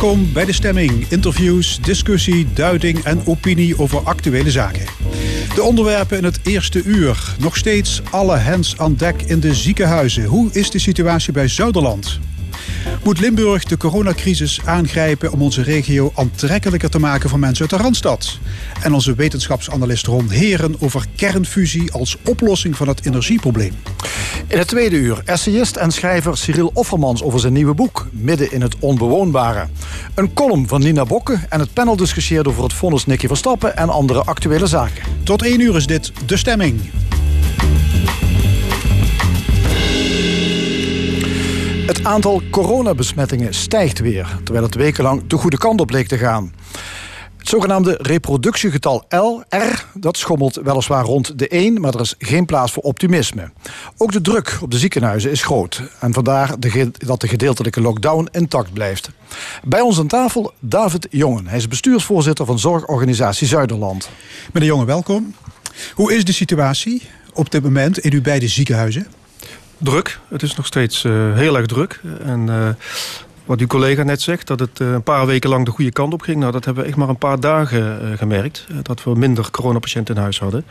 Welkom bij de stemming. Interviews, discussie, duiding en opinie over actuele zaken. De onderwerpen in het eerste uur. Nog steeds alle hens aan dek in de ziekenhuizen. Hoe is de situatie bij Zuiderland? Moet Limburg de coronacrisis aangrijpen om onze regio aantrekkelijker te maken voor mensen uit de Randstad? En onze wetenschapsanalist Ron Heren over kernfusie als oplossing van het energieprobleem. In het tweede uur essayist en schrijver Cyril Offermans over zijn nieuwe boek Midden in het onbewoonbare. Een column van Nina Bokke en het panel discussieert over het vonnis Nicky Verstappen en andere actuele zaken. Tot één uur is dit De Stemming. Het aantal coronabesmettingen stijgt weer, terwijl het wekenlang de goede kant op bleek te gaan. Het zogenaamde reproductiegetal L, R, dat schommelt weliswaar rond de 1, maar er is geen plaats voor optimisme. Ook de druk op de ziekenhuizen is groot. En vandaar de dat de gedeeltelijke lockdown intact blijft. Bij ons aan tafel David Jongen. Hij is bestuursvoorzitter van Zorgorganisatie Zuiderland. Meneer Jongen, welkom. Hoe is de situatie op dit moment in uw beide ziekenhuizen? Druk. Het is nog steeds uh, heel erg druk. En uh, wat uw collega net zegt, dat het uh, een paar weken lang de goede kant op ging. Nou, dat hebben we echt maar een paar dagen gemerkt. dat we minder coronapatiënten in huis hadden.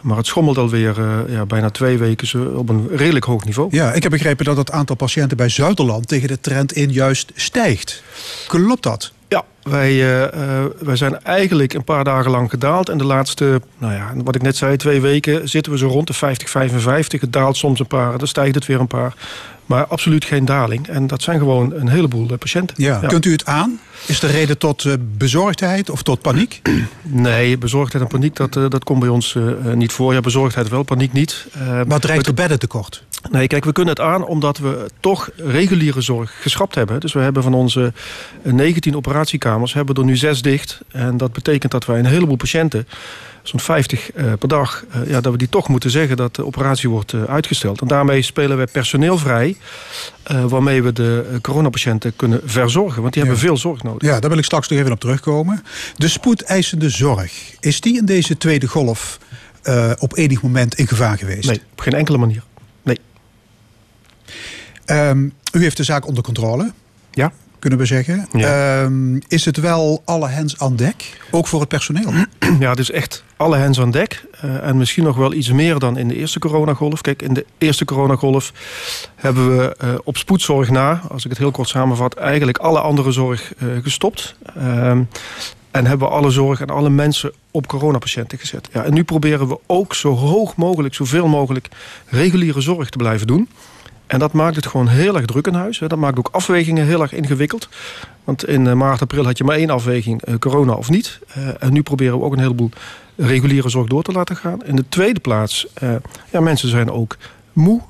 Maar het schommelt alweer ja, bijna twee weken op een redelijk hoog niveau. Ja, ik heb begrepen dat het aantal patiënten bij Zuiderland tegen de trend in juist stijgt. Klopt dat? Ja, wij, uh, wij zijn eigenlijk een paar dagen lang gedaald. En de laatste, nou ja, wat ik net zei, twee weken zitten we zo rond de 50, 55. Het daalt soms een paar, dan stijgt het weer een paar. Maar absoluut geen daling. En dat zijn gewoon een heleboel patiënten. Ja. Kunt u het aan? Is de reden tot bezorgdheid of tot paniek? Nee, bezorgdheid en paniek, dat, dat komt bij ons niet voor. Ja, bezorgdheid wel, paniek niet. Wat dreigt de bedden tekort? Nee, kijk, we kunnen het aan omdat we toch reguliere zorg geschrapt hebben. Dus we hebben van onze 19 operatiekamers hebben er nu zes dicht. En dat betekent dat wij een heleboel patiënten, zo'n 50 uh, per dag, uh, ja, dat we die toch moeten zeggen dat de operatie wordt uh, uitgesteld. En daarmee spelen we personeel vrij, waarmee we de coronapatiënten kunnen verzorgen. Want die hebben veel zorg nodig. Ja, daar wil ik straks nog even op terugkomen. De spoedeisende zorg, is die in deze tweede golf op enig moment in gevaar geweest? Nee, op geen enkele manier. Um, u heeft de zaak onder controle. Ja. Kunnen we zeggen. Ja. Um, is het wel alle hens aan dek? Ook voor het personeel? Ja, het is echt alle hens aan dek. Uh, en misschien nog wel iets meer dan in de eerste coronagolf. Kijk, in de eerste coronagolf hebben we uh, op spoedzorg na, als ik het heel kort samenvat, eigenlijk alle andere zorg uh, gestopt. Um, en hebben we alle zorg en alle mensen op coronapatiënten gezet. Ja, en nu proberen we ook zo hoog mogelijk, zoveel mogelijk reguliere zorg te blijven doen. En dat maakt het gewoon heel erg druk in huis. Dat maakt ook afwegingen heel erg ingewikkeld. Want in eh, maart, april had je maar één afweging, eh, corona of niet. Uh, en nu proberen we ook een heleboel reguliere zorg door te laten gaan. In de tweede plaats, ja, mensen zijn ook moe.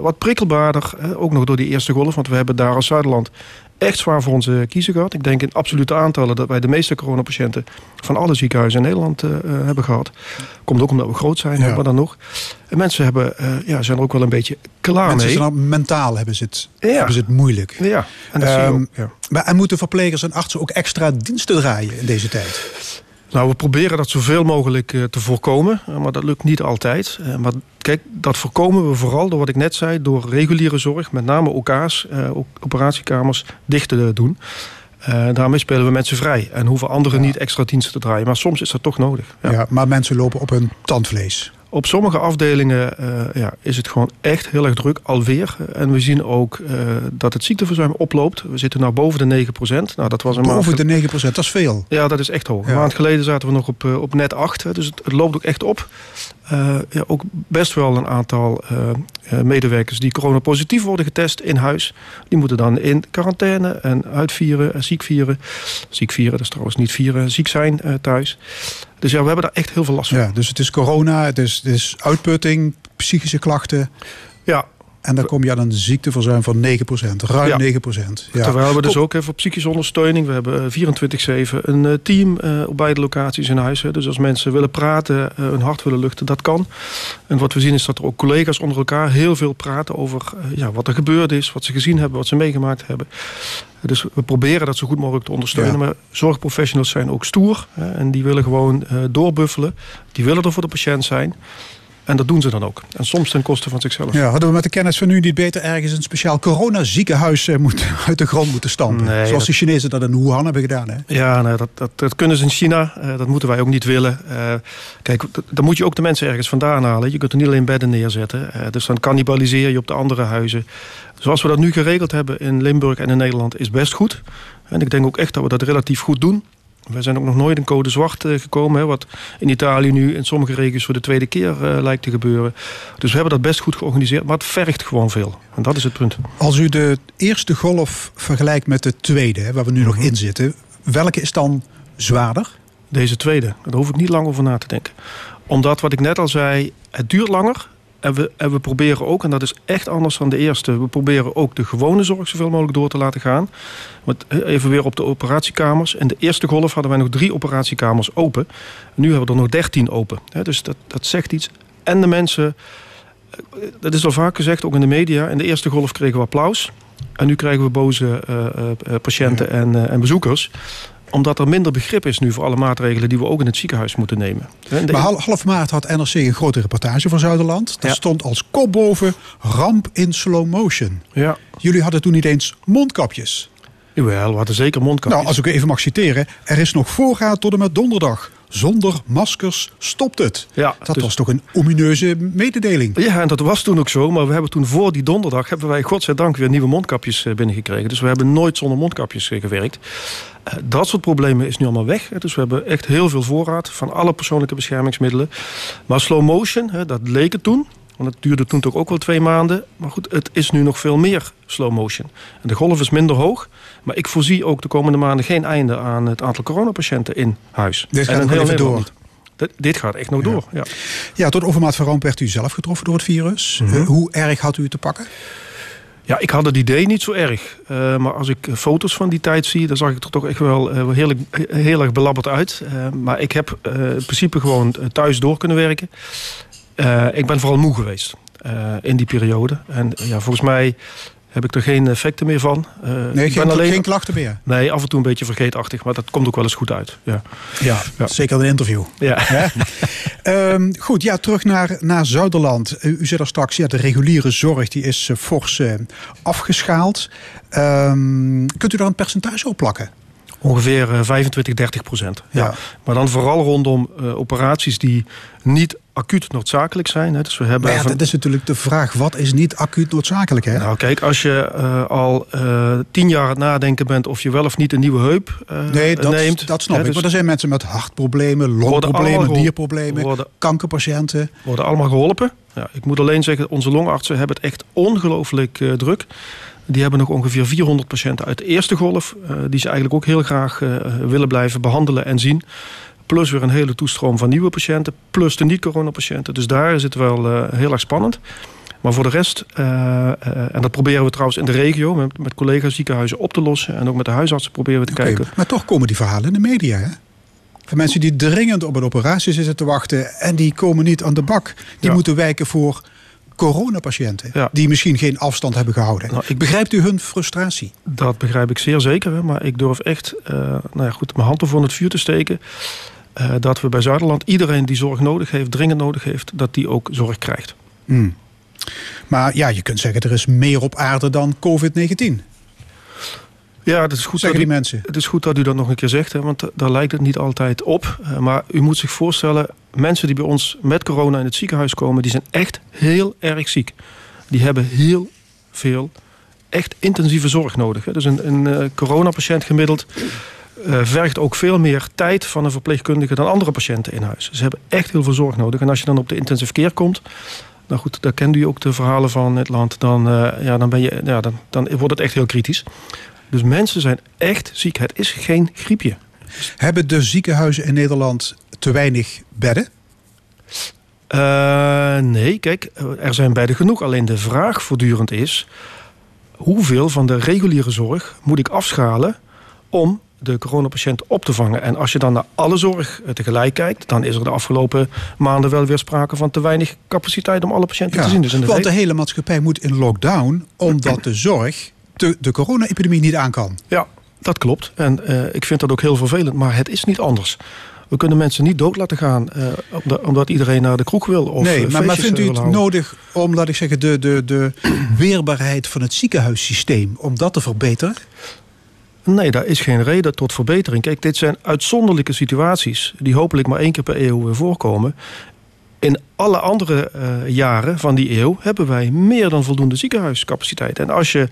wat prikkelbaarder, ook nog door die eerste golf. Want we hebben daar als Zuiderland echt zwaar voor onze kiezer gehad. Ik denk in absolute aantallen dat wij de meeste coronapatiënten van alle ziekenhuizen in Nederland uh, hebben gehad. Komt ook omdat we groot zijn, ja. maar dan nog. En mensen hebben, uh, ja, zijn er ook wel een beetje klaar mensen mee. Zijn al, mentaal hebben ze, het, ja. hebben ze het moeilijk. Ja, en dat um, zie je ook, ja. Maar en moeten verplegers en artsen ook extra diensten draaien in deze tijd? Nou, we proberen dat zoveel mogelijk uh, te voorkomen, uh, maar dat lukt niet altijd. Uh, maar kijk, dat voorkomen we vooral door wat ik net zei, door reguliere zorg, met name OK's, operatiekamers, dicht te doen. daarmee spelen we mensen vrij en hoeven anderen ja. niet extra diensten te draaien. Maar soms is dat toch nodig. Ja. ja, maar mensen lopen op hun tandvlees. Op sommige afdelingen uh, ja, is het gewoon echt heel erg druk, alweer. En we zien ook uh, dat het ziekteverzuim oploopt. We zitten nu boven de 9%. Nou, dat was een boven maand... de 9%, dat is veel. Ja, dat is echt hoog. Ja. Een maand geleden zaten we nog op, uh, op net 8. Dus het, het, loopt ook echt op. ja, ook best wel een aantal medewerkers die coronapositief worden getest in huis. Die moeten dan in quarantaine en uitvieren en ziek vieren. Ziek vieren, dat is trouwens niet vieren, ziek zijn thuis. Dus ja, we hebben daar echt heel veel last van. Ja, dus het is corona, het is, het is uitputting, psychische klachten. Ja. En dan kom je aan een ziekteverzuim van 9%, ruim ja. 9%. Ja. Terwijl we dus ook even psychische ondersteuning. We hebben 24-7 een team uh, op beide locaties in huis. Dus als mensen willen praten, hun hart willen luchten, dat kan. En wat we zien is dat er ook collega's onder elkaar heel veel praten over ja, wat er gebeurd is, wat ze gezien hebben, wat ze meegemaakt hebben. Dus we proberen dat zo goed mogelijk te ondersteunen. Ja. Maar zorgprofessionals zijn ook stoer. Hè, en die willen gewoon uh, doorbuffelen. Die willen er voor de patiënt zijn. En dat doen ze dan ook. En soms ten koste van zichzelf. Ja, hadden we met de kennis van nu niet beter ergens een speciaal coronaziekenhuis uh, moet, uit de grond moeten stampen? Nee, Zoals de Chinezen dat in Wuhan hebben gedaan. Hè? Ja, nee, dat, dat, dat, kunnen ze in China. Uh, dat moeten wij ook niet willen. Uh, kijk, dan moet je ook de mensen ergens vandaan halen. Je kunt er niet alleen bedden neerzetten. dus dan cannibaliseer je op de andere huizen. Zoals we dat nu geregeld hebben in Limburg en in Nederland is best goed. En ik denk ook echt dat we dat relatief goed doen. We zijn ook nog nooit in code zwart eh, gekomen. Hè, wat in Italië nu in sommige regio's voor de tweede keer uh, lijkt te gebeuren. Dus we hebben dat best goed georganiseerd. Maar het vergt gewoon veel. En dat is het punt. Als u de eerste golf vergelijkt met de tweede, hè, waar we nu nog in zitten. Welke is dan zwaarder? Deze tweede. Daar hoef ik niet lang over na te denken. Omdat, wat ik net al zei, het duurt langer. En we, en we proberen ook, en dat is echt anders dan de eerste... we proberen ook de gewone zorg zoveel mogelijk door te laten gaan. Want even weer op de operatiekamers. In de eerste golf hadden wij nog drie operatiekamers open. Nu hebben we er nog dertien open. Dus dat, dat zegt iets. En de mensen... Eh, dat is al vaak gezegd, ook in de media. In de eerste golf kregen we applaus. En nu krijgen we boze uh, uh, patiënten en, en bezoekers omdat er minder begrip is nu voor alle maatregelen die we ook in het ziekenhuis moeten nemen. Maar half maart had NRC een grote reportage van Zuiderland. Daar stond als kop boven ramp in slow motion. Ja. Jullie hadden toen niet eens mondkapjes. Jawel, we hadden zeker mondkapjes. Nou, als ik even mag citeren. Er is nog voorraad tot en met donderdag. Zonder maskers stopt het. Ja, dat dus- was toch een omineuze mededeling. Ja, en dat was toen ook zo. Maar we hebben toen voor die donderdag... hebben wij godzijdank weer nieuwe mondkapjes eh, binnengekregen. Dus we hebben nooit zonder mondkapjes eh, gewerkt. Eh, dat soort problemen is nu allemaal weg. Dus we hebben echt heel veel voorraad van alle persoonlijke beschermingsmiddelen. Maar slow motion, dat leek het toen. Want het duurde toen toch ook wel twee maanden. Maar goed, het is nu nog veel meer slow motion. En de golf is minder hoog. Maar ik voorzie ook de komende maanden geen einde aan het aantal coronapatiënten in huis. Dit gaat nog even door. dit gaat echt nog door. Ja, ja tot overmaat van ramp werd u zelf getroffen door het virus. Mhm. Eh, hoe erg had u het te pakken? Ja, ik had het idee niet zo erg. Uh, maar als ik foto's van die tijd zie, dan zag ik er toch echt wel uh, heel, heel erg belabberd uit. Uh, maar ik heb in principe gewoon thuis door kunnen werken. Ik ben vooral moe geweest in die periode. En ja, volgens mij heb ik er geen effecten meer van. Uh, nee, geen, alleen... geen klachten meer? Nee, af en toe een beetje vergeetachtig, maar dat komt ook wel eens goed uit. Ja, ja, ja. zeker een interview. Ja. um, goed, ja, terug naar, naar Zuiderland. U, u zei er straks, ja, de reguliere zorg die is uh, fors afgeschaald. Um, kunt u daar een percentage op plakken? Ongeveer 25, 30 procent. Ja. Maar dan vooral rondom operaties die niet acuut noodzakelijk zijn. Hè. Dus we hebben ja, dat is natuurlijk de vraag, wat is niet acuut noodzakelijk? Hè? Nou kijk, als je uh, al uh, tien jaar aan het nadenken bent of je wel of niet een nieuwe heup uh, nee, dat, neemt. dat snap ik. Dus maar er zijn mensen met hartproblemen, longproblemen, dierproblemen, worden, kankerpatiënten. Worden allemaal geholpen. Ja, ik moet alleen zeggen, onze longartsen hebben het echt ongelooflijk druk. Die hebben nog ongeveer 400 patiënten uit de eerste golf... die ze eigenlijk ook heel graag willen blijven behandelen en zien. Plus weer een hele toestroom van nieuwe patiënten. Plus de niet-coronapatiënten. Dus daar is het wel uh, heel erg spannend. Maar voor de rest, uh, uh, en dat proberen we trouwens in de regio... met, met collega ziekenhuizen op te lossen. En ook met de huisartsen proberen we te okay, kijken. Maar toch komen die verhalen in de media, hè? Van mensen die dringend op een operatie zitten te wachten... en die komen niet aan de bak. Die moeten wijken voor coronapatiënten... Ja. die misschien geen afstand hebben gehouden. Nou, ik, Begrijpt u hun frustratie? Dat begrijp ik zeer zeker. Hè? Maar ik durf echt nou ja, goed, mijn hand ervoor in het vuur te steken... Uh, dat we bij Zuiderland iedereen die zorg nodig heeft, dringend nodig heeft, dat die ook zorg krijgt. Mm. Maar ja, je kunt zeggen, er is meer op aarde dan COVID-19. Ja, dat is goed zeggen die mensen. Het is goed dat u dat nog een keer zegt, hè, want daar lijkt het niet altijd op. Uh, maar u moet zich voorstellen, mensen die bij ons met corona in het ziekenhuis komen, die zijn echt heel erg ziek. Die hebben heel veel echt intensieve zorg nodig. Hè. Dus een, een uh, coronapatiënt gemiddeld uh, vergt ook veel meer tijd van een verpleegkundige dan andere patiënten in huis. Ze hebben echt heel veel zorg nodig. En als je dan op de intensive care komt, nou goed, daar kent u ook de verhalen van het land, dan, uh, ja, dan, ben je, ja, dan, dan wordt het echt heel kritisch. Dus mensen zijn echt ziek. Het is geen griepje. Hebben de ziekenhuizen in Nederland te weinig bedden? Uh, nee, kijk, er zijn bedden genoeg. Alleen de vraag voortdurend is: hoeveel van de reguliere zorg moet ik afschalen om de coronapatiënt op te vangen. En als je dan naar alle zorg eh, tegelijk kijkt, dan is er de afgelopen maanden wel weer sprake van te weinig capaciteit om alle patiënten te zien. Dus in de want de hele maatschappij moet in lockdown, omdat de zorg de, de corona-epidemie niet aan kan. Ja, dat klopt. En uh, ik vind dat ook heel vervelend, maar het is niet anders. We kunnen mensen niet dood laten gaan uh, omdat, omdat, iedereen naar de kroeg wil. Of nee, maar, maar vindt u het nodig om, laat ik zeggen, de, de, de weerbaarheid van het ziekenhuissysteem, om dat te verbeteren? Nee, daar is geen reden tot verbetering. Kijk, dit zijn uitzonderlijke situaties die hopelijk maar één keer per eeuw weer voorkomen. In alle andere uh, jaren van die eeuw hebben wij meer dan voldoende ziekenhuiscapaciteit. En als je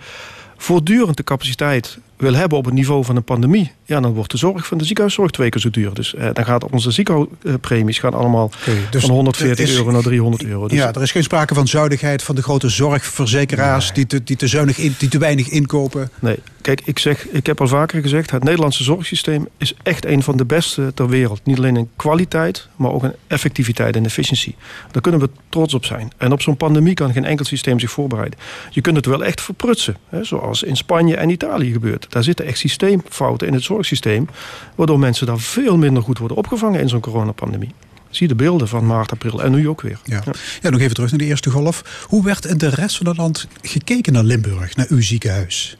voortdurend de capaciteit wil hebben op het niveau van een pandemie, ja, dan wordt de zorg van de ziekenhuiszorg twee keer zo duur. Dus eh, dan gaat onze ziekenhuispremies gaan allemaal dus van 140 euro naar 300 euro. Dus ja, er is geen sprake van zuinigheid van de grote zorgverzekeraars die, te, die, te zuinig in, die te weinig inkopen. Nee, kijk, ik, zeg, ik heb al vaker gezegd, het Nederlandse zorgsysteem is echt een van de beste ter wereld. Niet alleen in kwaliteit, maar ook in effectiviteit en efficiëntie. Daar kunnen we trots op zijn. En op zo'n pandemie kan geen enkel systeem zich voorbereiden. Je kunt het wel echt verprutsen, hè, zoals in Spanje en Italië gebeurt. Daar zitten echt systeemfouten in het zorgsysteem, waardoor mensen daar veel minder goed worden opgevangen in zo'n coronapandemie. Zie de beelden van maart, april en nu ook weer. Ja. ja. nog even terug naar de eerste golf. Hoe werd in de rest van het land gekeken naar Limburg, naar uw ziekenhuis?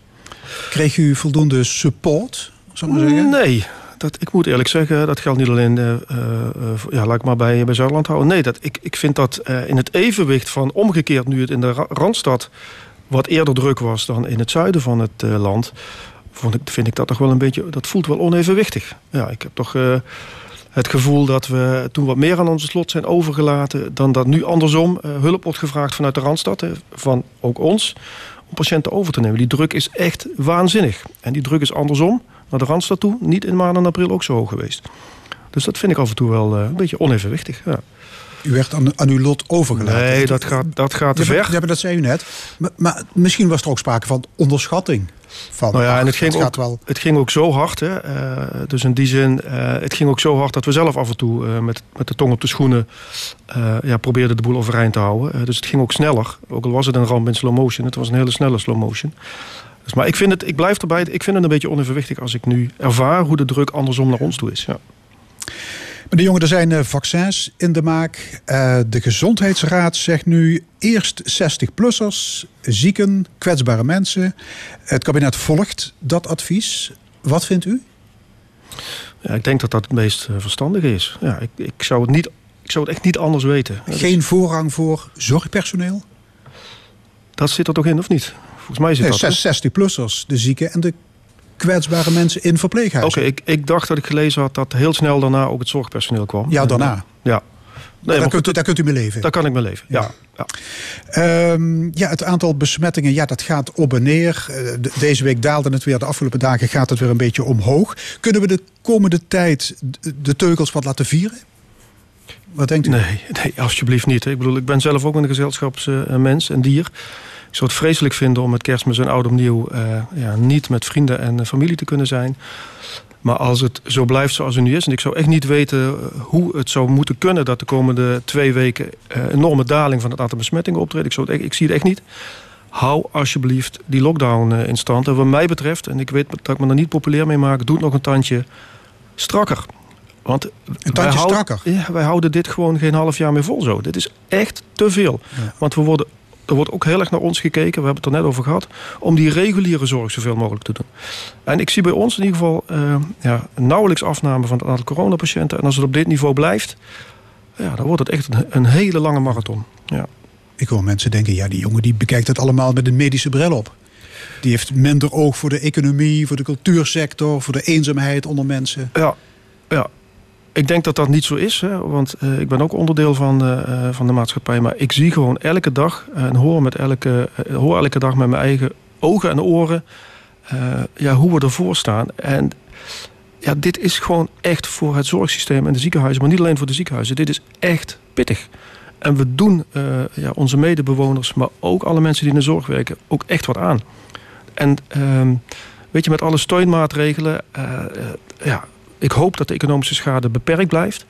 Kreeg u voldoende support, zou ik maar zeggen? Nee, dat, ik moet eerlijk zeggen, dat geldt niet alleen, uh, uh, ja, laat ik maar bij, bij Zuidland houden. Nee, dat, ik, ik vind dat uh, in het evenwicht van omgekeerd nu het in de Randstad wat eerder druk was dan in het zuiden van het land, vond ik, vind ik dat toch wel een beetje, dat voelt wel onevenwichtig. Ja, ik heb toch uh, het gevoel dat we toen wat meer aan onze slot zijn overgelaten dan dat nu andersom uh, hulp wordt gevraagd vanuit de Randstad, hè, van ook ons, om patiënten over te nemen. Die druk is echt waanzinnig. En die druk is andersom naar de Randstad toe, niet in maart en april ook zo hoog geweest. Dus dat vind ik af en toe wel uh, een beetje onevenwichtig. Ja. U werd aan, aan uw lot overgelaten. Nee, dat gaat, dat gaat te ver. Ja, dat zei u net. Maar, maar, misschien was er ook sprake van onderschatting. Van, nou ja, en het ging, ook, wel... het ging ook zo hard. Hè? Uh, dus in die zin, uh, het ging ook zo hard dat we zelf af en toe uh, met, met de tong op de schoenen ja, probeerden de boel overeind te houden. dus het ging ook sneller. Ook al was het een ramp in slow motion. Het was een hele snelle slow motion. Dus, maar ik, vind het, ik blijf erbij. Ik vind het een beetje onevenwichtig als ik nu ervaar hoe de druk andersom naar ons toe is. Ja. Meneer Jongen, er zijn eh, vaccins in de maak. Uh, de Gezondheidsraad zegt nu eerst 60-plussers, zieken, kwetsbare mensen. Het kabinet volgt dat advies. Wat vindt u? Ja, ik denk dat dat het meest uh, verstandige is. Ja, ik, ik, zou het niet, ik zou het echt niet anders weten. Geen voorrang voor zorgpersoneel? Dat zit er toch in, of niet? Volgens mij zit nee, dat. 60-plussers, de zieken en de kwetsbare mensen in verpleeghuizen. Oké, ik, ik dacht dat ik gelezen had dat heel snel daarna ook het zorgpersoneel kwam. Ja, daarna. Ja. Nee, daar, kunt u, daar kunt u mee leven. Daar kan ik mee leven, ja. Ja, ja. Um, ja het aantal besmettingen, ja, dat gaat op en neer. Uh, deze week daalde het weer. De afgelopen dagen gaat het weer een beetje omhoog. Kunnen we de komende tijd de teugels wat laten vieren? Wat denkt u? Nee, nee alsjeblieft niet. Ik bedoel, ik ben zelf ook een gezelschapsmens, een dier. Ik zou het vreselijk vinden om met kerstmis en oud opnieuw uh, ja, niet met vrienden en familie te kunnen zijn. Maar als het zo blijft zoals het nu is... en ik zou echt niet weten eh, hoe het zou moeten kunnen... dat de komende twee weken uh, enorme daling van het aantal besmettingen optreedt. Ik, zou het, ik zie het echt niet. Hou alsjeblieft die lockdown uh, in stand. En wat mij betreft, en ik weet dat ik me er niet populair mee maak... doe het nog een tandje strakker. Want een tandje strakker? Ja, wij houden dit gewoon geen half jaar meer vol zo. Dit is echt te veel. Ja. Want we worden er wordt ook heel erg naar ons gekeken, we hebben het er net over gehad, om die reguliere zorg zoveel mogelijk te doen. En ik zie bij ons in ieder geval uh, ja, nauwelijks afname van het aantal coronapatiënten. En als het op dit niveau blijft, ja, dan wordt het echt een, een hele lange marathon. Ja. Ik hoor mensen denken, ja, die jongen die bekijkt het allemaal met een medische bril op. Die heeft minder oog voor de economie, voor de cultuursector, voor de eenzaamheid onder mensen. Ja, ja. Ik denk dat dat niet zo is, hè, want uh, ik ben ook onderdeel van, uh, van de maatschappij. Maar ik zie gewoon elke dag en hoor, met elke, uh, hoor elke dag met mijn eigen ogen en oren ja, hoe we ervoor staan. En ja, dit is gewoon echt voor het zorgsysteem en de ziekenhuizen, maar niet alleen voor de ziekenhuizen. Dit is echt pittig. En we doen ja, onze medebewoners, maar ook alle mensen die in de zorg werken, ook echt wat aan. En ehm, weet je, met alle steunmaatregelen, ja, ik hoop dat de economische schade beperkt blijft.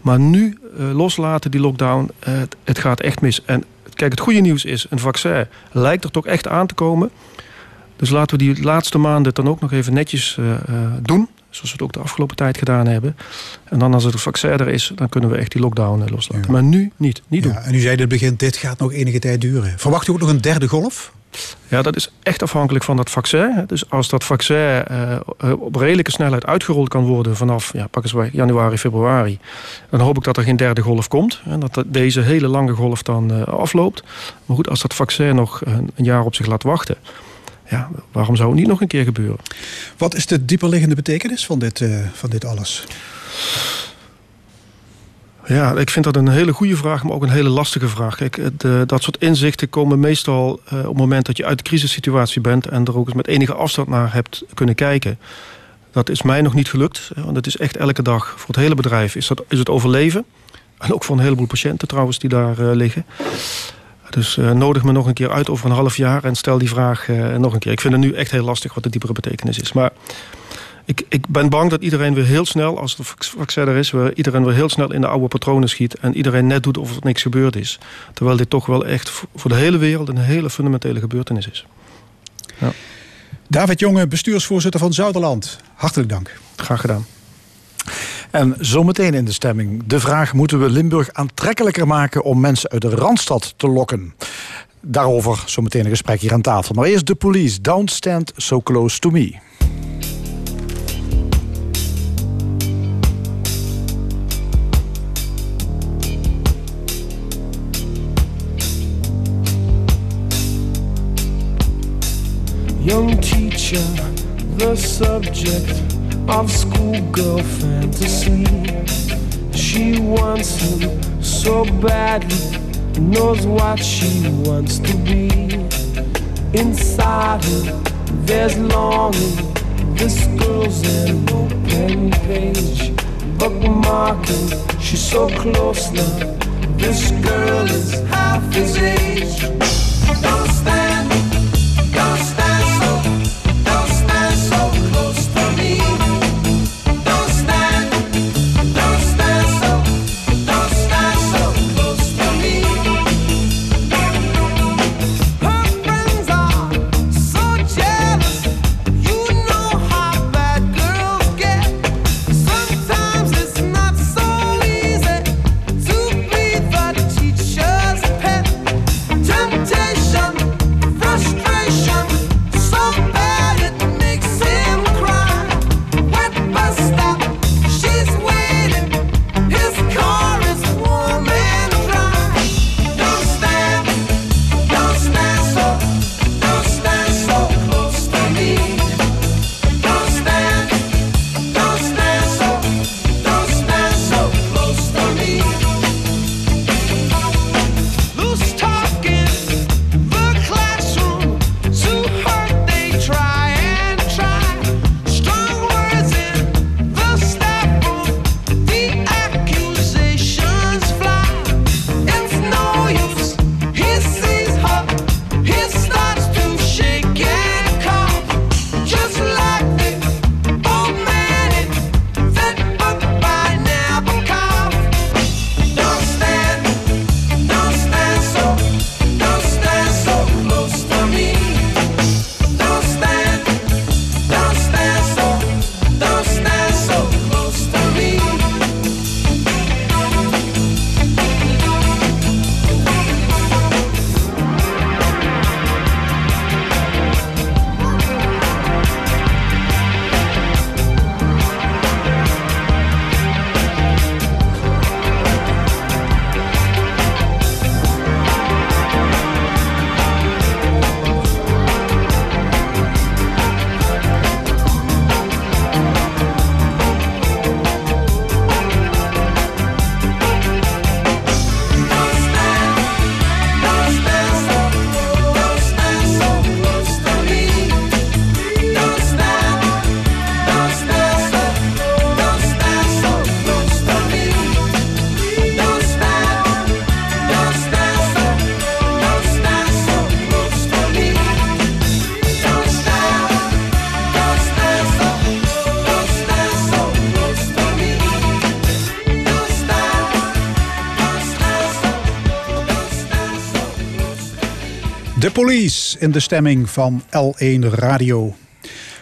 Maar nu uh, loslaten die lockdown, uh, het gaat echt mis. En kijk, het goede nieuws is, een vaccin lijkt er toch echt aan te komen. Dus laten we die laatste maanden dan ook nog even netjes uh, doen. Zoals we het ook de afgelopen tijd gedaan hebben. En dan als het vaccin er is, dan kunnen we echt die lockdown loslaten. Ja. Maar nu niet. niet doen. Ja, en u zei in het begin, dit gaat nog enige tijd duren. Verwacht u ook nog een derde golf? Ja, dat is echt afhankelijk van dat vaccin. Dus als dat vaccin uh, op redelijke snelheid uitgerold kan worden vanaf ja, pak eens bij januari, februari, dan hoop ik dat er geen derde golf komt. En dat deze hele lange golf dan uh, afloopt. Maar goed, als dat vaccin nog een, jaar op zich laat wachten, ja, waarom zou het niet nog een keer gebeuren? Wat is de dieperliggende betekenis van dit, van dit alles? Ja, ik vind dat een hele goede vraag, maar ook een hele lastige vraag. De, dat soort inzichten komen meestal uh, op het moment dat je uit de crisissituatie bent en er ook eens met enige afstand naar hebt kunnen kijken. Dat is mij nog niet gelukt, want het is echt elke dag voor het hele bedrijf is, dat, is het overleven. En ook voor een heleboel patiënten trouwens die daar uh, liggen. Dus nodig me nog een keer uit over een half jaar en stel die vraag nog een keer. Ik vind het nu echt heel lastig wat de diepere betekenis is. Maar ik, ik ben bang dat iedereen weer heel snel, als het vaccin er is, weer, iedereen weer heel snel in de oude patronen schiet. En iedereen net doet of er niks gebeurd is. Terwijl dit toch wel echt voor de hele wereld een hele fundamentele gebeurtenis is. Ja. David Jonge, bestuursvoorzitter van Zuiderland. Hartelijk dank. Graag gedaan. En zometeen in de stemming de vraag: moeten we Limburg aantrekkelijker maken om mensen uit de randstad te lokken? Daarover zometeen een gesprek hier aan tafel. Maar eerst de police. Don't stand so close to me. Young teacher, the subject of schoolgirl fantasy. She wants him so badly, knows what she wants to be. Inside her, there's longing. This girl's an open page, bookmarking. She's so close now. This girl is half his age. Don't stand, Police in de stemming van L1 Radio.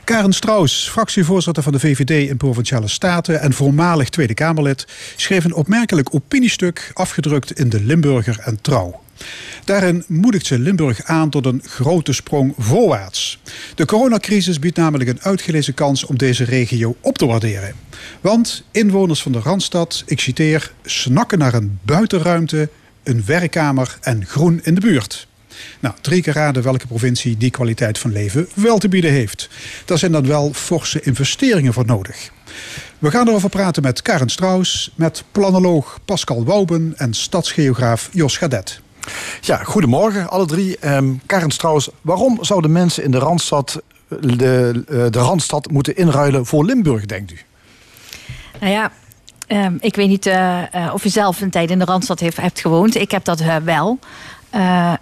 Karen Strauss, fractievoorzitter van de VVD in Provinciale Staten en voormalig Tweede Kamerlid, schreef een opmerkelijk opiniestuk afgedrukt in de Limburger en Trouw. Daarin moedigt ze Limburg aan tot een grote sprong voorwaarts. De coronacrisis biedt namelijk een uitgelezen kans om deze regio op te waarderen. Want inwoners van de Randstad, ik citeer, snakken naar een buitenruimte, een werkkamer en groen in de buurt. Nou, drie keer raden welke provincie die kwaliteit van leven wel te bieden heeft. Daar zijn dan wel forse investeringen voor nodig. We gaan erover praten met Karen Strauss, met planoloog Pascal Wouben en stadsgeograaf Jos Gadet. Ja, goedemorgen alle drie. Um, Karen Strauss, waarom zouden mensen in de Randstad de, de Randstad moeten inruilen voor Limburg, denkt u? Nou ja, um, ik weet niet uh, uh, of u zelf een tijd in de Randstad heeft, hebt gewoond. Ik heb dat uh, wel.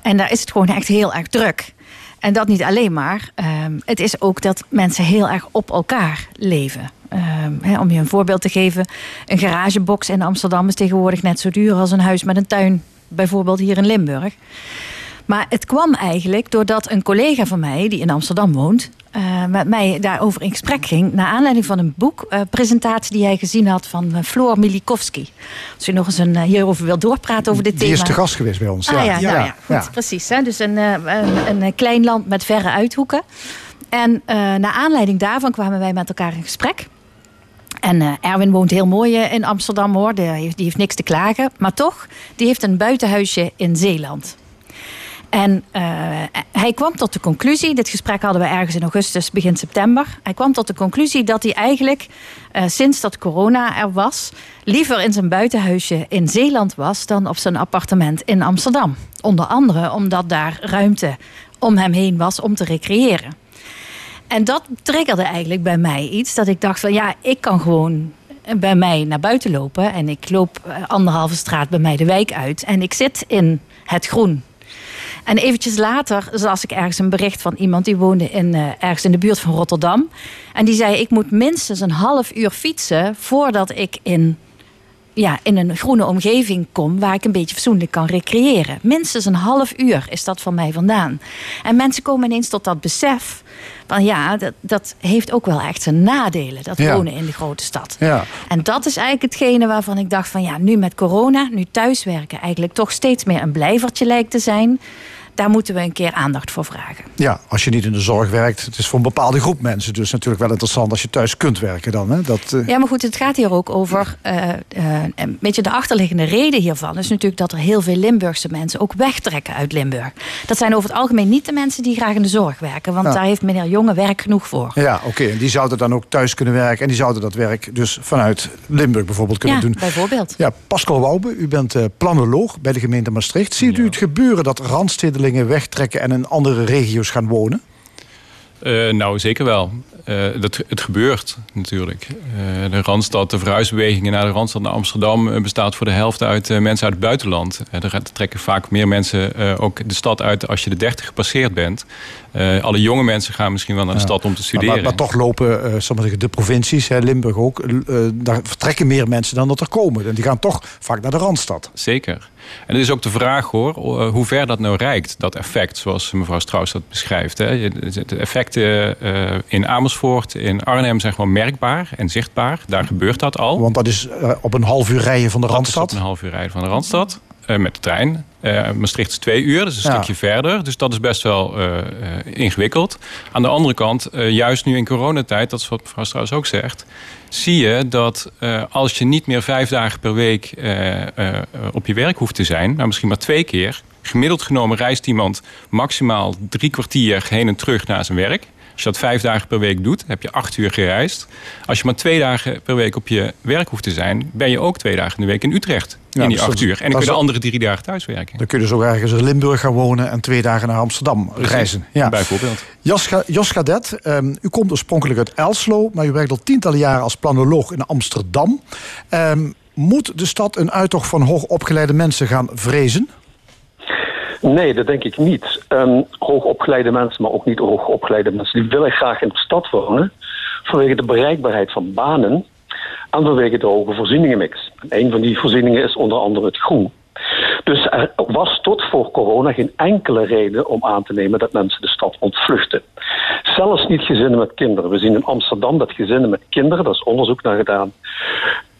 En daar is het gewoon echt heel erg druk. En dat niet alleen maar. Um, het is ook dat mensen heel erg op elkaar leven. He, om je een voorbeeld te geven. Een garagebox in Amsterdam is tegenwoordig net zo duur als een huis met een tuin bijvoorbeeld hier in Limburg. Maar het kwam eigenlijk doordat een collega van mij, die in Amsterdam woont, uh, met mij daarover in gesprek ging. Naar aanleiding van een boekpresentatie uh, die hij gezien had van uh, Floor Milikowski. Als u nog eens een, hierover wilt doorpraten over dit die thema. Die is te gast geweest bij ons. Ah, ja, ja, ja, nou ja, goed, ja. precies. Hè? Dus een, een, een, klein land met verre uithoeken. En naar aanleiding daarvan kwamen wij met elkaar in gesprek. En uh, Erwin woont heel mooi in Amsterdam hoor. Die heeft, die heeft niks te klagen. Maar toch, die heeft een buitenhuisje in Zeeland. En uh, hij kwam tot de conclusie, dit gesprek hadden we ergens in augustus, begin september. Hij kwam tot de conclusie dat hij eigenlijk, uh, sinds dat corona er was, liever in zijn buitenhuisje in Zeeland was dan op zijn appartement in Amsterdam. Onder andere omdat daar ruimte om hem heen was om te recreëren. En dat triggerde eigenlijk bij mij iets dat ik dacht van ja, ik kan gewoon bij mij naar buiten lopen en ik loop anderhalve straat bij mij de wijk uit en ik zit in het groen. En eventjes later las ik ergens een bericht van iemand die woonde in, uh, ergens in de buurt van Rotterdam. En die zei: Ik moet minstens een half uur fietsen voordat ik in, ja, in een groene omgeving kom waar ik een beetje fatsoenlijk kan recreëren. Minstens een half uur is dat van mij vandaan. En mensen komen ineens tot dat besef. Van ja, dat, dat heeft ook wel echt zijn nadelen, dat Ja. wonen in de grote stad. Ja. En dat is eigenlijk hetgene waarvan ik dacht van ja, nu met corona, nu thuiswerken eigenlijk toch steeds meer een blijvertje lijkt te zijn. Daar moeten we een keer aandacht voor vragen. Ja, als je niet in de zorg werkt. Het is voor een bepaalde groep mensen dus natuurlijk wel interessant als je thuis kunt werken dan. Hè? Dat, eh, Ja, maar goed, het gaat hier ook over. eh, eh, een beetje de achterliggende reden hiervan is natuurlijk dat er heel veel Limburgse mensen ook wegtrekken uit Limburg. Dat zijn over het algemeen niet de mensen die graag in de zorg werken, want Ja. daar heeft meneer Jonge werk genoeg voor. Ja, oké. En die zouden dan ook thuis kunnen werken. En die zouden dat werk dus vanuit Limburg bijvoorbeeld kunnen Ja, doen. bijvoorbeeld. Ja, Pascal Woube, u bent eh, planoloog bij de gemeente Maastricht. Ziet u het gebeuren dat wegtrekken en in andere regio's gaan wonen? Eh, nou, zeker wel. Eh, dat, het gebeurt natuurlijk. Eh, de Randstad, de verhuisbewegingen naar de Randstad, naar Amsterdam... bestaat voor de helft uit mensen uit het buitenland. Er trekken vaak meer mensen ook de stad uit als je de 30 gepasseerd bent. Alle jonge mensen gaan misschien wel naar de Ja. stad om te studeren. maar, maar toch lopen zeggen, de provincies, hè, Limburg ook, daar vertrekken meer mensen dan dat er komen. En die gaan toch vaak naar de Randstad. Zeker. En het is ook de vraag hoor, eh, hoe ver dat nou reikt, dat effect, zoals mevrouw Strauss dat beschrijft. Hè. De effecten eh, in Amersfoort, in Arnhem zijn gewoon merkbaar en zichtbaar. Daar gebeurt dat al. Want dat is eh, op een half uur rijden van de Dat is Randstad. op een half uur rijden van de Randstad. Eh, met de trein. Eh, Maastricht is twee uur, dus een Ja. stukje verder. Dus dat is best wel eh, ingewikkeld. Aan de andere kant, juist nu in coronatijd, dat is wat mevrouw Strauss ook zegt... zie je dat als je niet meer vijf dagen per week op je werk hoeft te zijn... maar misschien maar twee keer... gemiddeld genomen reist iemand maximaal drie kwartier heen en terug naar zijn werk... Als je dat vijf dagen per week doet, heb je acht uur gereisd. Als je maar twee dagen per week op je werk hoeft te zijn... ben je ook twee dagen in de week in Utrecht Ja, in die dus acht dat- uur. En dan kun je de andere drie dagen thuiswerken. Dan kun je dus ook ergens in Limburg gaan wonen en twee dagen naar Amsterdam reizen. Ja. Bijvoorbeeld. Jos, Ga- Jos Gadet, ehm, u komt oorspronkelijk uit Elslo, maar u werkt al tientallen jaren als planoloog in Amsterdam. Ehm, moet de stad een uittocht van hoogopgeleide mensen gaan vrezen? Nee, dat denk ik niet. Ehm, hoogopgeleide mensen, maar ook niet hoogopgeleide mensen, die willen graag in de stad wonen. Vanwege de bereikbaarheid van banen en vanwege de hoge voorzieningenmix. En een van die voorzieningen is onder andere het groen. Dus er was tot voor corona geen enkele reden om aan te nemen dat mensen de stad ontvluchten. Zelfs niet gezinnen met kinderen. We zien in Amsterdam dat gezinnen met kinderen, daar is onderzoek naar gedaan,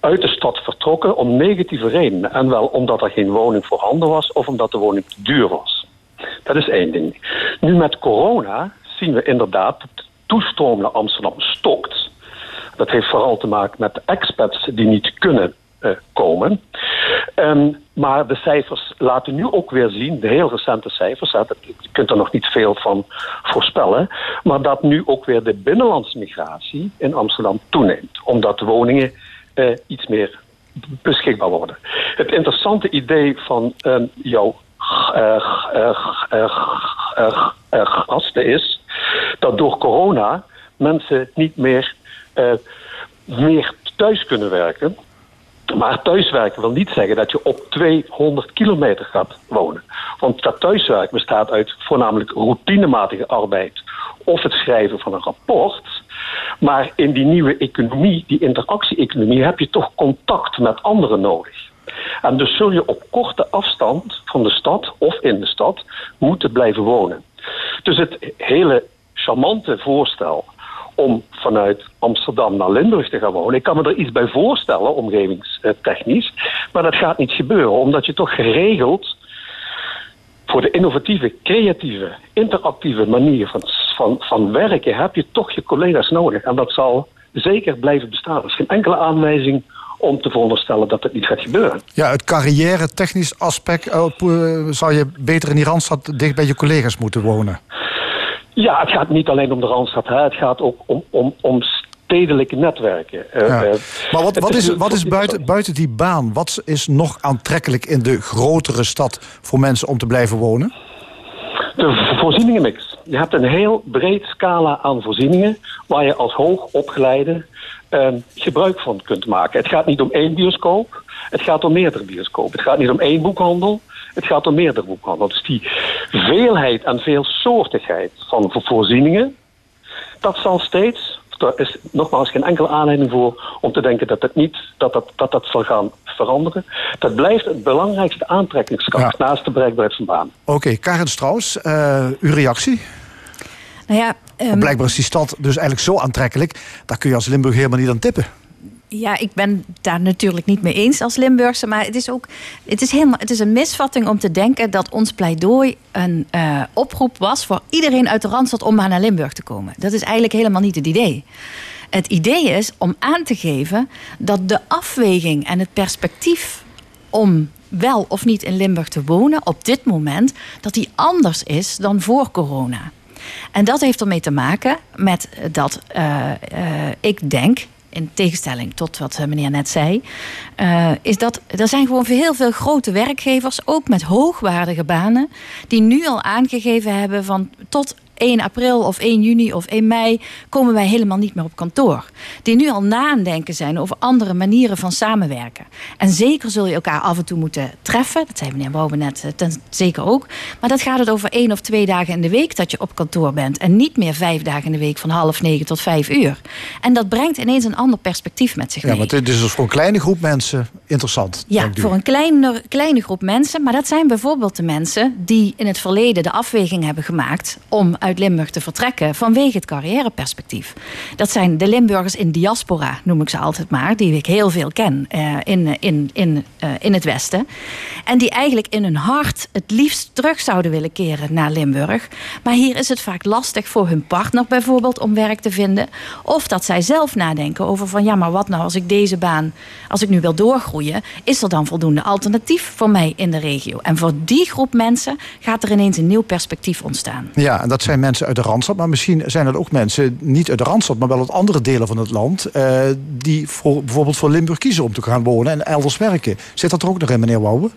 uit de stad vertrokken om negatieve redenen. En wel omdat er geen woning voorhanden was of omdat de woning te duur was. Dat is één ding. Nu met corona zien we inderdaad dat de toestroom naar Amsterdam stokt. Dat heeft vooral te maken met expats die niet kunnen komen. Um, maar de cijfers laten nu ook weer zien, de heel recente cijfers, je kunt er nog niet veel van voorspellen, maar dat nu ook weer de binnenlandse migratie in Amsterdam toeneemt, omdat woningen uh, iets meer beschikbaar worden. Het interessante idee van uh, jouw gasten is dat door corona mensen niet meer, meer thuis kunnen werken. Maar thuiswerken wil niet zeggen dat je op 200 kilometer gaat wonen. Want dat thuiswerken bestaat uit voornamelijk routinematige arbeid of het schrijven van een rapport. Maar in die nieuwe economie, die interactie-economie, heb je toch contact met anderen nodig. En dus zul je op korte afstand van de stad of in de stad moeten blijven wonen. Dus het hele charmante voorstel om vanuit Amsterdam naar Limburg te gaan wonen. Ik kan me er iets bij voorstellen, omgevingstechnisch. Maar dat gaat niet gebeuren, omdat je toch geregeld voor de innovatieve, creatieve, interactieve manier van, van, van werken heb je toch je collega's nodig. En dat zal zeker blijven bestaan. Er is geen enkele aanwijzing om te veronderstellen dat het niet gaat gebeuren. Ja, het carrière-technisch aspect uh, zou je beter in die Randstad dicht bij je collega's moeten wonen. Ja, het gaat niet alleen om de Randstad. Hè. Het gaat ook om, om, om stedelijke netwerken. Uh, maar wat, wat is, wat is buiten, buiten die baan? Wat is nog aantrekkelijk in de grotere stad voor mensen om te blijven wonen? De voorzieningenmix. Je hebt een heel breed scala aan voorzieningen waar je als hoogopgeleide uh, gebruik van kunt maken. Het gaat niet om één bioscoop, het gaat om meerdere bioscopen. Het gaat niet om één boekhandel, het gaat om meerdere boekhandel. Dus die veelheid en veelsoortigheid van voorzieningen, dat zal steeds, er is nogmaals geen enkele aanleiding voor om te denken dat het niet, dat dat, dat, dat zal gaan veranderen. Dat blijft het belangrijkste aantrekkingskracht naast de bereikbaarheid van baan. Oké, okay, Karen Strauss, uh, uw reactie? Nou ja, um... Blijkbaar is die stad dus eigenlijk zo aantrekkelijk, daar kun je als Limburg helemaal niet aan tippen. Ja, ik ben daar natuurlijk niet mee eens als Limburgse. Maar het is ook het is helemaal, het is een misvatting om te denken dat ons pleidooi een uh, oproep was voor iedereen uit de Randstad om maar naar Limburg te komen. Dat is eigenlijk helemaal niet het idee. Het idee is om aan te geven dat de afweging en het perspectief om wel of niet in Limburg te wonen op dit moment, dat die anders is dan voor corona. En dat heeft ermee te maken met dat uh, uh, ik denk in tegenstelling tot wat eh, meneer net zei, uh, is dat er zijn gewoon heel veel grote werkgevers, ook met hoogwaardige banen, die nu al aangegeven hebben van tot 1 april of 1 juni of 1 mei komen wij helemaal niet meer op kantoor. Die nu al nadenken zijn over andere manieren van samenwerken. En zeker zul je elkaar af en toe moeten treffen. Dat zei meneer Bouwen net eh, ten, zeker ook. Maar dat gaat het over één of twee dagen in de week dat je op kantoor bent. En niet meer vijf dagen in de week van half negen tot vijf uur. En dat brengt ineens een ander perspectief met zich mee. Ja, want dit is dus voor een kleine groep mensen interessant. Ja, voor een kleine, kleine groep mensen. Maar dat zijn bijvoorbeeld de mensen die in het verleden de afweging hebben gemaakt om uit Limburg te vertrekken vanwege het carrièreperspectief. Dat zijn de Limburgers in diaspora, noem ik ze altijd maar, die ik heel veel ken uh, in, in, in, uh, in het Westen. En die eigenlijk in hun hart het liefst terug zouden willen keren naar Limburg. Maar hier is het vaak lastig voor hun partner bijvoorbeeld om werk te vinden. Of dat zij zelf nadenken over van ja, maar wat nou als ik deze baan, als ik nu wil doorgroeien, is er dan voldoende alternatief voor mij in de regio? En voor die groep mensen gaat er ineens een nieuw perspectief ontstaan. Ja, en dat zijn mensen uit de Randstad, maar misschien zijn er ook mensen niet uit de Randstad, maar wel uit andere delen van het land, uh, die voor, bijvoorbeeld voor Limburg kiezen om te gaan wonen en elders werken. Zit dat er ook nog in, meneer Wouwen?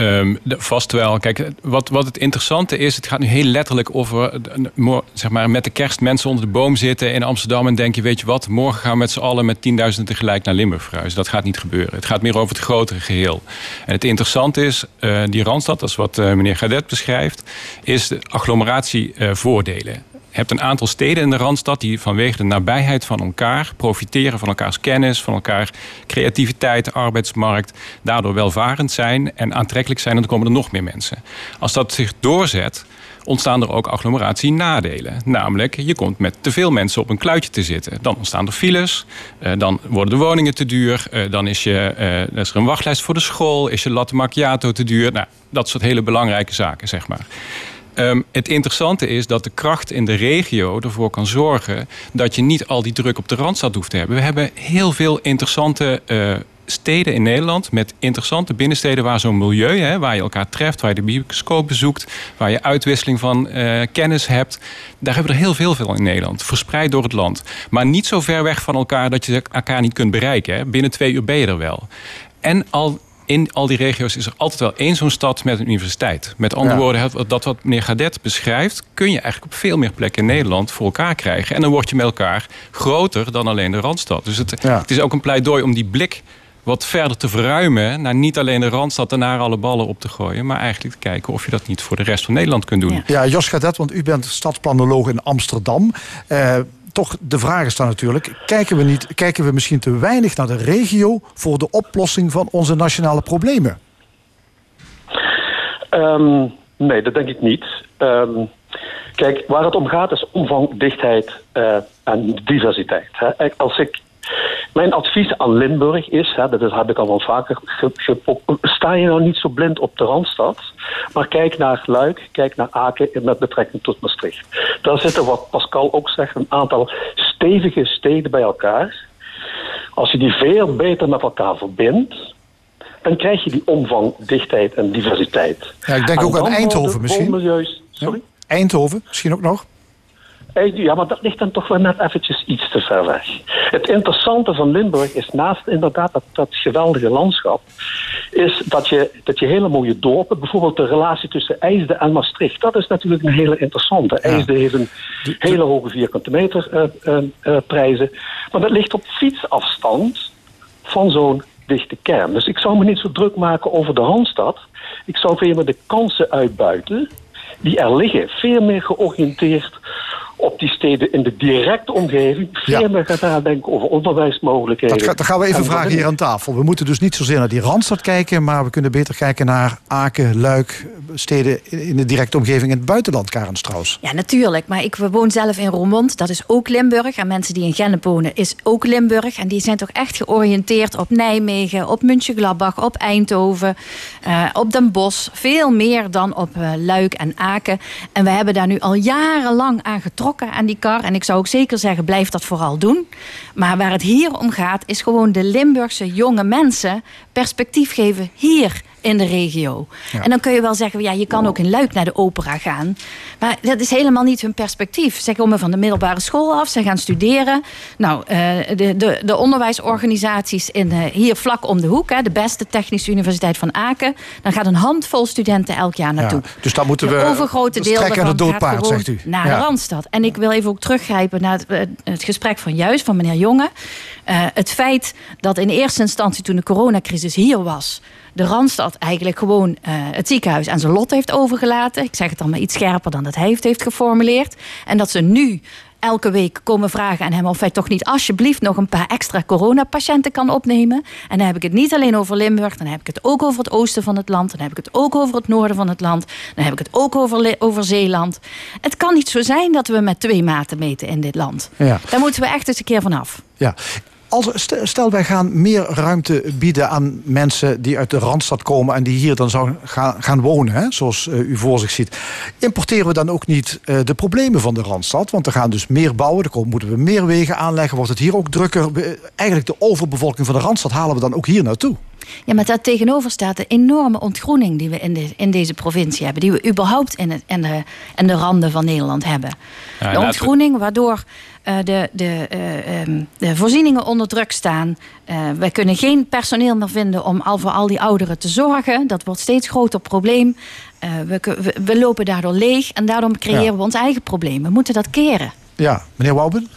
Um, vast wel. Kijk, wat, wat het interessante is, het gaat nu heel letterlijk over zeg maar, met de kerst mensen onder de boom zitten in Amsterdam en denk je, weet je wat, morgen gaan we met z'n allen met 10.000 tegelijk naar Limburg verhuizen. Dat gaat niet gebeuren. Het gaat meer over het grotere geheel. En het interessante is, uh, die Randstad, dat is wat uh, meneer Gadet beschrijft, is de agglomeratievoordelen. Hebt een aantal steden in de Randstad die vanwege de nabijheid van elkaar profiteren van elkaars kennis, van elkaar creativiteit, arbeidsmarkt, daardoor welvarend zijn en aantrekkelijk zijn en dan komen er nog meer mensen. Als dat zich doorzet, ontstaan er ook agglomeratie-nadelen. Namelijk, je komt met te veel mensen op een kluitje te zitten. Dan ontstaan er files, eh, dan worden de woningen te duur... Eh, dan is, je, eh, is er een wachtlijst voor de school, is je latte macchiato te duur. Nou, dat soort hele belangrijke zaken, zeg maar. Um, het interessante is dat de kracht in de regio ervoor kan zorgen dat je niet al die druk op de randstad hoeft te hebben. We hebben heel veel interessante uh, steden in Nederland met interessante binnensteden waar zo'n milieu, hè, waar je elkaar treft, waar je de bioscoop bezoekt, waar je uitwisseling van uh, kennis hebt. Daar hebben we er heel veel veel in Nederland, verspreid door het land. Maar niet zo ver weg van elkaar dat je elkaar niet kunt bereiken. Hè. Binnen twee uur ben je er wel. En al in al die regio's is er altijd wel één zo'n stad met een universiteit. Met andere woorden, dat wat meneer Gadet beschrijft... kun je eigenlijk op veel meer plekken in Nederland voor elkaar krijgen. En dan word je met elkaar groter dan alleen de Randstad. Dus het, het is ook een pleidooi om die blik wat verder te verruimen... naar niet alleen de Randstad en naar alle ballen op te gooien... maar eigenlijk te kijken of je dat niet voor de rest van Nederland kunt doen. Ja, Jos Gadet, want u bent stadsplanoloog in Amsterdam... Uh, toch de vraag is dan natuurlijk: kijken we, niet, kijken we misschien te weinig naar de regio voor de oplossing van onze nationale problemen? Um, nee, dat denk ik niet. Um, kijk, waar het om gaat is omvang, dichtheid uh, en diversiteit. Als ik mijn advies aan Limburg is, hè, dat heb ik al wel vaker sta je nou niet zo blind op de Randstad, maar kijk naar Luik, kijk naar Aken met betrekking tot Maastricht. Daar zitten, wat Pascal ook zegt, een aantal stevige steden bij elkaar. Als je die veel beter met elkaar verbindt, dan krijg je die omvang, dichtheid en diversiteit. Ja, ik denk ook aan Eindhoven misschien. Sorry? Eindhoven misschien ook nog? Ja, maar dat ligt dan toch wel net eventjes iets te ver weg. Het interessante van Limburg is naast inderdaad dat, dat geweldige landschap... is dat je, dat je hele mooie dorpen... bijvoorbeeld de relatie tussen IJsden en Maastricht... dat is natuurlijk een hele interessante. Ja. IJsden heeft een hele hoge vierkante meter uh, uh, uh, prijzen. Maar dat ligt op fietsafstand van zo'n dichte kern. Dus ik zou me niet zo druk maken over de Randstad. Ik zou veel meer de kansen uitbuiten die er liggen. Veel meer georiënteerd op die steden in de directe omgeving veel ja. meer gaat nadenken over onderwijsmogelijkheden. Dat, dat gaan we even vragen hier aan tafel. We moeten dus niet zozeer naar die Randstad kijken, maar we kunnen beter kijken naar Aken, Luik, steden in de directe omgeving in het buitenland, Karen Strauss. Ja, natuurlijk. Maar ik woon zelf in Roermond, dat is ook Limburg. En mensen die in Gennep wonen, is ook Limburg. En die zijn toch echt georiënteerd op Nijmegen, op München-Gladbach, op Eindhoven, uh, op Den Bosch. Veel meer dan op uh, Luik en Aken. En we hebben daar nu al jarenlang aan getrokken aan die kar. En ik zou ook zeker zeggen, blijf dat vooral doen. Maar waar het hier om gaat, is gewoon de Limburgse jonge mensen perspectief geven hier in de regio. Ja. En dan kun je wel zeggen, ja, je kan ook in Luik naar de opera gaan. Maar dat is helemaal niet hun perspectief. Ze komen van de middelbare school af, ze gaan studeren. Nou, de, de, de onderwijsorganisaties in, hier vlak om de hoek... Hè, de beste Technische Universiteit van Aken... dan gaat een handvol studenten elk jaar naartoe. Ja, dus dan moeten we de overgrote deel daarvan het doodpaard, zegt u. naar de Randstad. En ik wil even ook teruggrijpen naar het, het gesprek van juist, van meneer Jonge. Uh, het feit dat in eerste instantie toen de coronacrisis hier was de Randstad eigenlijk gewoon uh, het ziekenhuis aan zijn lot heeft overgelaten. Ik zeg het dan maar iets scherper dan dat hij heeft, heeft geformuleerd. En dat ze nu elke week komen vragen aan hem of hij toch niet alsjeblieft nog een paar extra coronapatiënten kan opnemen. En dan heb ik het niet alleen over Limburg, dan heb ik het ook over het oosten van het land, dan heb ik het ook over het noorden van het land, dan heb ik het ook over, over Zeeland. Het kan niet zo zijn dat we met twee maten meten in dit land. Ja. Daar moeten we echt eens een keer vanaf. Ja, als, stel, wij gaan meer ruimte bieden aan mensen die uit de Randstad komen en die hier dan zouden gaan, gaan wonen, hè, zoals uh, u voor zich ziet. Importeren we dan ook niet uh, de problemen van de Randstad? Want er gaan dus meer bouwen, er moeten we meer wegen aanleggen, wordt het hier ook drukker. Eigenlijk de overbevolking van de Randstad halen we dan ook hier naartoe. Ja, maar daar tegenover staat de enorme ontgroening die we in, de, in deze provincie hebben. Die we überhaupt in, het, in, de, in de randen van Nederland hebben. Ja, de ontgroening waardoor uh, de, de, uh, um, de voorzieningen onder druk staan. Uh, wij kunnen geen personeel meer vinden om al voor al die ouderen te zorgen. Dat wordt steeds groter probleem. We, we, we, lopen daardoor leeg en daardoor creëren ja. we ons eigen probleem. We moeten dat keren. Ja, meneer Wouben?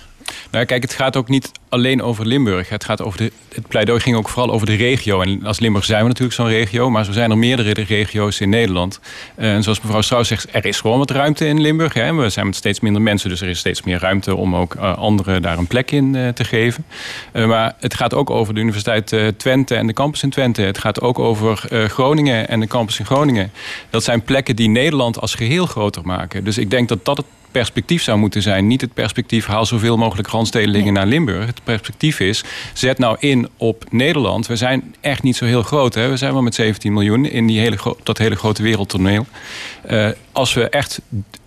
Nou, kijk, het gaat ook niet alleen over Limburg. Het, gaat over de, het pleidooi ging ook vooral over de regio. En als Limburg zijn we natuurlijk zo'n regio, maar er zijn er meerdere regio's in Nederland. Eh, en zoals mevrouw Strauss zegt, er is gewoon wat ruimte in Limburg. Hè. We zijn met steeds minder mensen, dus er is steeds meer ruimte om ook uh, anderen daar een plek in uh, te geven. maar het gaat ook over de Universiteit Twente en de campus in Twente. Het gaat ook over Groningen en de campus in Groningen. Dat zijn plekken die Nederland als geheel groter maken. Dus ik denk dat dat het perspectief zou moeten zijn. Niet het perspectief haal zoveel mogelijk randstedelingen naar Limburg. Het perspectief is, zet nou in op Nederland. We zijn echt niet zo heel groot. Hè? We zijn wel met 17 miljoen in die hele dat hele grote wereldtoneel. Uh, als we echt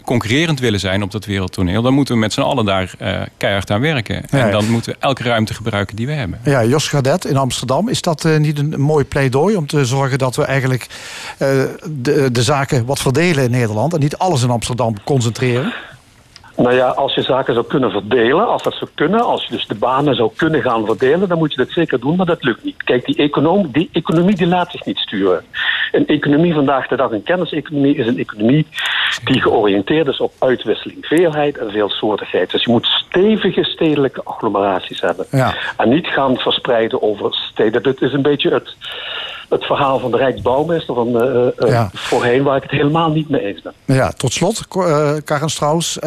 concurrerend willen zijn op dat wereldtoneel... dan moeten we met z'n allen daar uh, keihard aan werken. Ja, en dan moeten we elke ruimte gebruiken die we hebben. Ja, Jos Gadet in Amsterdam. Is dat uh, niet een mooi pleidooi om te zorgen dat we eigenlijk uh, de, de zaken wat verdelen in Nederland... en niet alles in Amsterdam concentreren? Nou ja, als je zaken zou kunnen verdelen, als dat zou kunnen, als je dus de banen zou kunnen gaan verdelen, dan moet je dat zeker doen, maar dat lukt niet. Kijk, die, econom, die economie die laat zich niet sturen. Een economie vandaag de dag, een kenniseconomie, is een economie die georiënteerd is op uitwisseling, veelheid en veelsoortigheid. Dus je moet stevige stedelijke agglomeraties hebben. Ja. En niet gaan verspreiden over steden. Dit is een beetje het het verhaal van de Rijksbouwmeester van uh, voorheen, waar ik het helemaal niet mee eens ben. Ja, tot slot, uh, Karen Strauss.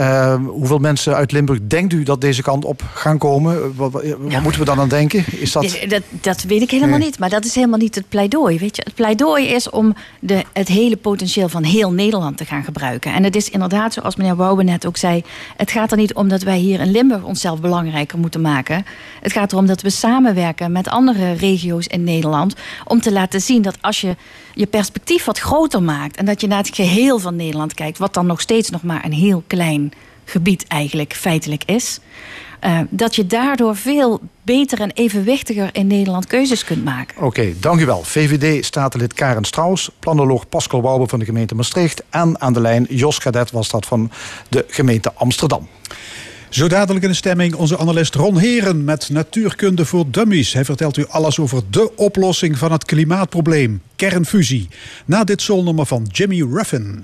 hoeveel mensen uit Limburg denkt u dat deze kant op gaan komen? Wat, wat moeten we dan aan denken? Is dat... dat, dat weet ik helemaal niet, maar dat is helemaal niet het pleidooi. Weet je? Het pleidooi is om de, het hele potentieel van heel Nederland te gaan gebruiken. En het is inderdaad, zoals meneer Wouwen net ook zei... het gaat er niet om dat wij hier in Limburg onszelf belangrijker moeten maken. Het gaat erom dat we samenwerken met andere regio's in Nederland... om te laten te zien dat als je je perspectief wat groter maakt... en dat je naar het geheel van Nederland kijkt... wat dan nog steeds nog maar een heel klein gebied eigenlijk feitelijk is... Uh, dat je daardoor veel beter en evenwichtiger in Nederland keuzes kunt maken. Oké, okay, dank u wel. VVD-statenlid Karen Strauss, planoloog Pascal Wouwer van de gemeente Maastricht... en aan de lijn Jos Gadet was dat van de gemeente Amsterdam. Zo dadelijk in de stemming onze analist Ron Heren met Natuurkunde voor Dummies. Hij vertelt u alles over de oplossing van het klimaatprobleem, kernfusie. Na dit solnummer van Jimmy Ruffin.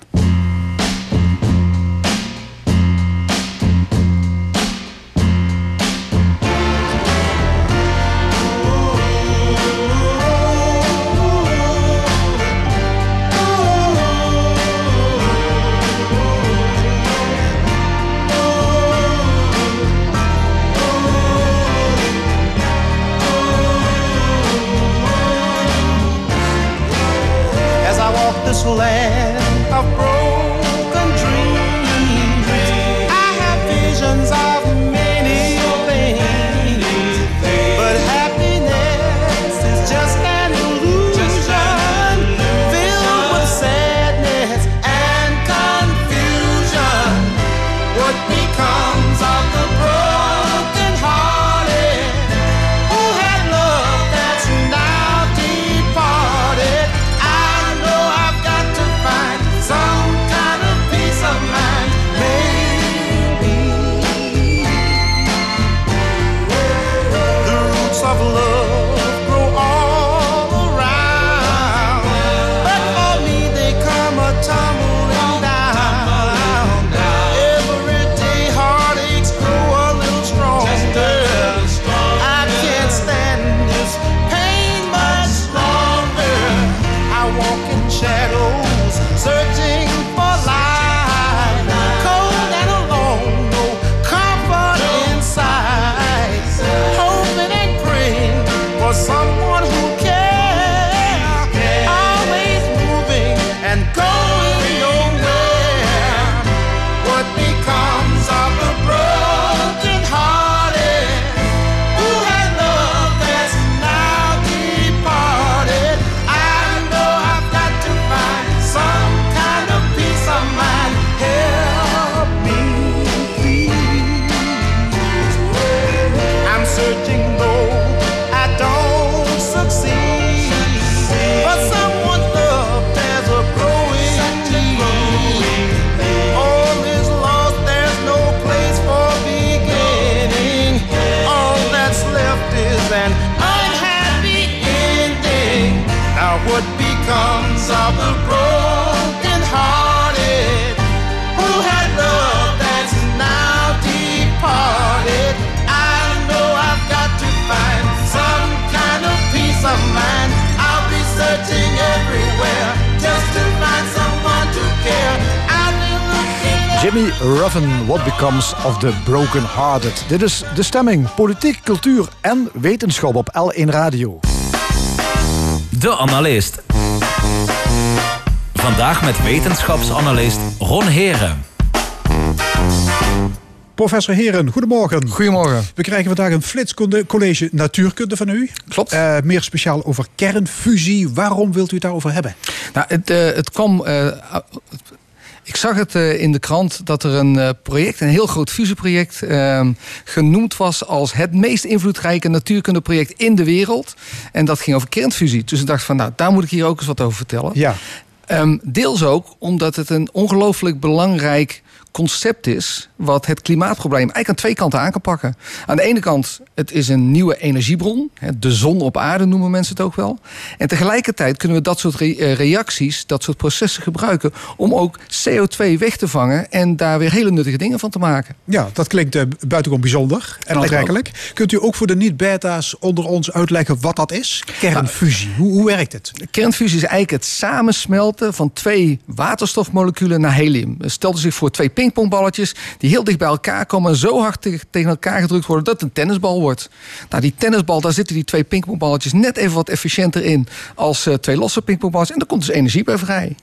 Ruffin, What Becomes of the Broken Hearted. Dit is De Stemming, politiek, cultuur en wetenschap op L1 Radio. De Analist. Vandaag met wetenschapsanalist Ron Heren. Professor Heren, goedemorgen. Goedemorgen. We krijgen vandaag een flitscollege natuurkunde van u. Klopt. Uh, meer speciaal over kernfusie. Waarom wilt u het daarover hebben? Nou, het, uh, het kwam... Uh, ik zag het in de krant dat er een project, een heel groot fusieproject, ehm, genoemd was als het meest invloedrijke natuurkundeproject in de wereld. En dat ging over kernfusie. Dus ik dacht van, nou, daar moet ik hier ook eens wat over vertellen. Ja. Um, deels ook omdat het een ongelooflijk belangrijk concept is wat het klimaatprobleem eigenlijk aan twee kanten aan kan pakken. Aan de ene kant, het is een nieuwe energiebron. De zon op aarde noemen mensen het ook wel. En tegelijkertijd kunnen we dat soort eh, reacties, dat soort processen gebruiken om ook CO2 weg te vangen en daar weer hele nuttige dingen van te maken. Ja, dat klinkt uh, buitengewoon bijzonder en aantrekkelijk. Kunt u ook voor de niet-beta's onder ons uitleggen wat dat is? Kernfusie, hoe, hoe werkt het? Kernfusie is eigenlijk het samensmelten van twee waterstofmoleculen naar helium. Stel zich voor twee pingpongballetjes die heel dicht bij elkaar komen en zo hard tegen elkaar gedrukt worden dat het een tennisbal wordt. Nou, die tennisbal, daar zitten die twee pingpongballetjes net even wat efficiënter in als uh, twee losse pingpongballetjes. En daar komt dus energie bij vrij.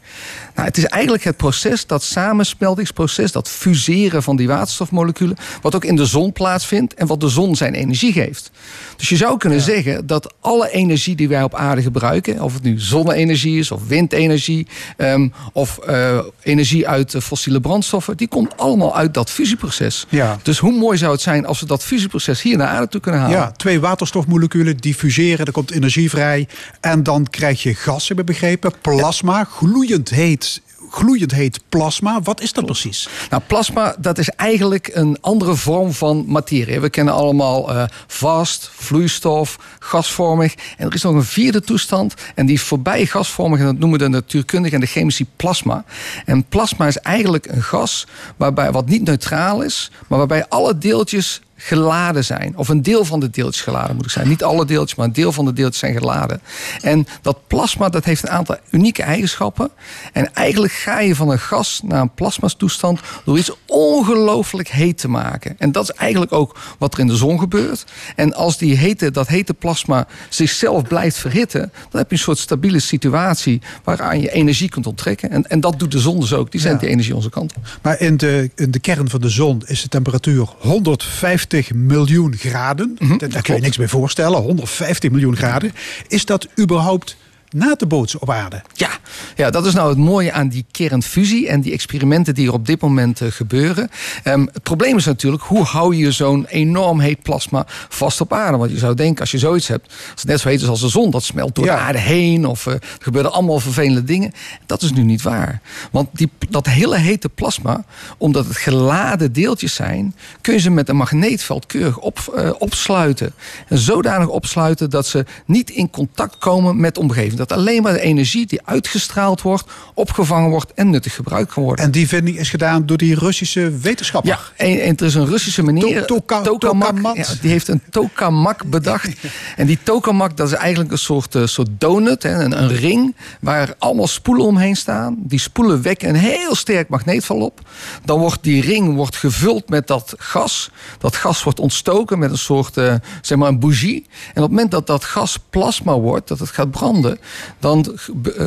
Nou, het is eigenlijk het proces, dat samensmeltingsproces, dat fuseren van die waterstofmoleculen, wat ook in de zon plaatsvindt en wat de zon zijn energie geeft. Dus je zou kunnen zeggen dat alle energie die wij op aarde gebruiken, of het nu zonne-energie is of windenergie um, of uh, energie uit uh, fossiele brandstoffen, die komt allemaal uit dat fusieproces. Ja. Dus hoe mooi zou het zijn als we dat fusieproces hier naar aarde toe kunnen halen? Ja, twee waterstofmoleculen die fuseren, er komt energie vrij. En dan krijg je gas, heb ik begrepen, plasma, gloeiend heet gloeiend heet plasma. Wat is dat precies? Nou, plasma dat is eigenlijk een andere vorm van materie. We kennen allemaal uh, vast, vloeistof, gasvormig. En er is nog een vierde toestand. En die is voorbij gasvormig. En dat noemen de natuurkundigen en de chemici plasma. En plasma is eigenlijk een gas waarbij, wat niet neutraal is. Maar waarbij alle deeltjes geladen zijn. Of een deel van de deeltjes geladen moet ik zijn. Niet alle deeltjes, maar een deel van de deeltjes zijn geladen. En dat plasma dat heeft een aantal unieke eigenschappen. En eigenlijk ga je van een gas naar een plasmastoestand door iets ongelooflijk heet te maken. En dat is eigenlijk ook wat er in de zon gebeurt. En als die hete, dat hete plasma zichzelf blijft verhitten, dan heb je een soort stabiele situatie waaraan je energie kunt onttrekken. En, en dat doet de zon dus ook. Die zendt ja. die energie onze kant op. Maar in de, in de kern van de zon is de temperatuur 150 miljoen graden. Mm -hmm, Daar kun je niks bij voorstellen. 150 miljoen graden. Is dat überhaupt na te bootsen op aarde. Ja, ja, dat is nou het mooie aan die kernfusie en die experimenten die er op dit moment uh, gebeuren. Um, het probleem is natuurlijk, hoe hou je zo'n enorm heet plasma vast op aarde? Want je zou denken, als je zoiets hebt, als het net zo heet is als de zon, dat smelt door ja. de aarde heen of uh, er gebeuren allemaal vervelende dingen. Dat is nu niet waar. Want die, dat hele hete plasma, omdat het geladen deeltjes zijn, kun je ze met een magneetveld keurig op, uh, opsluiten. En zodanig opsluiten dat ze niet in contact komen met de omgeving dat alleen maar de energie die uitgestraald wordt, opgevangen wordt en nuttig gebruikt kan worden. En die vinding is gedaan door die Russische wetenschapper. Ja, en, en er is een Russische meneer, to toka, tokamak, tokamak. Ja, die heeft een tokamak bedacht. en die tokamak, dat is eigenlijk een soort, uh, soort donut, hè, een, een ring, waar allemaal spoelen omheen staan. Die spoelen wekken een heel sterk magneetveld op. Dan wordt die ring wordt gevuld met dat gas. Dat gas wordt ontstoken met een soort, uh, zeg maar een bougie. En op het moment dat dat gas plasma wordt, dat het gaat branden, dan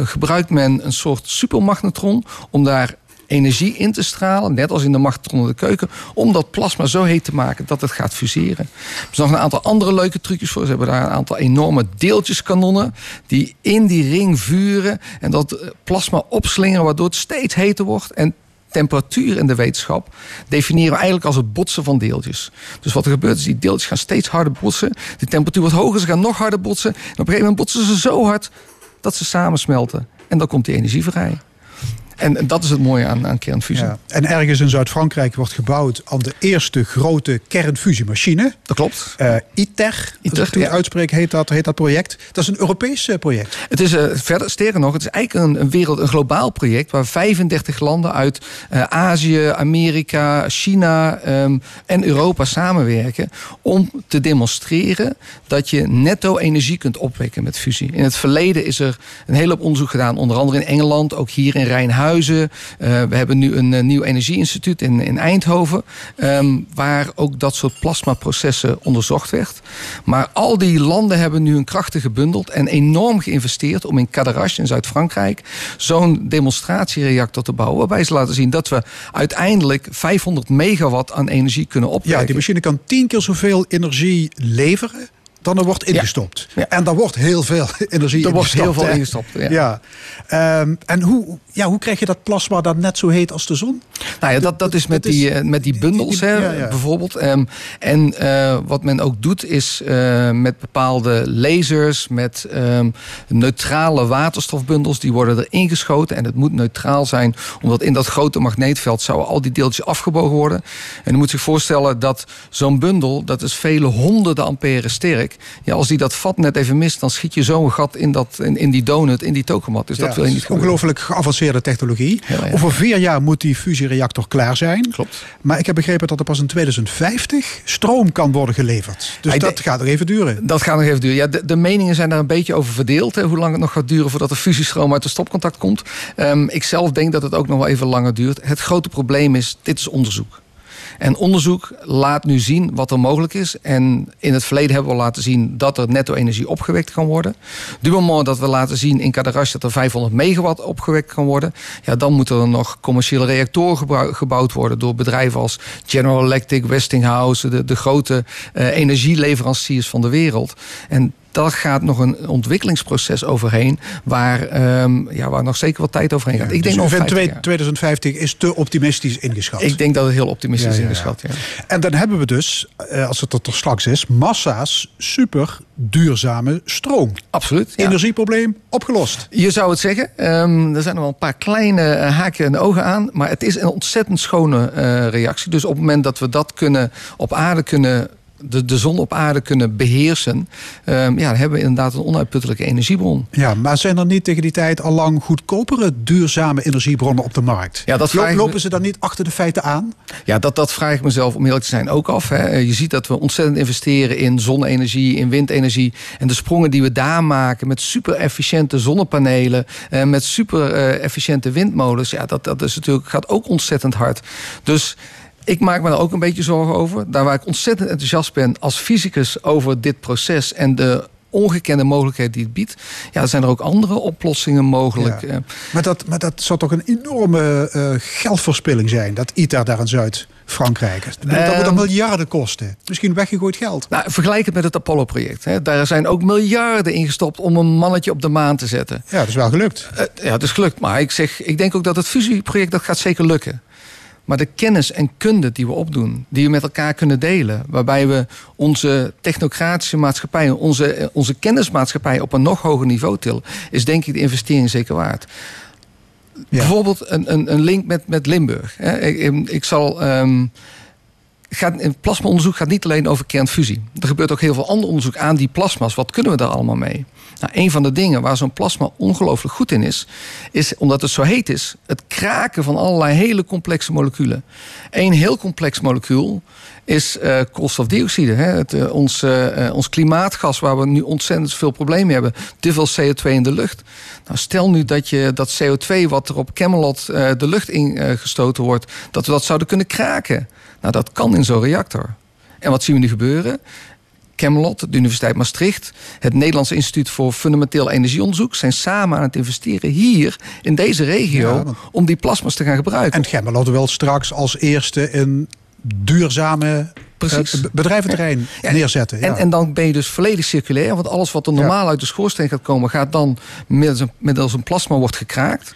gebruikt men een soort supermagnetron om daar energie in te stralen, net als in de magnetron in de keuken, om dat plasma zo heet te maken dat het gaat fuseren. Er zijn nog een aantal andere leuke trucjes voor. Ze hebben daar een aantal enorme deeltjeskanonnen die in die ring vuren en dat plasma opslingeren, waardoor het steeds heter wordt. En temperatuur in de wetenschap definiëren we eigenlijk als het botsen van deeltjes. Dus wat er gebeurt is, die deeltjes gaan steeds harder botsen. De temperatuur wordt hoger, ze gaan nog harder botsen. En op een gegeven moment botsen ze zo hard dat ze samensmelten. En dan komt die energie vrij. En dat is het mooie aan, aan kernfusie. Ja. En ergens in Zuid-Frankrijk wordt gebouwd aan de eerste grote kernfusiemachine. Dat klopt. Uh, ITER, ITER als ik het ja. uitspreek, heet dat, heet dat project. Dat is een Europees project. Het is uh, verder, sterker nog, het is eigenlijk een, een, wereld, een globaal project waar 35 landen uit uh, Azië, Amerika, China um, en Europa samenwerken om te demonstreren dat je netto energie kunt opwekken met fusie. In het verleden is er een hele hoop onderzoek gedaan, onder andere in Engeland, ook hier in Rijnhuizen Huizen. Eh, we hebben nu een eh, nieuw energieinstituut in, in Eindhoven. ehm, waar ook dat soort plasmaprocessen onderzocht werd. Maar al die landen hebben nu hun krachten gebundeld en enorm geïnvesteerd om in Cadarache in Zuid-Frankrijk zo'n demonstratiereactor te bouwen. Waarbij ze laten zien dat we uiteindelijk 500 megawatt aan energie kunnen opwekken. Ja, die machine kan tien keer zoveel energie leveren dan er wordt ingestopt. Ja. En daar wordt heel veel energie Er wordt heel veel hè? ingestopt, ja. Ja. Ehm, en hoe, ja, hoe krijg je dat plasma dan net zo heet als de zon? Nou ja, dat, dat is met Dat die, eh, met die bundels, die- hè, ja, bijvoorbeeld. Ehm, en eh, wat men ook doet, is eh, met bepaalde lasers, met ehm, neutrale waterstofbundels, die worden er ingeschoten. En het moet neutraal zijn, omdat in dat grote magneetveld zouden al die deeltjes afgebogen worden. En u moet zich voorstellen dat zo'n bundel, dat is vele honderden ampère sterk. Ja, als die dat vat net even mist, dan schiet je zo'n gat in, dat, in, in die donut, in die tokamat. Dus Ja, dat wil je niet is gebeuren. Geavanceerde technologie. Ja, ja. Over vier jaar moet die fusiereactor klaar zijn. Klopt. Maar ik heb begrepen dat er pas in 2050 stroom kan worden geleverd. Dus dat gaat nog even duren. Dat gaat nog even duren. Ja, de, de meningen zijn daar een beetje over verdeeld. Hè, hoe lang het nog gaat duren voordat de fusiestroom uit de stopcontact komt. Ehm, ik zelf denk dat het ook nog wel even langer duurt. Het grote probleem is, dit is onderzoek. En onderzoek laat nu zien wat er mogelijk is. En in het verleden hebben we laten zien dat er netto-energie opgewekt kan worden. Du moment dat we laten zien in Cadarache dat er 500 megawatt opgewekt kan worden. Ja, dan moeten er nog commerciële reactoren gebou- gebouwd worden door bedrijven als General Electric, Westinghouse, de, de grote eh, energieleveranciers van de wereld. En daar gaat nog een ontwikkelingsproces overheen, waar, ehm, ja, waar nog zeker wat tijd overheen gaat. ik Dus denk nog vindt 50 twee- jaar. 2050 is te optimistisch ingeschat. Ik denk dat het heel optimistisch Ja, ja, ingeschat ja. En dan hebben we dus, eh, als het er toch straks is, massa's super duurzame stroom. Absoluut. Energieprobleem opgelost. Je zou het zeggen. Ehm, er zijn nog wel een paar kleine eh, haken en ogen aan. Maar het is een ontzettend schone eh, reactie. Dus op het moment dat we dat kunnen op aarde kunnen. De, de zon op aarde kunnen beheersen. ehm, ja, dan hebben we inderdaad een onuitputtelijke energiebron. Ja, maar zijn er niet tegen die tijd al lang goedkopere duurzame energiebronnen op de markt? Ja, dat Lo- vraag ik me- Lopen ze dan niet achter de feiten aan? Ja, dat, dat vraag ik mezelf om eerlijk te zijn ook af. Hè. Je ziet dat we ontzettend investeren in zonne-energie, in windenergie. En de sprongen die we daar maken met super efficiënte zonnepanelen. eh, met super efficiënte windmolens. Ja, dat, dat is natuurlijk, gaat ook ontzettend hard. Dus ik maak me daar ook een beetje zorgen over. Daar waar ik ontzettend enthousiast ben als fysicus over dit proces en de ongekende mogelijkheden die het biedt. Ja, er zijn er ook andere oplossingen mogelijk. Ja. Eh, Maar dat, maar dat zou toch een enorme eh, geldverspilling zijn, dat ITER daar in Zuid-Frankrijk. Dat moet Ehm. dan miljarden kosten. Misschien weggegooid geld. Nou, vergelijk het met het Apollo-project. Daar zijn ook miljarden in gestopt om een mannetje op de maan te zetten. Ja, dat is wel gelukt. Eh, ja, het is gelukt. Maar ik, zeg, ik denk ook dat het fusieproject dat gaat zeker lukken. Maar de kennis en kunde die we opdoen, die we met elkaar kunnen delen, waarbij we onze technocratische maatschappij, onze, onze kennismaatschappij op een nog hoger niveau tillen, is denk ik de investering zeker waard. Ja. Bijvoorbeeld een, een, een link met, met Limburg. Ik, ik zal. ehm, gaat, plasmaonderzoek gaat niet alleen over kernfusie. Er gebeurt ook heel veel ander onderzoek aan die plasma's. Wat kunnen we daar allemaal mee? Nou, een van de dingen waar zo'n plasma ongelooflijk goed in is, is omdat het zo heet is, het kraken van allerlei hele complexe moleculen. Eén heel complex molecuul is eh, koolstofdioxide. Hè? Het, eh, ons, eh, ons klimaatgas, waar we nu ontzettend veel problemen hebben. Te veel CO2 in de lucht. Nou, stel nu dat je dat CO2 wat er op Camelot de lucht ingestoten wordt, dat we dat zouden kunnen kraken. Nou, dat kan in zo'n reactor. En wat zien we nu gebeuren? Camelot, de Universiteit Maastricht, het Nederlands Instituut voor Fundamenteel Energieonderzoek zijn samen aan het investeren hier in deze regio Ja, om die plasma's te gaan gebruiken. En Gemmelot wil straks als eerste een duurzame Precies. bedrijventerrein Ja, neerzetten. Ja. En, en dan ben je dus volledig circulair. Want alles wat er normaal uit de schoorsteen gaat komen... gaat dan middels een, middels een plasma wordt gekraakt.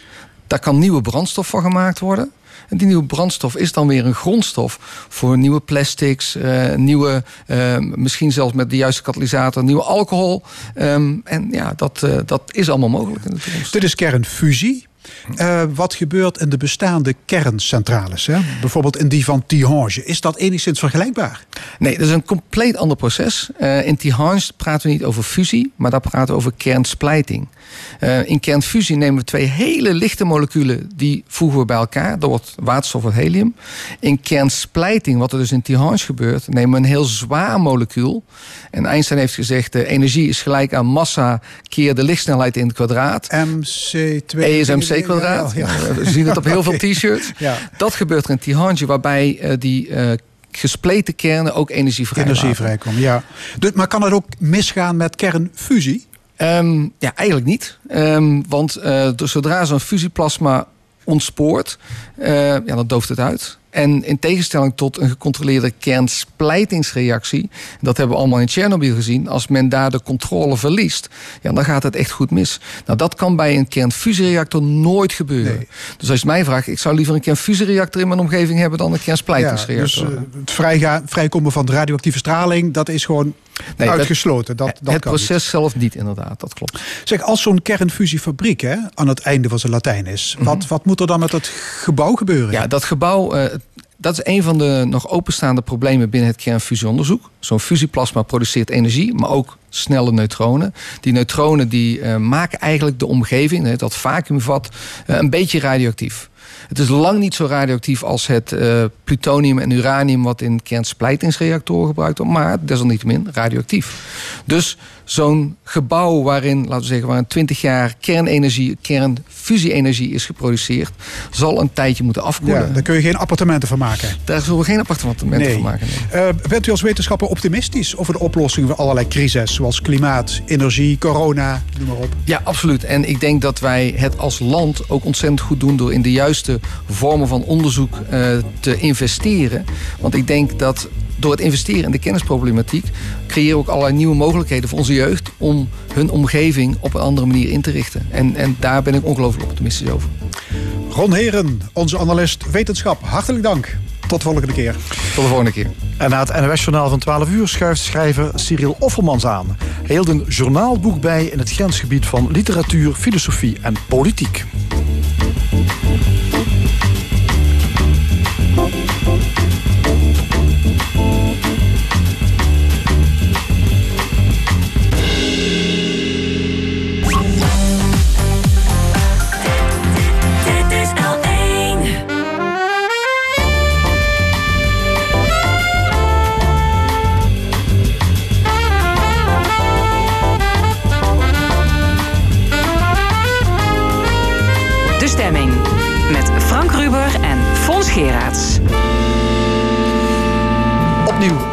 Daar kan nieuwe brandstof van gemaakt worden. En die nieuwe brandstof is dan weer een grondstof... voor nieuwe plastics, eh, nieuwe... eh, misschien zelfs met de juiste katalysator... nieuwe alcohol. Ehm, en ja, dat, eh, dat is allemaal mogelijk in de toekomst. Dit is kernfusie. Eh, wat gebeurt in de bestaande kerncentrales? Hè? Bijvoorbeeld in die van Tihange. Is dat enigszins vergelijkbaar? Nee, dat is een compleet ander proces. Eh, in Tihange praten we niet over fusie, maar daar praten we over kernsplijting. Eh, in kernfusie nemen we twee hele lichte moleculen, die voegen we bij elkaar. Dat wordt waterstof en helium. In kernsplijting, wat er dus in Tihange gebeurt, nemen we een heel zwaar molecuul. En Einstein heeft gezegd, de energie is gelijk aan massa keer de lichtsnelheid in het kwadraat. MC2. ESMC C-kwadraat. Ja, ja. We zien het op heel veel t-shirts. Ja. Dat gebeurt er in Tihange, waarbij eh, die eh, gespleten kernen ook energie vrijlaten. Energie vrijkomen, ja. Dus, maar kan het ook misgaan met kernfusie? Ehm, ja, eigenlijk niet. Ehm, want dus zodra zo'n fusieplasma ontspoort, ja, dan dooft het uit. En in tegenstelling tot een gecontroleerde kernsplijtingsreactie, dat hebben we allemaal in Tsjernobyl gezien, als men daar de controle verliest, ja, dan gaat het echt goed mis. Nou, dat kan bij een kernfusiereactor nooit gebeuren. Nee. Dus als je mij vraagt, ik zou liever een kernfusiereactor in mijn omgeving hebben dan een Ja, dus kernsplijtingsreactor. eh, het vrijkomen van de radioactieve straling, dat is gewoon Nee, dat- uitgesloten. Dat, dat het kan proces niet. zelf niet, inderdaad, dat klopt. Zeg, als zo'n kernfusiefabriek hè, aan het einde van zijn Latijn is, wat, wat moet er dan met het gebouw gebeuren? Mhm. Ja, dat gebouw, eh, dat is een van de nog openstaande problemen binnen het kernfusieonderzoek. Zo'n fusieplasma produceert energie, maar ook snelle neutronen. Die neutronen die, eh, maken eigenlijk de omgeving, dat vacuümvat, eh, een beetje radioactief. Het is lang niet zo radioactief als het eh, plutonium en uranium... wat in kernsplijtingsreactoren gebruikt wordt, maar desalniettemin radioactief. Dus zo'n gebouw waarin, laten we zeggen, waarin 20 jaar kernenergie, kernfusie-energie is geproduceerd, zal een tijdje moeten Ja, afkoelen. daar kun je geen appartementen van maken. Daar zullen we geen appartementen Nee. van maken. nee. Eh, bent u als wetenschapper optimistisch over de oplossing van allerlei crises, zoals klimaat, energie, corona, noem maar op? Ja, absoluut. En ik denk dat wij het als land ook ontzettend goed doen door in de juiste vormen van onderzoek eh, te investeren. Want ik denk dat door het investeren in de kennisproblematiek creëren we ook allerlei nieuwe mogelijkheden voor onze jeugd om hun omgeving op een andere manier in te richten. En, en daar ben ik ongelooflijk optimistisch over. Ron Heren, onze analist wetenschap, hartelijk dank. Tot de volgende keer. Tot de volgende keer. En na het NOS-journaal van 12 uur schuift schrijver Cyril Offermans aan. Hij hield een journaalboek bij in het grensgebied van literatuur, filosofie en politiek.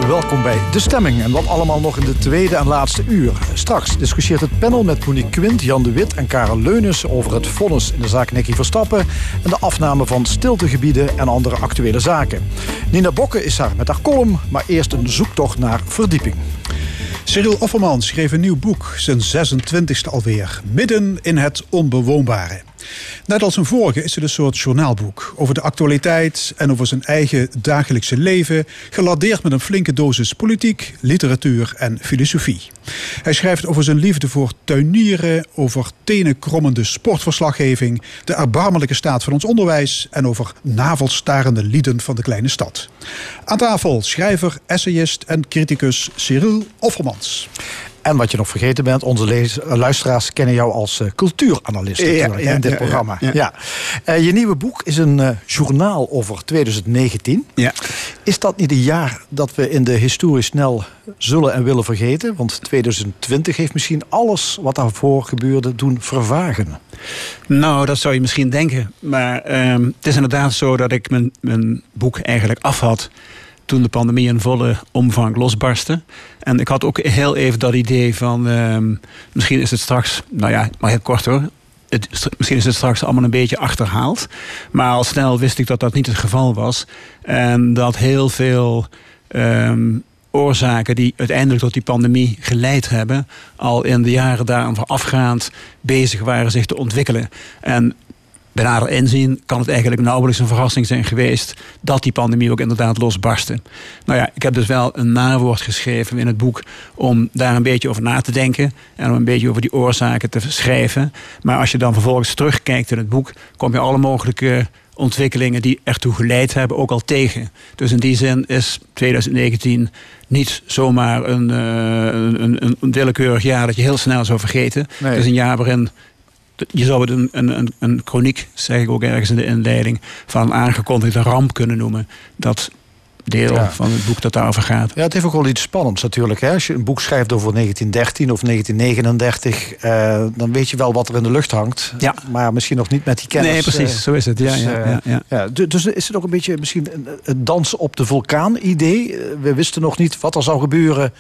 Welkom bij De Stemming. En wat allemaal nog in de tweede en laatste uur. Straks discussieert het panel met Monique Quint, Jan de Wit en Karel Leunis... over het vonnis in de zaak Nicky Verstappen... en de afname van stiltegebieden en andere actuele zaken. Nina Bokke is daar met haar column, maar eerst een zoektocht naar verdieping. Cyril Offermans schreef een nieuw boek, zijn 26e alweer, midden in het onbewoonbare. Net als zijn vorige is het een soort journaalboek over de actualiteit en over zijn eigen dagelijkse leven, geladeerd met een flinke dosis politiek, literatuur en filosofie. Hij schrijft over zijn liefde voor tuinieren, over tenenkrommende sportverslaggeving, de erbarmelijke staat van ons onderwijs en over navelstarende lieden van de kleine stad. Aan tafel schrijver, essayist en criticus Cyril Offermans. En wat je nog vergeten bent, onze lees- eh, luisteraars kennen jou als eh, cultuuranalist Ja, natuurlijk, ja, in dit ja, programma. ja. Eh, je nieuwe boek is een journaal over 2019. Ja. Is dat niet een jaar dat we in de historie snel zullen en willen vergeten? Want 2020 heeft misschien alles wat daarvoor gebeurde doen vervagen. Nou, dat zou je misschien denken. Maar ehm, het is inderdaad zo dat ik mijn, mijn boek eigenlijk af had toen de pandemie in volle omvang losbarstte. En ik had ook heel even dat idee van... ehm, misschien is het straks, nou ja, maar heel kort hoor... Het, misschien is het straks allemaal een beetje achterhaald. Maar al snel wist ik dat dat niet het geval was. En dat heel veel ehm, oorzaken die uiteindelijk tot die pandemie geleid hebben... al in de jaren daaraan voorafgaand bezig waren zich te ontwikkelen. En bij nader inzien kan het eigenlijk nauwelijks een verrassing zijn geweest dat die pandemie ook inderdaad losbarstte. Nou ja, ik heb dus wel een nawoord geschreven in het boek om daar een beetje over na te denken en om een beetje over die oorzaken te schrijven. Maar als je dan vervolgens terugkijkt in het boek, kom je alle mogelijke ontwikkelingen die ertoe geleid hebben ook al tegen. Dus in die zin is 2019 niet zomaar een, eh, een, een, een willekeurig jaar dat je heel snel zou vergeten. Nee. Het is een jaar waarin je zou het een, een, chroniek, zeg ik ook ergens in de inleiding, van een aangekondigde ramp kunnen noemen. Dat deel Ja. van het boek dat daarover gaat. Ja, het heeft ook wel iets spannends natuurlijk. Hè? Als je een boek schrijft over 1913 of 1939, eh, dan weet je wel wat er in de lucht hangt. Ja. Maar misschien nog niet met die kennis. nee, precies, eh, zo is het. Ja, dus, ja, eh, ja, ja. ja, du- dus is het ook een beetje misschien een, een dans op de vulkaan idee? We wisten nog niet wat er zou gebeuren.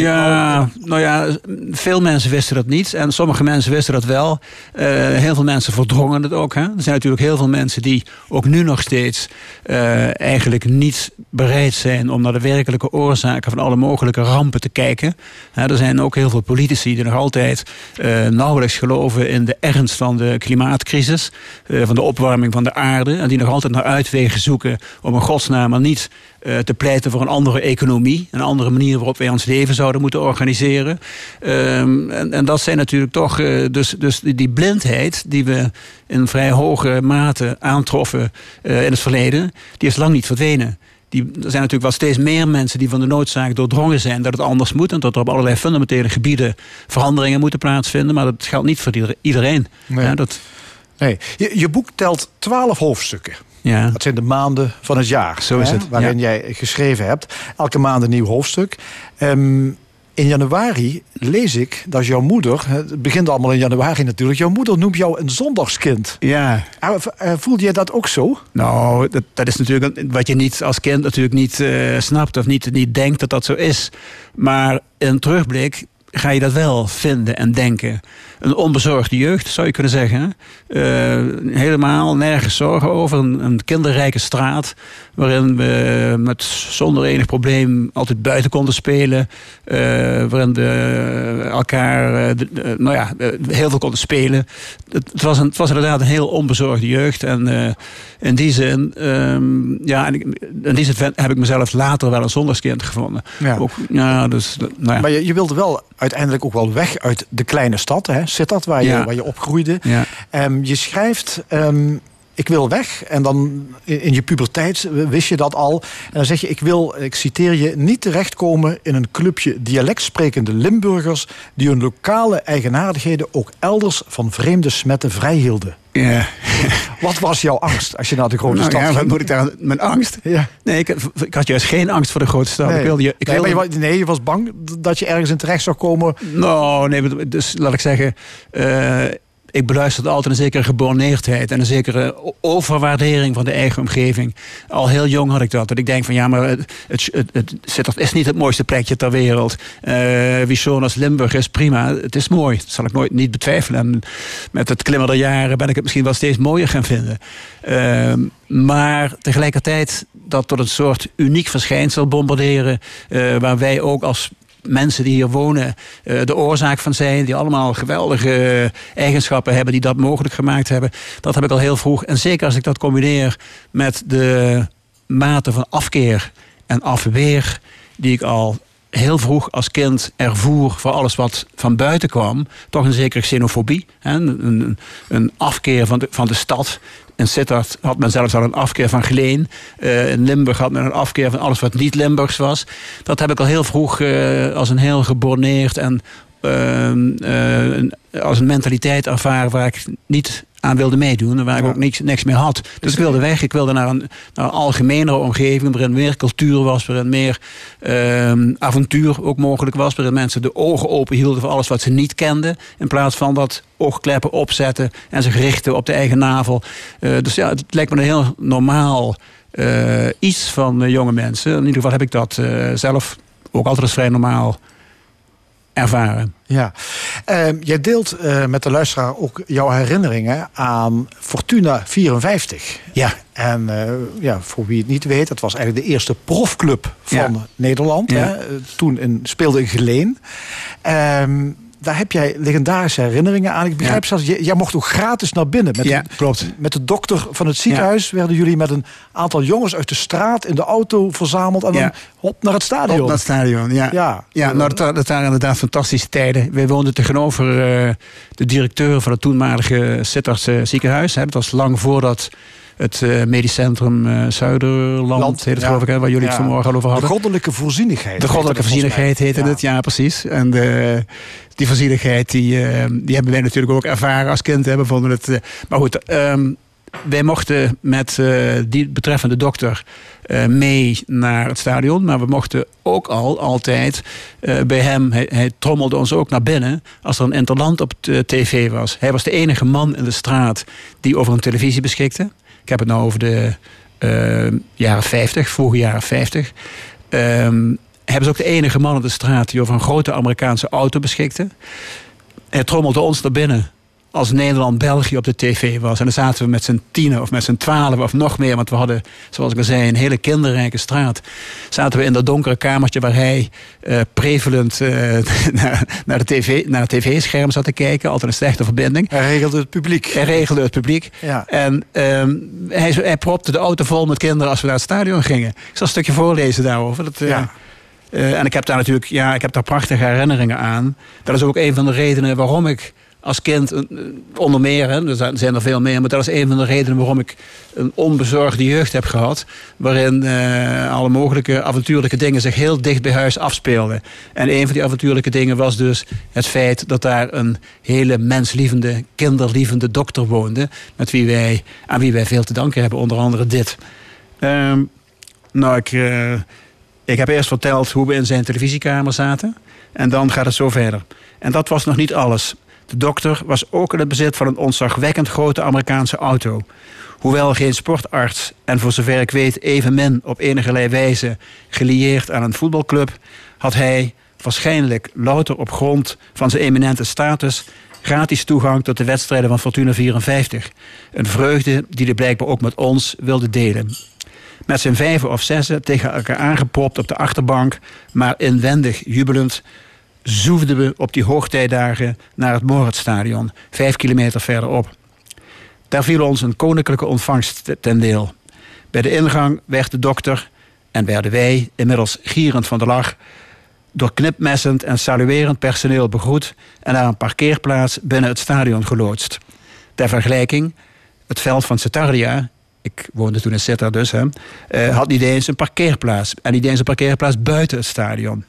Ja, nou ja, veel mensen wisten dat niet. En sommige mensen wisten dat wel. Eh, heel veel mensen verdrongen het ook. Hè. Er zijn natuurlijk heel veel mensen die ook nu nog steeds eh, eigenlijk niet bereid zijn om naar de werkelijke oorzaken van alle mogelijke rampen te kijken. Er zijn ook heel veel politici die nog altijd eh, nauwelijks geloven in de ernst van de klimaatcrisis, van de opwarming van de aarde. En die nog altijd naar uitwegen zoeken om in godsnaam maar niet eh, te pleiten voor een andere economie. Een andere manier waarop wij ons leven zouden moeten organiseren. Ehm, en, en dat zijn natuurlijk toch. eh, dus, dus die, blindheid die we in vrij hoge mate aantroffen eh, in het verleden, die is lang niet verdwenen. Die, er zijn natuurlijk wel steeds meer mensen die van de noodzaak doordrongen zijn dat het anders moet. En dat er op allerlei fundamentele gebieden veranderingen moeten plaatsvinden. Maar dat geldt niet voor ieder- iedereen. Nee. Ja, dat, Nee, je, je boek telt twaalf hoofdstukken. Ja. Dat zijn de maanden van het jaar. Zo is hè, het, Waarin jij geschreven hebt. Elke maand een nieuw hoofdstuk. Ehm, in januari lees ik dat jouw moeder... Het begint allemaal in januari natuurlijk. Jouw moeder noemt jou een zondagskind. ja, Ah, eh, Voelde jij dat ook zo? Nou, dat, dat is natuurlijk wat je niet als kind natuurlijk niet eh, snapt of niet, niet denkt dat dat zo is. Maar in terugblik ga je dat wel vinden en denken. Een onbezorgde jeugd, zou je kunnen zeggen. Eh, helemaal nergens zorgen over. Een, een kinderrijke straat. Waarin we met zonder enig probleem altijd buiten konden spelen. eh, waarin we elkaar eh, de- de- nou ja, heel veel konden spelen. Het, het, was een, het was inderdaad een heel onbezorgde jeugd. En in die zin, ehm, ja, en ik- in die zin heb ik mezelf later wel een zondagskind gevonden. Ja. Ook, ja, dus, nou ja. Maar je, je wilde wel uiteindelijk ook wel weg uit de kleine stad, hè? Sittard, waar je, waar je opgroeide. ja. Ehm, je schrijft, ehm, ik wil weg. En dan in, je puberteit wist je dat al. En dan zeg je, ik wil, ik citeer je, niet terechtkomen in een clubje dialectsprekende Limburgers... die hun lokale eigenaardigheden ook elders van vreemde smetten vrijhielden. Ja. Wat was jouw angst als je naar de grote Nou stad ja, ging? wat moet ik daar, mijn angst? Ja. Nee, ik, ik had juist geen angst voor de grote stad. Nee. Ik wilde, je- ik nee, wilde, je, nee, je was bang dat je ergens in terecht zou komen. Nou, nee, dus laat ik zeggen. eh, ik beluisterde altijd een zekere geborneerdheid en een zekere overwaardering van de eigen omgeving. Al heel jong had ik dat. Dat ik denk van ja, maar het, het, het, het is niet het mooiste plekje ter wereld. Eh wie zo'n als Limburg is prima. Het is mooi. Dat zal ik nooit niet betwijfelen. En met het klimmen der jaren ben ik het misschien wel steeds mooier gaan vinden. Ehm, maar tegelijkertijd dat tot een soort uniek verschijnsel bombarderen. eh, waar wij ook als mensen die hier wonen eh, de oorzaak van zijn. Die allemaal geweldige eigenschappen hebben die dat mogelijk gemaakt hebben. Dat heb ik al heel vroeg. En zeker als ik dat combineer met de mate van afkeer en afweer die ik al heel vroeg als kind ervoer voor alles wat van buiten kwam. Toch een zekere xenofobie. Hè? Een, een, afkeer van de, van de stad. In Sittard had men zelfs al een afkeer van Geleen. Eh, in Limburg had men een afkeer van alles wat niet Limburgs was. Dat heb ik al heel vroeg eh, als een heel geborneerd en ehm, eh, als een mentaliteit ervaren waar ik niet aan wilde meedoen en waar ik ook niks, niks meer had. Dus ik wilde weg. Ik wilde naar een, naar een algemenere omgeving waarin meer cultuur was, waarin meer ehm, avontuur ook mogelijk was, waarin mensen de ogen open hielden voor alles wat ze niet kenden, in plaats van dat oogkleppen opzetten en zich richten op de eigen navel. Eh, dus ja, het lijkt me een heel normaal eh, iets van eh, jonge mensen. In ieder geval heb ik dat zelf ook altijd als vrij normaal ervaren. Ja. Ehm, jij deelt eh, met de luisteraar ook jouw herinneringen aan Fortuna 54. Ja. En eh, ja, voor wie het niet weet, dat was eigenlijk de eerste profclub van Ja. Nederland. Ja. Hè? Eh, Toen in, speelde in Geleen. Ehm, daar heb jij legendarische herinneringen aan. Ik begrijp Ja. zelfs, jij, mocht ook gratis naar binnen. Met Ja, de, klopt. Met de dokter van het ziekenhuis werden jullie met een aantal jongens uit de straat in de auto verzameld. En dan hop naar het stadion. Op naar het stadion, ja. Ja. Ja, nou, dat waren inderdaad fantastische tijden. Wij woonden tegenover eh, de directeur van het toenmalige Sittardse ziekenhuis. Hè. Dat was lang voordat het eh, medisch centrum eh, Zuiderland, Land, heet het ja. geloof ik, hè, waar jullie het vanmorgen al over De hadden. goddelijke voorzienigheid. De goddelijke voorzienigheid heette het, ja, precies. En de, die voorzienigheid, die, eh, die hebben wij natuurlijk ook ervaren als kind. Hè. We vonden het, eh, maar goed, ehm, wij mochten met eh, die betreffende dokter eh, mee naar het stadion. Maar we mochten ook al altijd eh, bij hem, hij, hij, trommelde ons ook naar binnen als er een interland op de tv was. Hij was de enige man in de straat die over een televisie beschikte. Ik heb het nou over de jaren 50, vroege jaren 50. Um, hij was ook de enige man in de straat die over een grote Amerikaanse auto beschikte. Hij trommelde ons naar binnen als Nederland-België op de tv was. En dan zaten we met z'n tienen of met z'n twaalf of nog meer. Want we hadden, zoals ik al zei, een hele kinderrijke straat. Zaten we in dat donkere kamertje waar hij uh, prevelend uh, naar, naar, de tv, naar het tv-scherm zat te kijken. Altijd een slechte verbinding. Hij regelde het publiek. Hij regelde het publiek. Ja. En um, hij, hij propte de auto vol met kinderen als we naar het stadion gingen. Ik zal een stukje voorlezen daarover. Dat, uh, ja. En ik heb daar natuurlijk ja, ik heb daar prachtige herinneringen aan. Dat is ook een van de redenen waarom ik als kind, onder meer, hè, er zijn er veel meer, maar dat is een van de redenen waarom ik een onbezorgde jeugd heb gehad. Waarin uh, alle mogelijke avontuurlijke dingen zich heel dicht bij huis afspeelden. En een van die avontuurlijke dingen was dus het feit dat daar een hele menslievende, kinderlievende dokter woonde. Met wie wij, aan wie wij veel te danken hebben, onder andere dit. Uh, nou, ik, uh, ik heb eerst verteld hoe we in zijn televisiekamer zaten. En dan gaat het zo verder. En dat was nog niet alles. De dokter was ook in het bezit van een ontzagwekkend grote Amerikaanse auto. Hoewel geen sportarts en voor zover ik weet evenmin op enige wijze gelieerd aan een voetbalclub, had hij waarschijnlijk louter op grond van zijn eminente status gratis toegang tot de wedstrijden van Fortuna 54. Een vreugde die hij blijkbaar ook met ons wilde delen. Met zijn vijven of zessen tegen elkaar aangepropt op de achterbank, maar inwendig jubelend, zoefden we op die hoogtijdagen naar het Moritstadion, vijf kilometer verderop. Daar viel ons een koninklijke ontvangst ten deel. Bij de ingang werd de dokter, en werden wij, inmiddels gierend van de lach, door knipmessend en saluerend personeel begroet en naar een parkeerplaats binnen het stadion geloodst. Ter vergelijking, het veld van Cetardia, ik woonde toen in Sittard dus, eh, had niet eens een parkeerplaats. En niet eens een parkeerplaats buiten het stadion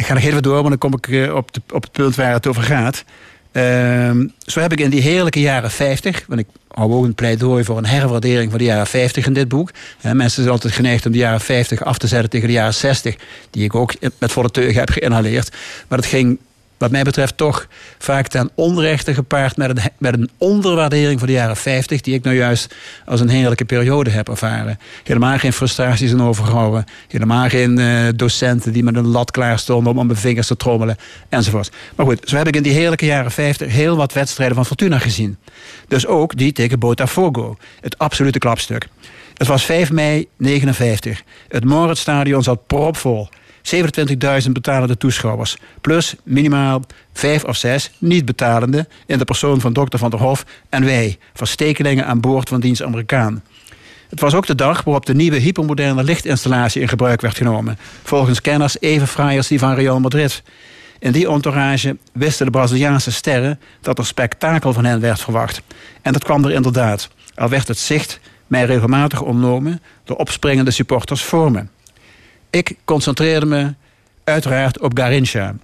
ik ga nog even door, want dan kom ik eh, op, de, op het punt waar het over gaat. Ehm, zo heb ik in die heerlijke jaren 50, want ik hou ook een pleidooi voor een herwaardering van de jaren 50 in dit boek. mensen zijn altijd geneigd om de jaren 50 af te zetten tegen de jaren 60, die ik ook met volle teugen heb geïnhaleerd. Maar het ging wat mij betreft toch vaak ten onrechte gepaard met een, onderwaardering van de jaren 50, die ik nou juist als een heerlijke periode heb ervaren. Helemaal geen frustraties en overgehouden. Helemaal geen uh, docenten die met een lat klaar stonden om op mijn vingers te trommelen, enzovoort. Maar goed, zo heb ik in die heerlijke jaren 50 heel wat wedstrijden van Fortuna gezien. Dus ook die tegen Botafogo, het absolute klapstuk. Het was 5 mei 59. Het Moritstadion zat propvol. 27.000 betalende toeschouwers. Plus minimaal 5 of 6 niet betalende in de persoon van dokter Van der Hof en wij, verstekelingen aan boord van dienst Amerikaan. Het was ook de dag waarop de nieuwe hypermoderne lichtinstallatie in gebruik werd genomen. Volgens kenners even fraai als die van Real Madrid. In die entourage wisten de Braziliaanse sterren dat er spektakel van hen werd verwacht. En dat kwam er inderdaad. Al werd het zicht mij regelmatig ontnomen door opspringende supporters voor me. Ik concentreerde me uiteraard op Garincha.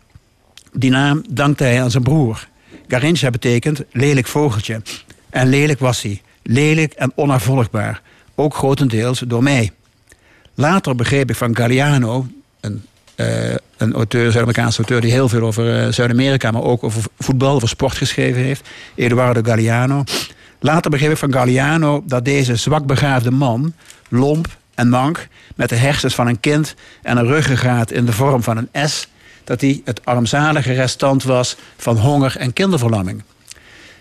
Die naam dankte hij aan zijn broer. Garincha betekent lelijk vogeltje. En lelijk was hij. Lelijk en onafvolgbaar. Ook grotendeels door mij. Later begreep ik van Galliano, een, uh, een auteur, Zuid-Amerikaanse auteur... die heel veel over uh, Zuid-Amerika, maar ook over voetbal, over sport geschreven heeft. Eduardo Galliano. Later begreep ik van Galliano dat deze zwakbegaafde man... lomp en mank met de hersens van een kind en een ruggengraat in de vorm van een S, dat hij het armzalige restant was van honger en kinderverlamming.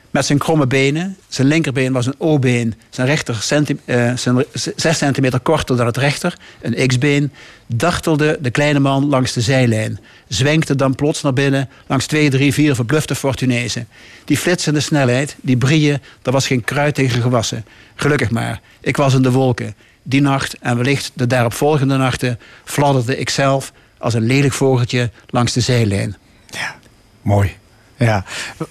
Met zijn kromme benen, zijn linkerbeen was een O-been, zijn rechter centi uh, zijn 6 centimeter korter dan het rechter, een X-been, dartelde de kleine man langs de zijlijn. Zwenkte dan plots naar binnen langs twee, drie, vier verblufte Fortunezen. Die flitsende snelheid, die brieën, daar was geen kruid tegen gewassen. Gelukkig maar, ik was in de wolken die nacht en wellicht de daaropvolgende nachten fladderde ik zelf als een lelijk vogeltje langs de zijlijn. Ja, mooi. Ja.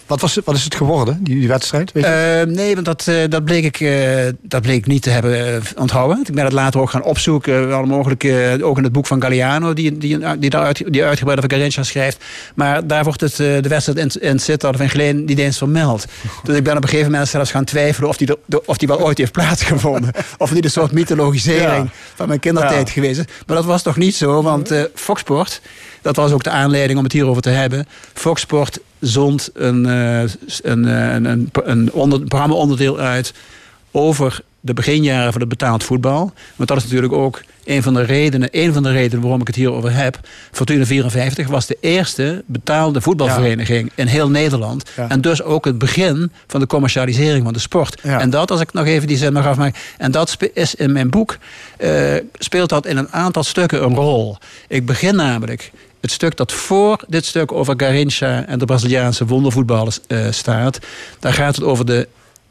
Wat, was, wat is het geworden, die, die wedstrijd? Weet je? Eh, nee, want dat, eh, dat, bleek ik, eh, dat bleek ik niet te hebben onthouden. Ik ben het later ook gaan opzoeken. Wel mogelijk eh, ook in het boek van Galliano, die, die, die, daar uit, die uitgebreid over Garincha schrijft. Maar daar wordt het, de wedstrijd in, in Sittard van Geleen niet eens vermeld. Dus ik ben op een gegeven moment zelfs gaan twijfelen of die, de- of die wel ooit heeft plaatsgevonden. of niet een soort mythologisering Ja. van mijn kindertijd Ja. geweest is. Maar dat was toch niet zo, want Foxport, dat was ook de aanleiding om het hierover te hebben. Foxport zond een, eh, een, eh, een, een, een, onder, een programma-onderdeel uit over de beginjaren van het betaald voetbal. Want dat is natuurlijk ook een van de redenen, een van de redenen waarom ik het hierover heb. Fortuna 54 was de eerste betaalde voetbalvereniging in heel Nederland. Ja. En dus ook het begin van de commercialisering van de sport. Ja. En dat, als ik nog even die zin mag afmaken. En dat is in mijn boek, eh, speelt dat in een aantal stukken een rol. Ik begin namelijk het stuk dat voor dit stuk over Garincha en de Braziliaanse wondervoetballers eh, staat. Daar gaat het over de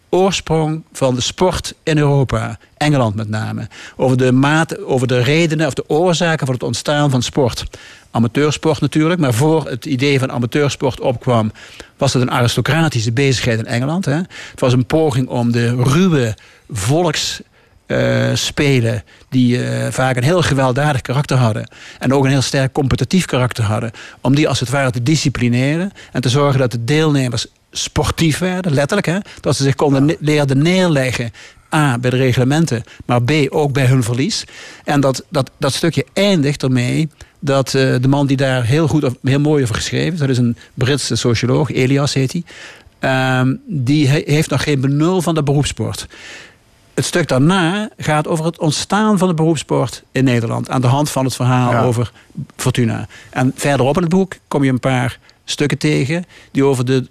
oorsprong van de sport in Europa. Engeland met name. Over de, mate, over de redenen of de oorzaken van het ontstaan van sport. Amateursport natuurlijk, maar voor het idee van amateursport opkwam... was het een aristocratische bezigheid in Engeland. Hè. Het was een poging om de ruwe volks eh, spelen die eh, vaak een heel gewelddadig karakter hadden en ook een heel sterk competitief karakter hadden, om die als het ware te disciplineren en te zorgen dat de deelnemers sportief werden, letterlijk, hè, dat ze zich konden leerden neerleggen. A, bij de reglementen, maar B, ook bij hun verlies. En dat, dat, dat stukje eindigt ermee dat eh, de man die daar heel goed, of heel mooi over geschreven is, dat is een Britse socioloog, Elias heet hij, ehm, die he- heeft nog geen benul van de beroepssport. Het stuk daarna gaat over het ontstaan van de beroepssport in Nederland. Aan de hand van het verhaal Ja. over Fortuna. En verderop in het boek kom je een paar stukken tegen die over de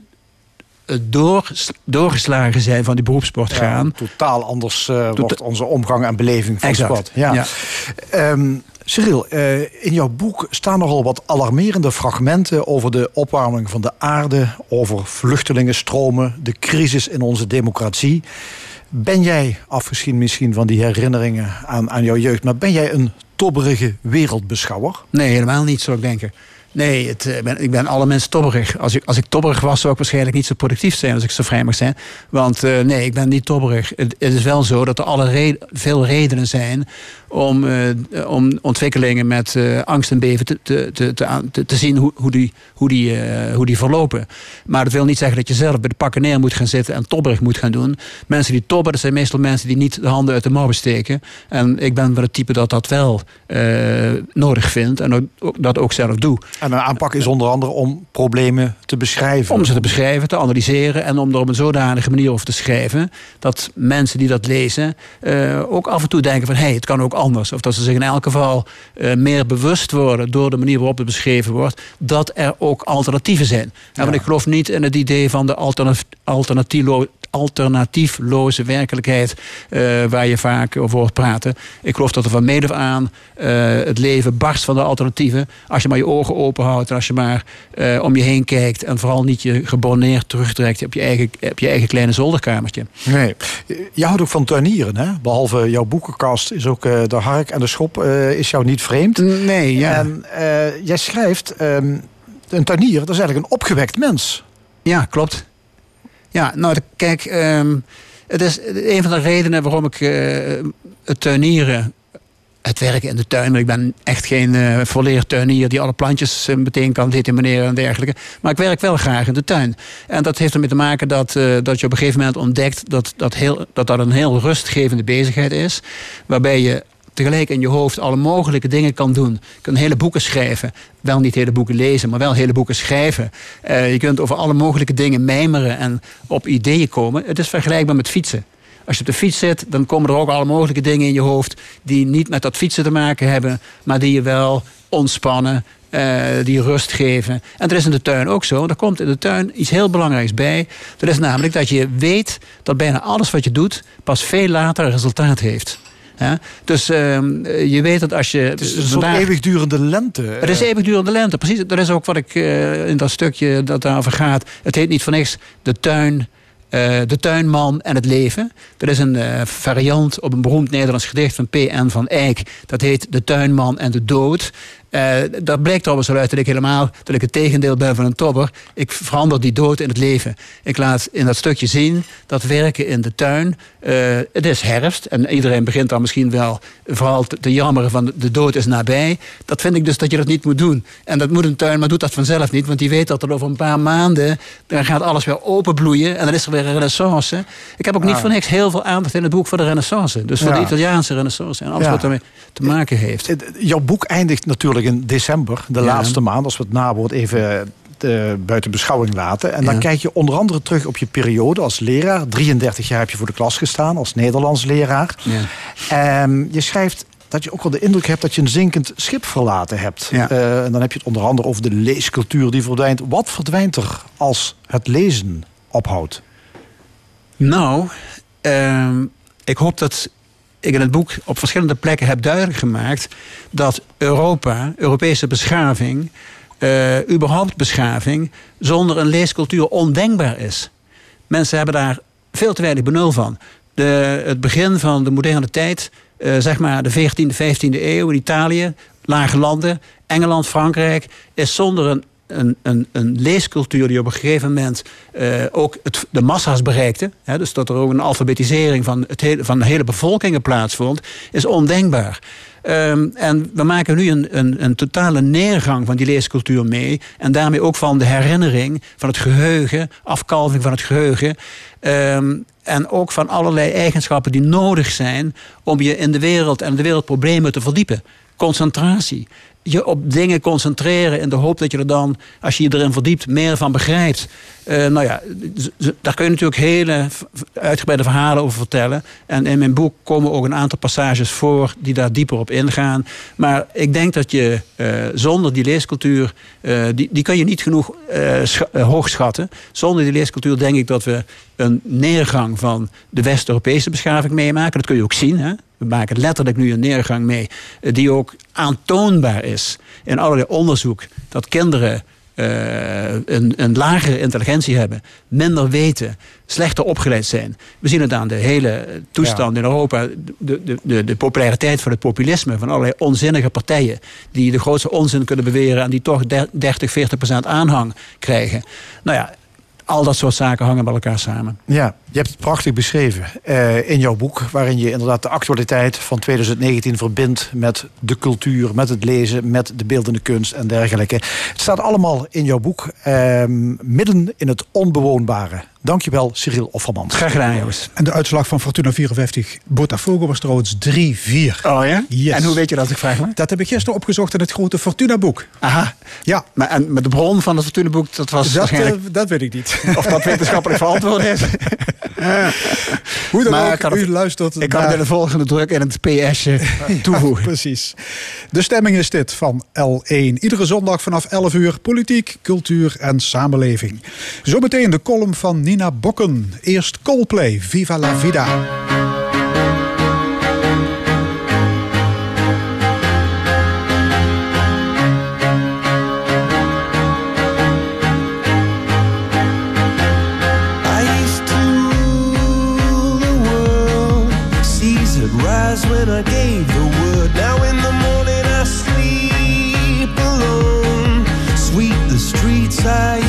doorgeslagen zijn van die beroepssport gaan. Totaal anders eh, wordt onze omgang en beleving van Exact. sport. Ja. Ja. Ehm, Cyril, eh, in jouw boek staan nogal wat alarmerende fragmenten over de opwarming van de aarde, over vluchtelingenstromen, de crisis in onze democratie. Ben jij, afgezien misschien van die herinneringen aan, aan jouw jeugd, maar ben jij een tobberige wereldbeschouwer? Nee, helemaal niet, zou ik denken. Nee, het, eh, ben, ik ben alle mensen tobberig. Als ik, als ik tobberig was, zou ik waarschijnlijk niet zo productief zijn als ik zo vrij mag zijn. Want eh, nee, ik ben niet tobberig. Het, is wel zo dat er alle veel redenen zijn om, eh, om ontwikkelingen met eh, angst en beven te, te, te, te, zien hoe, hoe, die, hoe, die, eh, hoe die verlopen. Maar dat wil niet zeggen dat je zelf bij de pakken neer moet gaan zitten en tobberig moet gaan doen. Mensen die tobberen, dat zijn meestal mensen die niet de handen uit de mouwen steken. En ik ben van het type dat dat wel nodig vindt en ook, ook- dat ook zelf doe. En een aanpak is onder andere om problemen te beschrijven. Om ze te beschrijven, te analyseren en om er op een zodanige manier over te schrijven dat mensen die dat lezen ook af en toe denken van hé, hey, het kan ook anders. Of dat ze zich in elk geval eh, meer bewust worden door de manier waarop het beschreven wordt dat er ook alternatieven zijn. Ja, Want ik geloof niet in het idee van de alterna- alternatielo- alternatiefloze werkelijkheid eh, waar je vaak over hoort praten. Ik geloof dat er van mede af aan eh, het leven barst van de alternatieven. Als je maar je ogen open houdt en als je maar eh, om je heen kijkt en vooral niet je gebonneerd terugtrekt op je eigen, op je eigen kleine zolderkamertje. Nee. Je houdt ook van tuinieren, hè? Behalve jouw boekenkast is ook de hark en de schop is jou niet vreemd. Nee, ja. En jij schrijft, ehm, een tuinier, dat is eigenlijk een opgewekt mens. Ja, klopt. Ja, nou kijk, ehm, het is een van de redenen waarom ik eh, het tuinieren, het werken in de tuin, ik ben echt geen eh volleerd tuinier die alle plantjes eh, meteen kan determineren en dergelijke. Maar ik werk wel graag in de tuin. En dat heeft ermee te maken dat, dat je op een gegeven moment ontdekt dat dat, heel, dat dat een heel rustgevende bezigheid is. Waarbij je tegelijk in je hoofd alle mogelijke dingen kan doen. Je kunt hele boeken schrijven. Wel niet hele boeken lezen, maar wel hele boeken schrijven. Eh, je kunt over alle mogelijke dingen mijmeren en op ideeën komen. Het is vergelijkbaar met fietsen. Als je op de fiets zit, dan komen er ook alle mogelijke dingen in je hoofd... die niet met dat fietsen te maken hebben... maar die je wel ontspannen, eh, die rust geven. En dat is in de tuin ook zo. Er komt in de tuin iets heel belangrijks bij. Dat is namelijk dat je weet dat bijna alles wat je doet... pas veel later resultaat heeft. Ja? Dus ehm, je weet dat als je... Het is een soort eeuwigdurende lente. Het is eeuwigdurende lente, precies. Dat is ook wat ik eh, in dat stukje dat daarover gaat. Het heet niet voor niks de tuin, eh, de tuinman en het leven. Dat is een eh, variant op een beroemd Nederlands gedicht van P.N. van Eyck. Dat heet De tuinman en de dood. Eh, dat blijkt trouwens wel uit dat ik helemaal, dat ik het tegendeel ben van een tobber. Ik verander die dood in het leven. Ik laat in dat stukje zien dat werken in de tuin. eh, het is herfst en iedereen begint dan misschien wel vooral te, te jammeren van de dood is nabij. Dat vind ik dus dat je dat niet moet doen. En dat moet een tuinman doet dat vanzelf niet, want die weet dat er over een paar maanden dan gaat alles weer openbloeien en dan is er weer een renaissance. Ik heb ook niet Ah. voor niks heel veel aandacht in het boek voor de renaissance. Dus voor Ja. de Italiaanse renaissance en alles Ja. wat daarmee te maken heeft. Jouw boek eindigt natuurlijk in december, de Ja. laatste maand, als we het nawoord even eh, buiten beschouwing laten. En dan Ja. kijk je onder andere terug op je periode als leraar. 33 jaar heb je voor de klas gestaan als Nederlands leraar. Ja. Ehm, je schrijft dat je ook wel de indruk hebt dat je een zinkend schip verlaten hebt. Ja. Eh, en dan heb je het onder andere over de leescultuur die verdwijnt. Wat verdwijnt er als het lezen ophoudt? Nou, ehm, ik hoop dat ik in het boek op verschillende plekken heb duidelijk gemaakt dat Europa, Europese beschaving, eh, überhaupt beschaving, zonder een leescultuur ondenkbaar is. Mensen hebben daar veel te weinig benul van. De, het begin van de moderne tijd, eh, zeg maar de 14e, 15e eeuw in Italië, lage landen, Engeland, Frankrijk, is zonder een, een, een, leescultuur die op een gegeven moment eh, ook het, de massa's bereikte. Hè, dus dat er ook een alfabetisering van, het hele, van de hele bevolkingen plaatsvond, is ondenkbaar. Ehm, en we maken nu een, een, een totale neergang van die leescultuur mee. En daarmee ook van de herinnering, van het geheugen, afkalving van het geheugen. Ehm, en ook van allerlei eigenschappen die nodig zijn om je in de wereld en de wereldproblemen te verdiepen. Concentratie. Je op dingen concentreren in de hoop dat je er dan, als je je erin verdiept, meer van begrijpt. Eh, nou ja, daar kun je natuurlijk hele uitgebreide verhalen over vertellen. En in mijn boek komen ook een aantal passages voor die daar dieper op ingaan. Maar ik denk dat je eh, zonder die leescultuur, eh, die, die kun je niet genoeg scha- hoog schatten. Zonder die leescultuur denk ik dat we een neergang van de West-Europese beschaving meemaken. Dat kun je ook zien. Hè? We maken letterlijk nu een neergang mee, die ook aantoonbaar is in allerlei onderzoek. Dat kinderen een, een lagere intelligentie hebben, minder weten, slechter opgeleid zijn. We zien het aan de hele toestand in Europa, de, de, de, de populariteit van het populisme, van allerlei onzinnige partijen, die de grootste onzin kunnen beweren en die toch 30, 40 procent aanhang krijgen. Nou ja, al dat soort zaken hangen met elkaar samen. Ja, je hebt het prachtig beschreven eh, in jouw boek, waarin je inderdaad de actualiteit van 2019 verbindt met de cultuur, met het lezen, met de beeldende kunst en dergelijke. Het staat allemaal in jouw boek, ehm, midden in het onbewoonbare. Dankjewel, Cyril Offermans. Graag gedaan, jongens. En de uitslag van Fortuna 54 Botafogo was trouwens 3-4. Oh ja? Yes. En hoe weet je dat, ik vraag me? Dat heb ik gisteren opgezocht in het grote Fortuna-boek. Aha. Ja. Maar en met de bron van het Fortuna-boek, dat was Dat, waarschijnlijk... eh, dat weet ik niet. Of dat wetenschappelijk verantwoord is. Hoe dan Maar ook, het- u luistert Ik kan naar- de volgende druk in het PS'je toevoegen. Precies. De stemming is dit van L1. Iedere zondag vanaf 11 uur politiek, cultuur en samenleving. Zometeen de column van Nina Bokken. Eerst Coldplay, Viva la Vida. When I gave the word. Now in the morning I sleep alone. Sweep the streets I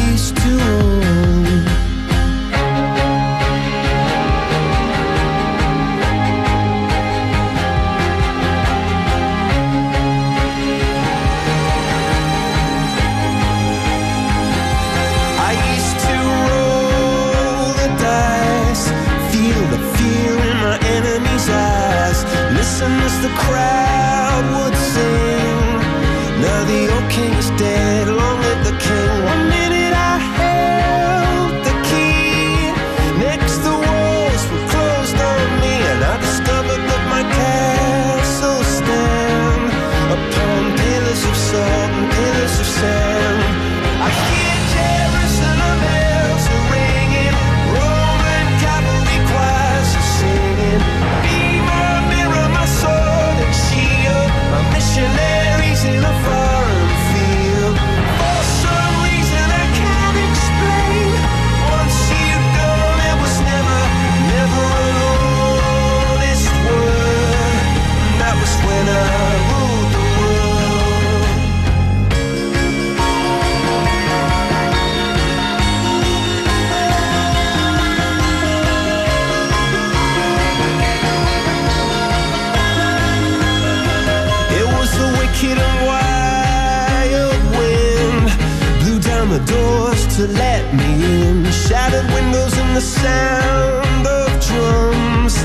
the doors to let me in. Shattered windows and the sound of drums.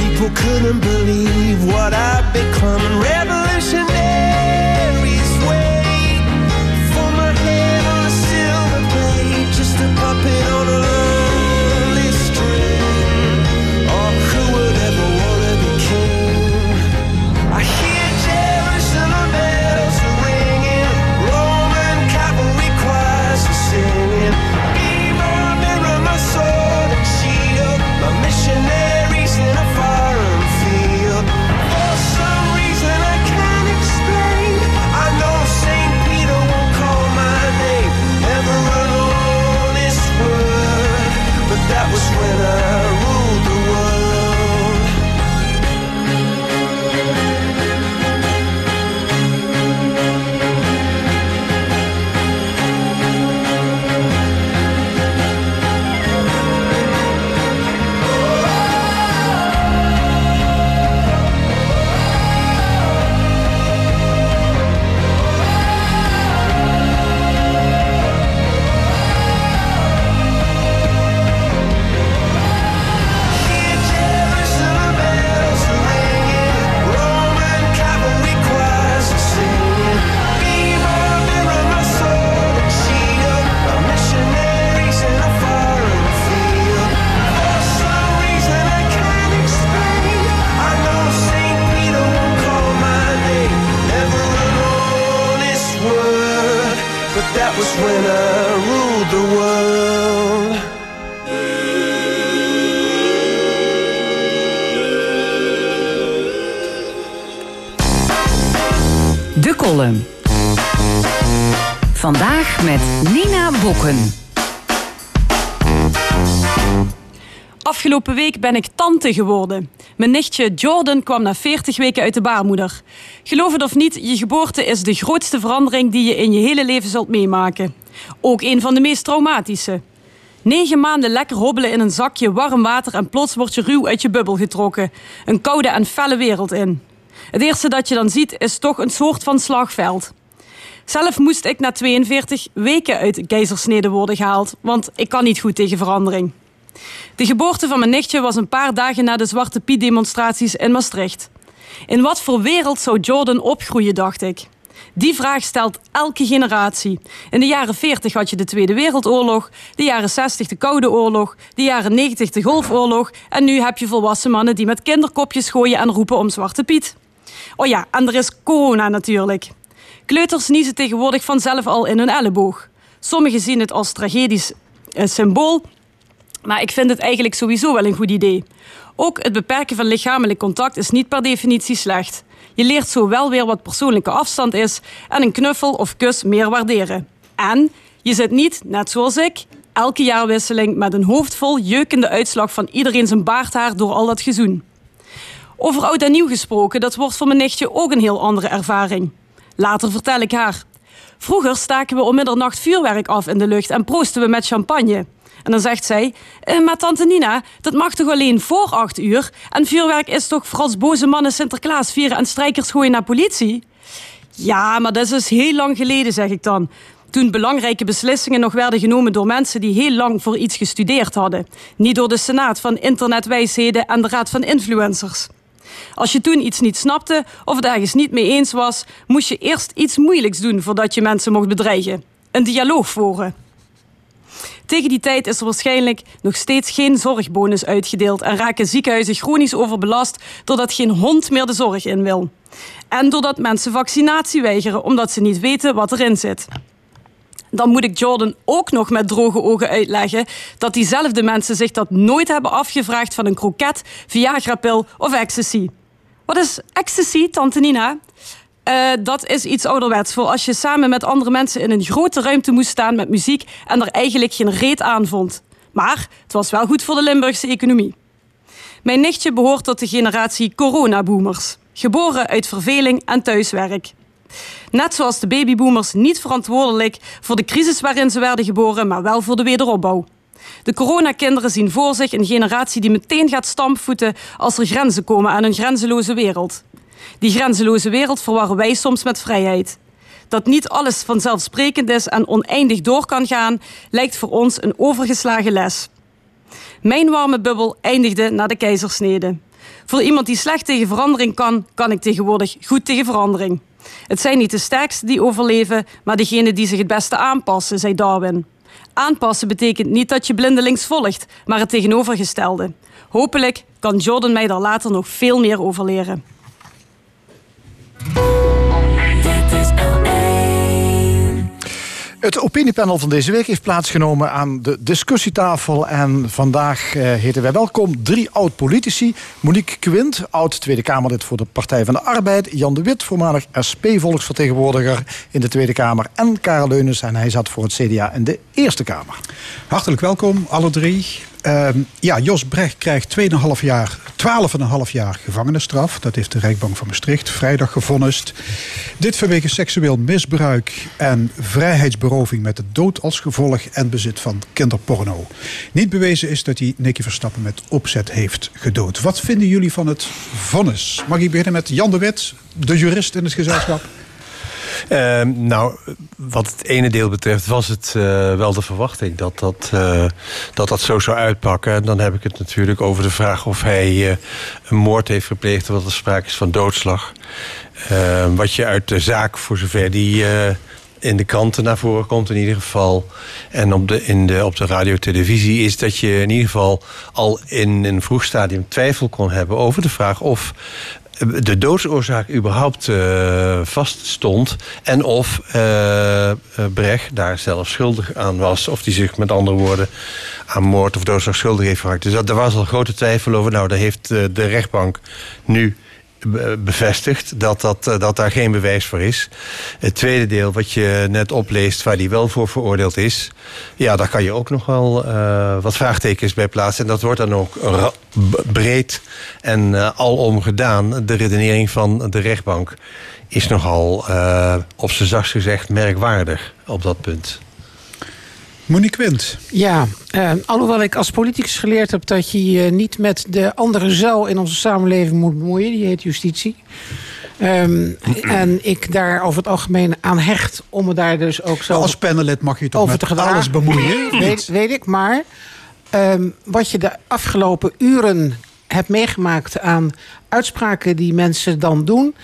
People couldn't believe what I'd become. And ben ik tante geworden. Mijn nichtje Jordan kwam na 40 weken uit de baarmoeder. Geloof het of niet, je geboorte is de grootste verandering die je in je hele leven zult meemaken. Ook een van de meest traumatische. Negen maanden lekker hobbelen in een zakje warm water en plots word je ruw uit je bubbel getrokken. Een koude en felle wereld in. Het eerste dat je dan ziet is toch een soort van slagveld. Zelf moest ik na 42 weken uit keizersnede worden gehaald, want ik kan niet goed tegen verandering. De geboorte van mijn nichtje was een paar dagen na de Zwarte Piet-demonstraties in Maastricht. In wat voor wereld zou Jordan opgroeien, dacht ik. Die vraag stelt elke generatie. In de jaren 40 had je de Tweede Wereldoorlog, de jaren 60 de Koude Oorlog, de jaren 90 de Golfoorlog en nu heb je volwassen mannen die met kinderkopjes gooien en roepen om Zwarte Piet. Oh ja, en er is corona natuurlijk. Kleuters niezen tegenwoordig vanzelf al in hun elleboog. Sommigen zien het als tragedisch eh, symbool, maar ik vind het eigenlijk sowieso wel een goed idee. Ook het beperken van lichamelijk contact is niet per definitie slecht. Je leert zo wel weer wat persoonlijke afstand is en een knuffel of kus meer waarderen. En je zit niet, net zoals ik, elke jaarwisseling met een hoofd vol jeukende uitslag van iedereen zijn baardhaar door al dat gezoen. Over oud en nieuw gesproken, dat wordt voor mijn nichtje ook een heel andere ervaring. Later vertel ik haar. Vroeger staken we om middernacht vuurwerk af in de lucht en proosten we met champagne. En dan zegt zij, eh, maar tante Nina, dat mag toch alleen voor acht uur? En vuurwerk is toch voor als boze mannen Sinterklaas vieren en strijkers gooien naar politie? Ja, maar dat is dus heel lang geleden, zeg ik dan. Toen belangrijke beslissingen nog werden genomen door mensen die heel lang voor iets gestudeerd hadden. Niet door de Senaat van Internetwijsheden en de Raad van Influencers. Als je toen iets niet snapte of het ergens niet mee eens was, moest je eerst iets moeilijks doen voordat je mensen mocht bedreigen. Een dialoog voeren. Tegen die tijd is er waarschijnlijk nog steeds geen zorgbonus uitgedeeld en raken ziekenhuizen chronisch overbelast doordat geen hond meer de zorg in wil. En doordat mensen vaccinatie weigeren omdat ze niet weten wat erin zit. Dan moet ik Jordan ook nog met droge ogen uitleggen dat diezelfde mensen zich dat nooit hebben afgevraagd van een kroket, Viagra-pil of ecstasy. Wat is ecstasy, tante Nina? Eh, dat is iets ouderwets voor als je samen met andere mensen in een grote ruimte moest staan met muziek en er eigenlijk geen reet aan vond. Maar het was wel goed voor de Limburgse economie. Mijn nichtje behoort tot de generatie coronaboomers, geboren uit verveling en thuiswerk. Net zoals de babyboomers niet verantwoordelijk voor de crisis waarin ze werden geboren, maar wel voor de wederopbouw. De coronakinderen zien voor zich een generatie die meteen gaat stampvoeten als er grenzen komen aan een grenzeloze wereld. Die grenzeloze wereld verwarren wij soms met vrijheid. Dat niet alles vanzelfsprekend is en oneindig door kan gaan, lijkt voor ons een overgeslagen les. Mijn warme bubbel eindigde na de keizersnede. Voor iemand die slecht tegen verandering kan, kan ik tegenwoordig goed tegen verandering. Het zijn niet de sterksten die overleven, maar degenen die zich het beste aanpassen, zei Darwin. Aanpassen betekent niet dat je blindelings volgt, maar het tegenovergestelde. Hopelijk kan Jordan mij daar later nog veel meer over leren. Het opiniepanel van deze week heeft plaatsgenomen aan de discussietafel. En vandaag eh, heten wij welkom drie oud-politici. Monique Quint, oud Tweede Kamerlid voor de Partij van de Arbeid. Jan de Wit, voormalig SP-volksvertegenwoordiger in de Tweede Kamer. En Karel Leunis, en hij zat voor het CDA in de Eerste Kamer. Hartelijk welkom, alle drie. Ehm, ja, Jos Brecht krijgt 2,5 jaar, 12,5 jaar gevangenisstraf. Dat heeft de Rijkbank van Maastricht vrijdag gevonnist. Dit vanwege seksueel misbruik en vrijheidsberoving met de dood als gevolg en bezit van kinderporno. Niet bewezen is dat hij Nicky Verstappen met opzet heeft gedood. Wat vinden jullie van het vonnis? Mag ik beginnen met Jan de Wit, de jurist in het gezelschap? Ehm, nou, wat het ene deel betreft was het eh, wel de verwachting dat dat, eh, dat dat zo zou uitpakken. En dan heb ik het natuurlijk over de vraag of hij eh, een moord heeft gepleegd... wat er sprake is van doodslag. Ehm, wat je uit de zaak, voor zover die in de kranten naar voren komt in ieder geval... en op de, in de, op de radio-televisie... is dat je in ieder geval al in een vroeg stadium twijfel kon hebben... over de vraag of de doodsoorzaak überhaupt uh, vaststond. En of uh, Brecht daar zelf schuldig aan was. Of die zich met andere woorden aan moord of doodslag schuldig heeft gemaakt. Dus daar was al grote twijfel over. Nou, daar heeft de rechtbank nu bevestigd dat, dat, dat daar geen bewijs voor is. Het tweede deel wat je net opleest, waar die wel voor veroordeeld is... ja, daar kan je ook nog wel uh, wat vraagtekens bij plaatsen. En dat wordt dan ook breed en uh, alom gedaan. De redenering van de rechtbank is nogal, uh, op zijn zachtst gezegd, merkwaardig op dat punt. Monique Quint. Ja, uh, alhoewel ik als politicus geleerd heb dat je je niet met de andere zuil in onze samenleving moet bemoeien, die heet justitie. Um, en ik daar over het algemeen aan hecht om me daar dus ook zo. Als panelid mag je toch over met alles bemoeien? weet, weet ik, maar um, wat je de afgelopen uren hebt meegemaakt aan uitspraken die mensen dan doen.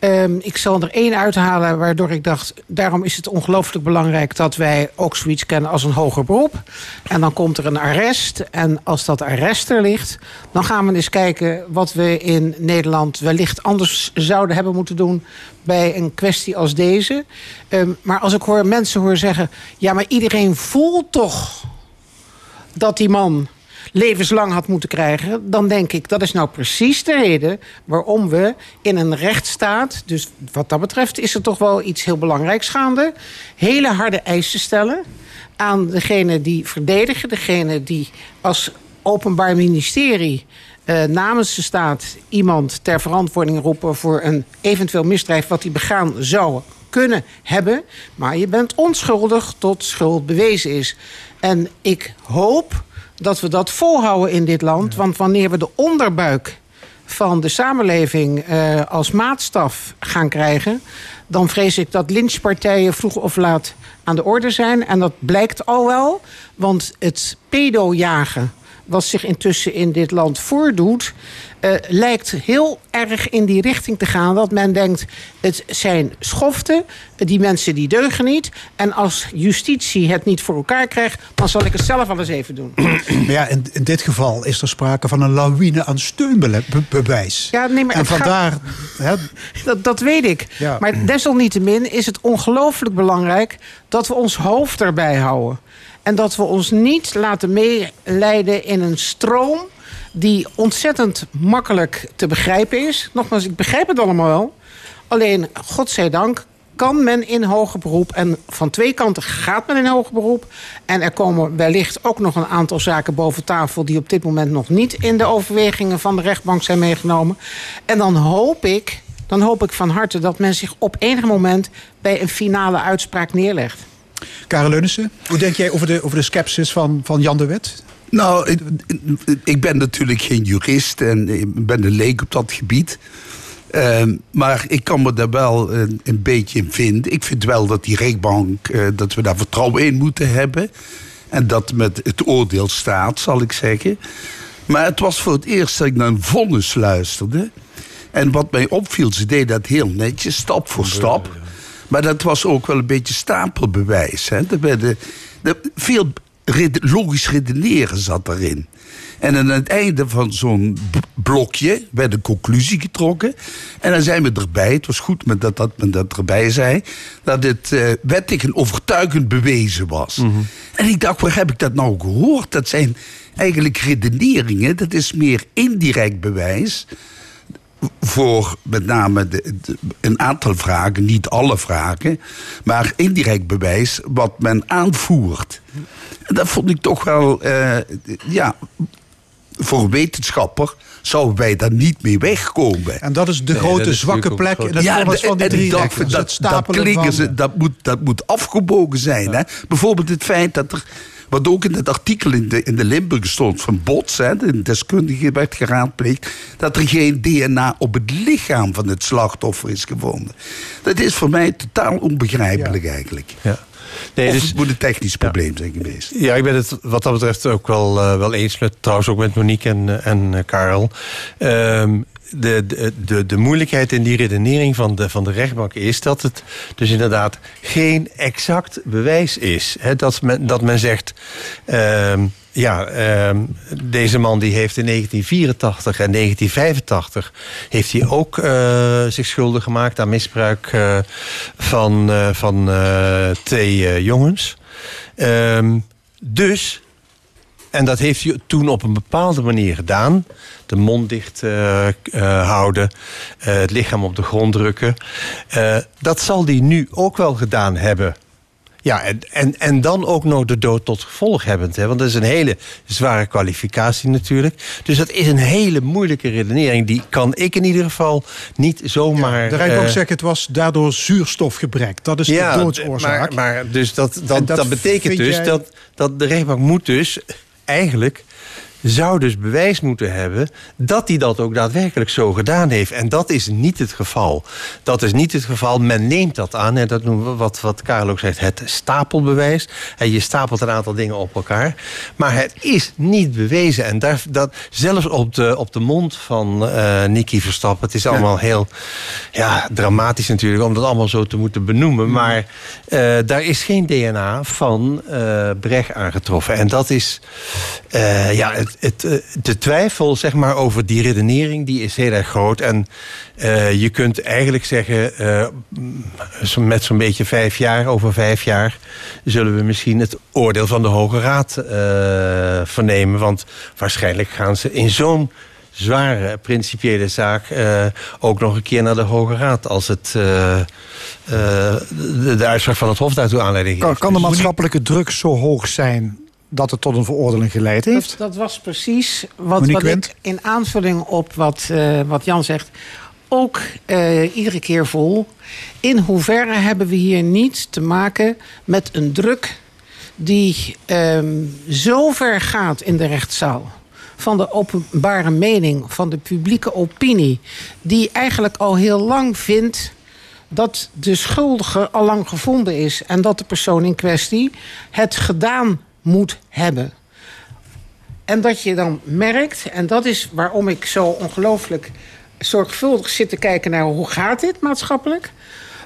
Um, ik zal er één uithalen waardoor ik dacht... daarom is het ongelooflijk belangrijk dat wij ook zoiets kennen als een hoger beroep. En dan komt er een arrest. En als dat arrest er ligt... dan gaan we eens kijken wat we in Nederland wellicht anders zouden hebben moeten doen... bij een kwestie als deze. Um, maar als ik hoor mensen hoor zeggen... ja, maar iedereen voelt toch dat die man levenslang had moeten krijgen... dan denk ik, dat is nou precies de reden waarom we in een rechtsstaat... dus wat dat betreft is er toch wel iets heel belangrijks gaande... hele harde eisen stellen aan degene die verdedigen... degene die als openbaar ministerie... Uh, namens de staat iemand ter verantwoording roepen... voor een eventueel misdrijf wat hij begaan zou kunnen hebben. Maar je bent onschuldig tot schuld bewezen is. En ik hoop dat we dat volhouden in dit land. Want wanneer we de onderbuik van de samenleving uh, als maatstaf gaan krijgen... dan vrees ik dat lynchpartijen vroeg of laat aan de orde zijn. En dat blijkt al wel, want het pedojagen wat zich intussen in dit land voordoet... Uh, lijkt heel erg in die richting te gaan. Dat men denkt, het zijn schoften, die mensen die deugen niet. En als justitie het niet voor elkaar krijgt... dan zal ik het zelf eens even doen. Maar ja, in, in dit geval is er sprake van een lawine aan steunbewijs. Ja, nee, maar en vandaar... Gaat... Dat, dat weet ik. Ja. Maar desalniettemin is het ongelooflijk belangrijk... dat we ons hoofd erbij houden. En dat we ons niet laten meeleiden in een stroom die ontzettend makkelijk te begrijpen is. Nogmaals, ik begrijp het allemaal wel. Alleen, godzijdank, kan men in hoger beroep. En van twee kanten gaat men in hoger beroep. En er komen wellicht ook nog een aantal zaken boven tafel... die op dit moment nog niet in de overwegingen van de rechtbank zijn meegenomen. En dan hoop ik, dan hoop ik van harte dat men zich op enig moment... bij een finale uitspraak neerlegt. Karel Leunissen, hoe denk jij over de, over de skepsis van, van Jan de Wet? Nou, ik, ik ben natuurlijk geen jurist en ik ben een leek op dat gebied. Ehm, maar ik kan me daar wel een, een beetje in vinden. Ik vind wel dat die rechtbank, eh, dat we daar vertrouwen in moeten hebben. En dat met het oordeel staat, zal ik zeggen. Maar het was voor het eerst dat ik naar een vonnis luisterde. En wat mij opviel, ze deden dat heel netjes, stap voor stap. Maar dat was ook wel een beetje stapelbewijs. Hè. Er werden, er, veel logisch redeneren zat erin. En aan het einde van zo'n blokje werd een conclusie getrokken. En dan zijn we erbij, het was goed met dat, dat men dat erbij zei... dat het eh, wettig en overtuigend bewezen was. En ik dacht, waar heb ik dat nou gehoord? Dat zijn eigenlijk redeneringen, dat is meer indirect bewijs voor met name de, de- een aantal vragen, niet alle vragen, maar indirect bewijs wat men aanvoert. En dat vond ik toch wel, eh, ja, voor een wetenschapper zouden wij daar niet mee wegkomen. En dat is de grote zwakke plek in het de- van die drie dat, dat, stapelen klinken van- ze, dat, moet, dat moet afgebogen zijn. Hè? Bijvoorbeeld het feit dat er, wat ook in het artikel in de, in de Limburg stond van Bots, hè, de deskundige werd geraadpleegd, dat er geen DNA op het lichaam van het slachtoffer is gevonden. Dat is voor mij totaal onbegrijpelijk eigenlijk. Ja. Nee, dus- het moet een technisch probleem zijn geweest. Ja, ik ben het wat dat betreft ook wel, eh, wel eens met, trouwens ook met Monique en, eh, en eh, Karel. Ehm, de, de, de, moeilijkheid in die redenering van de, van de rechtbank is dat het dus inderdaad geen exact bewijs is. Hè, dat, men, dat men zegt, ehm, ja, ehm, deze man die heeft in 1984 en 1985 heeft hij ook eh, zich schuldig gemaakt aan misbruik eh, van, eh, van twee jongens. Ehm, dus, en dat heeft hij toen op een bepaalde manier gedaan. De mond dicht eh, eh, houden, eh, het lichaam op de grond drukken. Dat zal hij nu ook wel gedaan hebben. Ja, en, en, en dan ook nog de dood tot gevolg hebbend. Hè? Want dat is een hele zware kwalificatie natuurlijk. Dus dat is een hele moeilijke redenering. Die kan ik in ieder geval niet zomaar... De eh, zegt het was daardoor zuurstofgebrek. Dat is ja, de doodsoorzaak. Maar, maar dus dat, dat, dat, dat betekent dus jij- dat, dat de rechtbank moet dus eigenlijk zou dus bewijs moeten hebben dat hij dat ook daadwerkelijk zo gedaan heeft. En dat is niet het geval. Dat is niet het geval. Men neemt dat aan. En dat noemen we wat, wat Karel ook zegt, het stapelbewijs. En je stapelt een aantal dingen op elkaar. Maar het is niet bewezen. En daar, dat, zelfs op de, op de mond van eh Nicky Verstappen. Het is allemaal heel ja, dramatisch natuurlijk om dat allemaal zo te moeten benoemen. Maar eh, daar is geen DNA van eh Brecht aangetroffen. En dat is ja, het, het, eh, de twijfel zeg maar, over die redenering die is heel erg groot. En eh, je kunt eigenlijk zeggen, eh, met zo'n beetje vijf jaar, over vijf jaar, zullen we misschien het oordeel van de Hoge Raad vernemen. Want waarschijnlijk gaan ze in zo'n zware principiële zaak ook nog een keer naar de Hoge Raad als het de, de uitspraak van het Hof daartoe aanleiding geeft. kan de Dus- maatschappelijke druk zo hoog zijn dat het tot een veroordeling geleid heeft? Dat, dat was precies wat, wat ik in aanvulling op wat, eh, wat Jan zegt... ook eh, iedere keer vol. In hoeverre hebben we hier niet te maken met een druk... die ehm, zo ver gaat in de rechtszaal... van de openbare mening, van de publieke opinie... die eigenlijk al heel lang vindt dat de schuldige al lang gevonden is... en dat de persoon in kwestie het gedaan moet hebben. En dat je dan merkt, en dat is waarom ik zo ongelooflijk zorgvuldig zit te kijken naar hoe gaat dit maatschappelijk.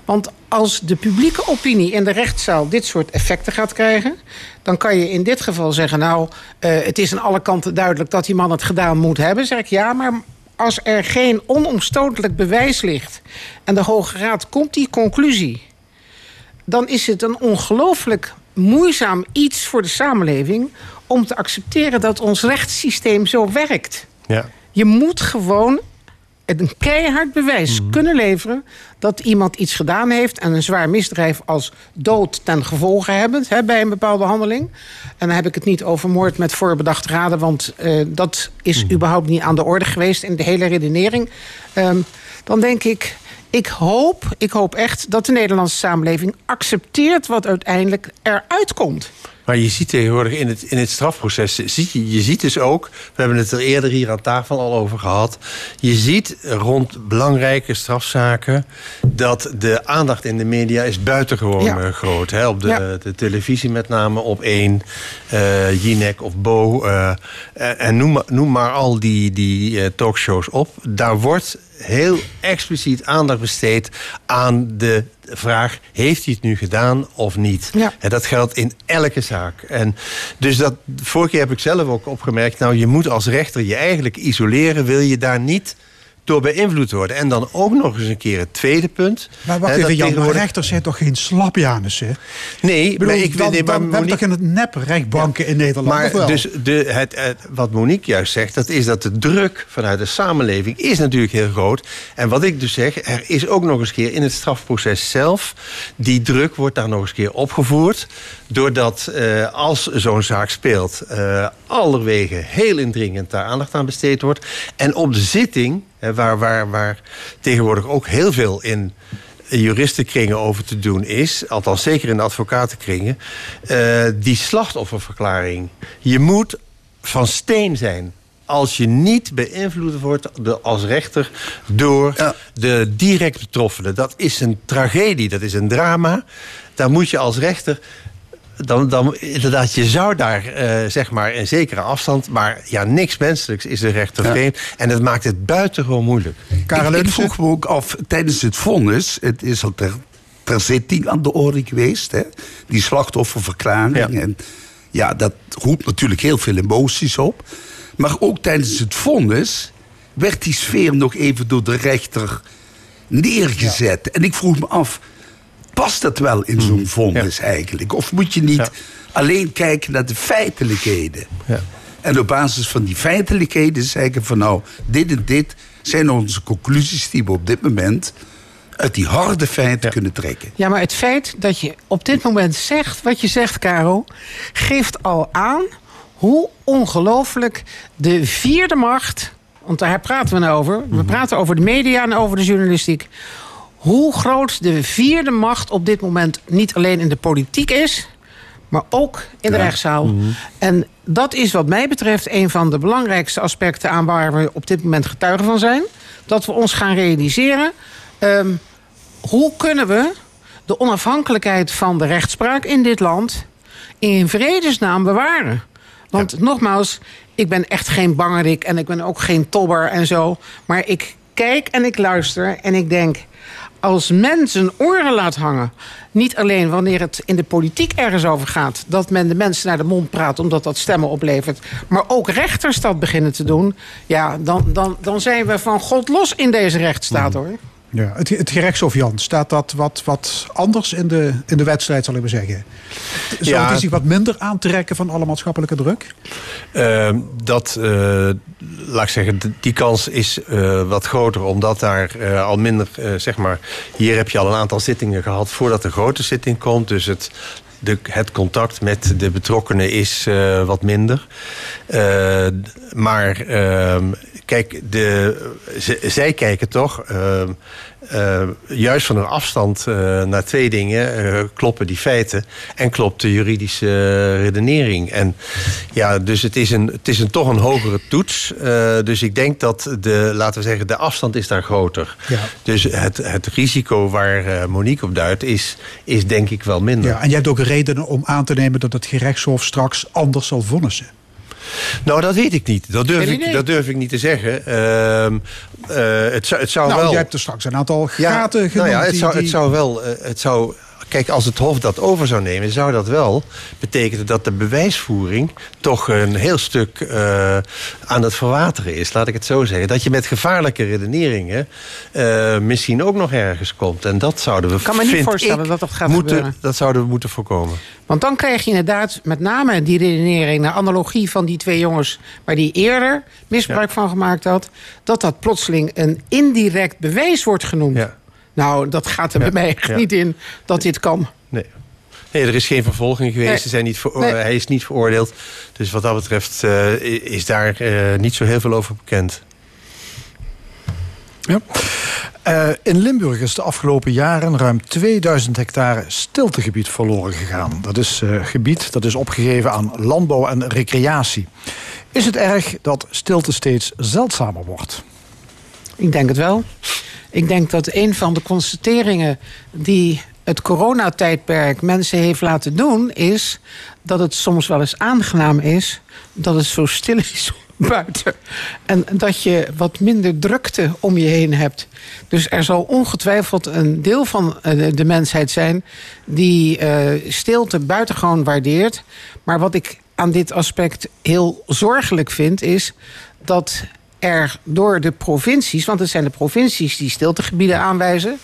Want als de publieke opinie in de rechtszaal dit soort effecten gaat krijgen, dan kan je in dit geval zeggen: Nou, eh, het is aan alle kanten duidelijk dat die man het gedaan moet hebben. Zeg ik ja, maar als er geen onomstotelijk bewijs ligt en de Hoge Raad komt die conclusie, dan is het een ongelooflijk moeizaam iets voor de samenleving om te accepteren dat ons rechtssysteem zo werkt. Ja. Je moet gewoon een keihard bewijs kunnen leveren dat iemand iets gedaan heeft en een zwaar misdrijf als dood ten gevolge hebben hè, bij een bepaalde handeling. En dan heb ik het niet over moord met voorbedacht raden, want eh, dat is überhaupt niet aan de orde geweest in de hele redenering. Ehm, dan denk ik, ik hoop, ik hoop echt dat de Nederlandse samenleving accepteert wat uiteindelijk eruit komt. Maar je ziet tegenwoordig in het, in het strafproces, zie je, je ziet dus ook, we hebben het er eerder hier aan tafel al over gehad, je ziet rond belangrijke strafzaken dat de aandacht in de media is buitengewoon Ja. eh, groot. Hè? Op de, Ja. de televisie met name, op één, Jinek of Bo. eh, en noem, maar, noem maar al die, die talkshows op. Daar wordt heel expliciet aandacht besteed aan de vraag... heeft hij het nu gedaan of niet? En dat geldt in elke zaak. En dus dat, vorige keer heb ik zelf ook opgemerkt... nou, je moet als rechter je eigenlijk isoleren... wil je daar niet door beïnvloed worden. En dan ook nog eens een keer het tweede punt. Maar wacht hè, even, Jan, tegenwoordig- rechters zijn toch geen slapjanus, hè? Nee, Ik bedoel, maar ik dan, nee, maar dan, we hebben toch Monique- in het nep-rechtbanken in Nederland, maar wel? dus de, het, het- wat Monique juist zegt, dat is dat de druk vanuit de samenleving is natuurlijk heel groot. En wat ik dus zeg, er is ook nog eens keer in het strafproces zelf, die druk wordt daar nog eens keer opgevoerd. Doordat eh, als zo'n zaak speelt, eh allerwege heel indringend daar aandacht aan besteed wordt. En op de zitting, waar, waar, waar tegenwoordig ook heel veel in juristenkringen over te doen is, althans zeker in de advocatenkringen, eh, die slachtofferverklaring. Je moet van steen zijn. Als je niet beïnvloed wordt als rechter door de direct betroffenen. Dat is een tragedie, dat is een drama. Daar moet je als rechter dan, dan inderdaad, je zou daar eh, zeg maar een zekere afstand, maar ja, niks menselijks is de rechter Ja. vreemd. En dat maakt het buitengewoon moeilijk. Ik, ik vroeg me ook af, tijdens het vonnis... het is al ter, ter zitting aan de orde geweest... Hè, die slachtofferverklaring. En ja, dat roept natuurlijk heel veel emoties op. Maar ook tijdens het vonnis... werd die sfeer nog even door de rechter neergezet. En ik vroeg me af, past dat wel in zo'n vonnis eigenlijk? Of moet je niet alleen kijken naar de feitelijkheden? En op basis van die feitelijkheden zeggen van nou, dit en dit zijn onze conclusies die we op dit moment uit die harde feiten kunnen trekken. Ja, maar het feit dat je op dit moment zegt wat je zegt, Caro, geeft al aan hoe ongelooflijk de vierde macht, want daar praten we nou over, we praten over de media en over de journalistiek, hoe groot de vierde macht op dit moment niet alleen in de politiek is, maar ook in de Ja. rechtszaal. En dat is wat mij betreft een van de belangrijkste aspecten aan waar we op dit moment getuigen van zijn. Dat we ons gaan realiseren. ehm, hoe kunnen we de onafhankelijkheid van de rechtspraak in dit land in vredesnaam bewaren? Want nogmaals, ik ben echt geen bangerik en ik ben ook geen tobber en zo. Maar ik kijk en ik luister en ik denk... als men zijn oren laat hangen... niet alleen wanneer het in de politiek ergens over gaat... dat men de mensen naar de mond praat omdat dat stemmen oplevert... maar ook rechters dat beginnen te doen... ja, dan, dan, dan zijn we van God los in deze rechtsstaat, hoor. Ja, het, het gerechtshof, Jan, staat dat wat, wat anders in de, in de wedstrijd, zal ik maar zeggen? Zou Ja. het zich wat minder aantrekken van alle maatschappelijke druk? Ehm, dat, eh, laat ik zeggen, die kans is eh, wat groter, omdat daar eh, al minder, zeg maar, hier heb je al een aantal zittingen gehad voordat de grote zitting komt. Dus het, de, het contact met de betrokkenen is wat minder. Maar ehm, kijk, de, zij kijken toch. ehm, eh, juist van een afstand eh, naar twee dingen eh, kloppen die feiten en klopt de juridische redenering. En ja, dus het is, een, het is een, toch een hogere toets. Eh, dus ik denk dat de, laten we zeggen, de afstand is daar groter. Ja. Dus het, het risico waar Monique op duidt, is, is denk ik wel minder. Ja, en je hebt ook redenen om aan te nemen dat het gerechtshof straks anders zal vonnissen. Nou, dat weet ik niet. Dat durf, ik, dat durf ik niet te zeggen. Ehm, eh, het, zou, het zou nou, wel... je hebt er straks een aantal gaten Ja, genoemd. nou ja, het die- zou, die- het zou wel... eh, het zou, kijk, als het Hof dat over zou nemen... zou dat wel betekenen dat de bewijsvoering... toch een heel stuk eh, aan het verwateren is. Laat ik het zo zeggen. Dat je met gevaarlijke redeneringen... eh, misschien ook nog ergens komt. En dat zouden we, Ik kan me niet voorstellen ik, dat dat gaat moeten, gebeuren. Dat zouden we moeten voorkomen. Want dan krijg je inderdaad met name die redenering... naar analogie van die twee jongens... waar die eerder misbruik van gemaakt had... dat dat plotseling een indirect bewijs wordt genoemd. Nou, dat gaat er bij mij echt Ja. niet in dat dit kan. Nee. Nee, er is geen vervolging geweest. Nee. Ze zijn niet Nee. Hij is niet veroordeeld. Dus wat dat betreft eh, is daar eh, niet zo heel veel over bekend. Ja. Eh, in Limburg is de afgelopen jaren ruim 2000 hectare stiltegebied verloren gegaan. Dat is uh, gebied dat is opgegeven aan landbouw en recreatie. Is het erg dat stilte steeds zeldzamer wordt? Ik denk het wel. Ik denk dat een van de constateringen die het coronatijdperk mensen heeft laten doen, is dat het soms wel eens aangenaam is dat het zo stil is buiten. En dat je wat minder drukte om je heen hebt. Dus er zal ongetwijfeld een deel van eh, de mensheid zijn die uh, stilte buitengewoon waardeert. Maar wat ik aan dit aspect heel zorgelijk vind, is dat er door de provincies, want het zijn de provincies die stiltegebieden aanwijzen,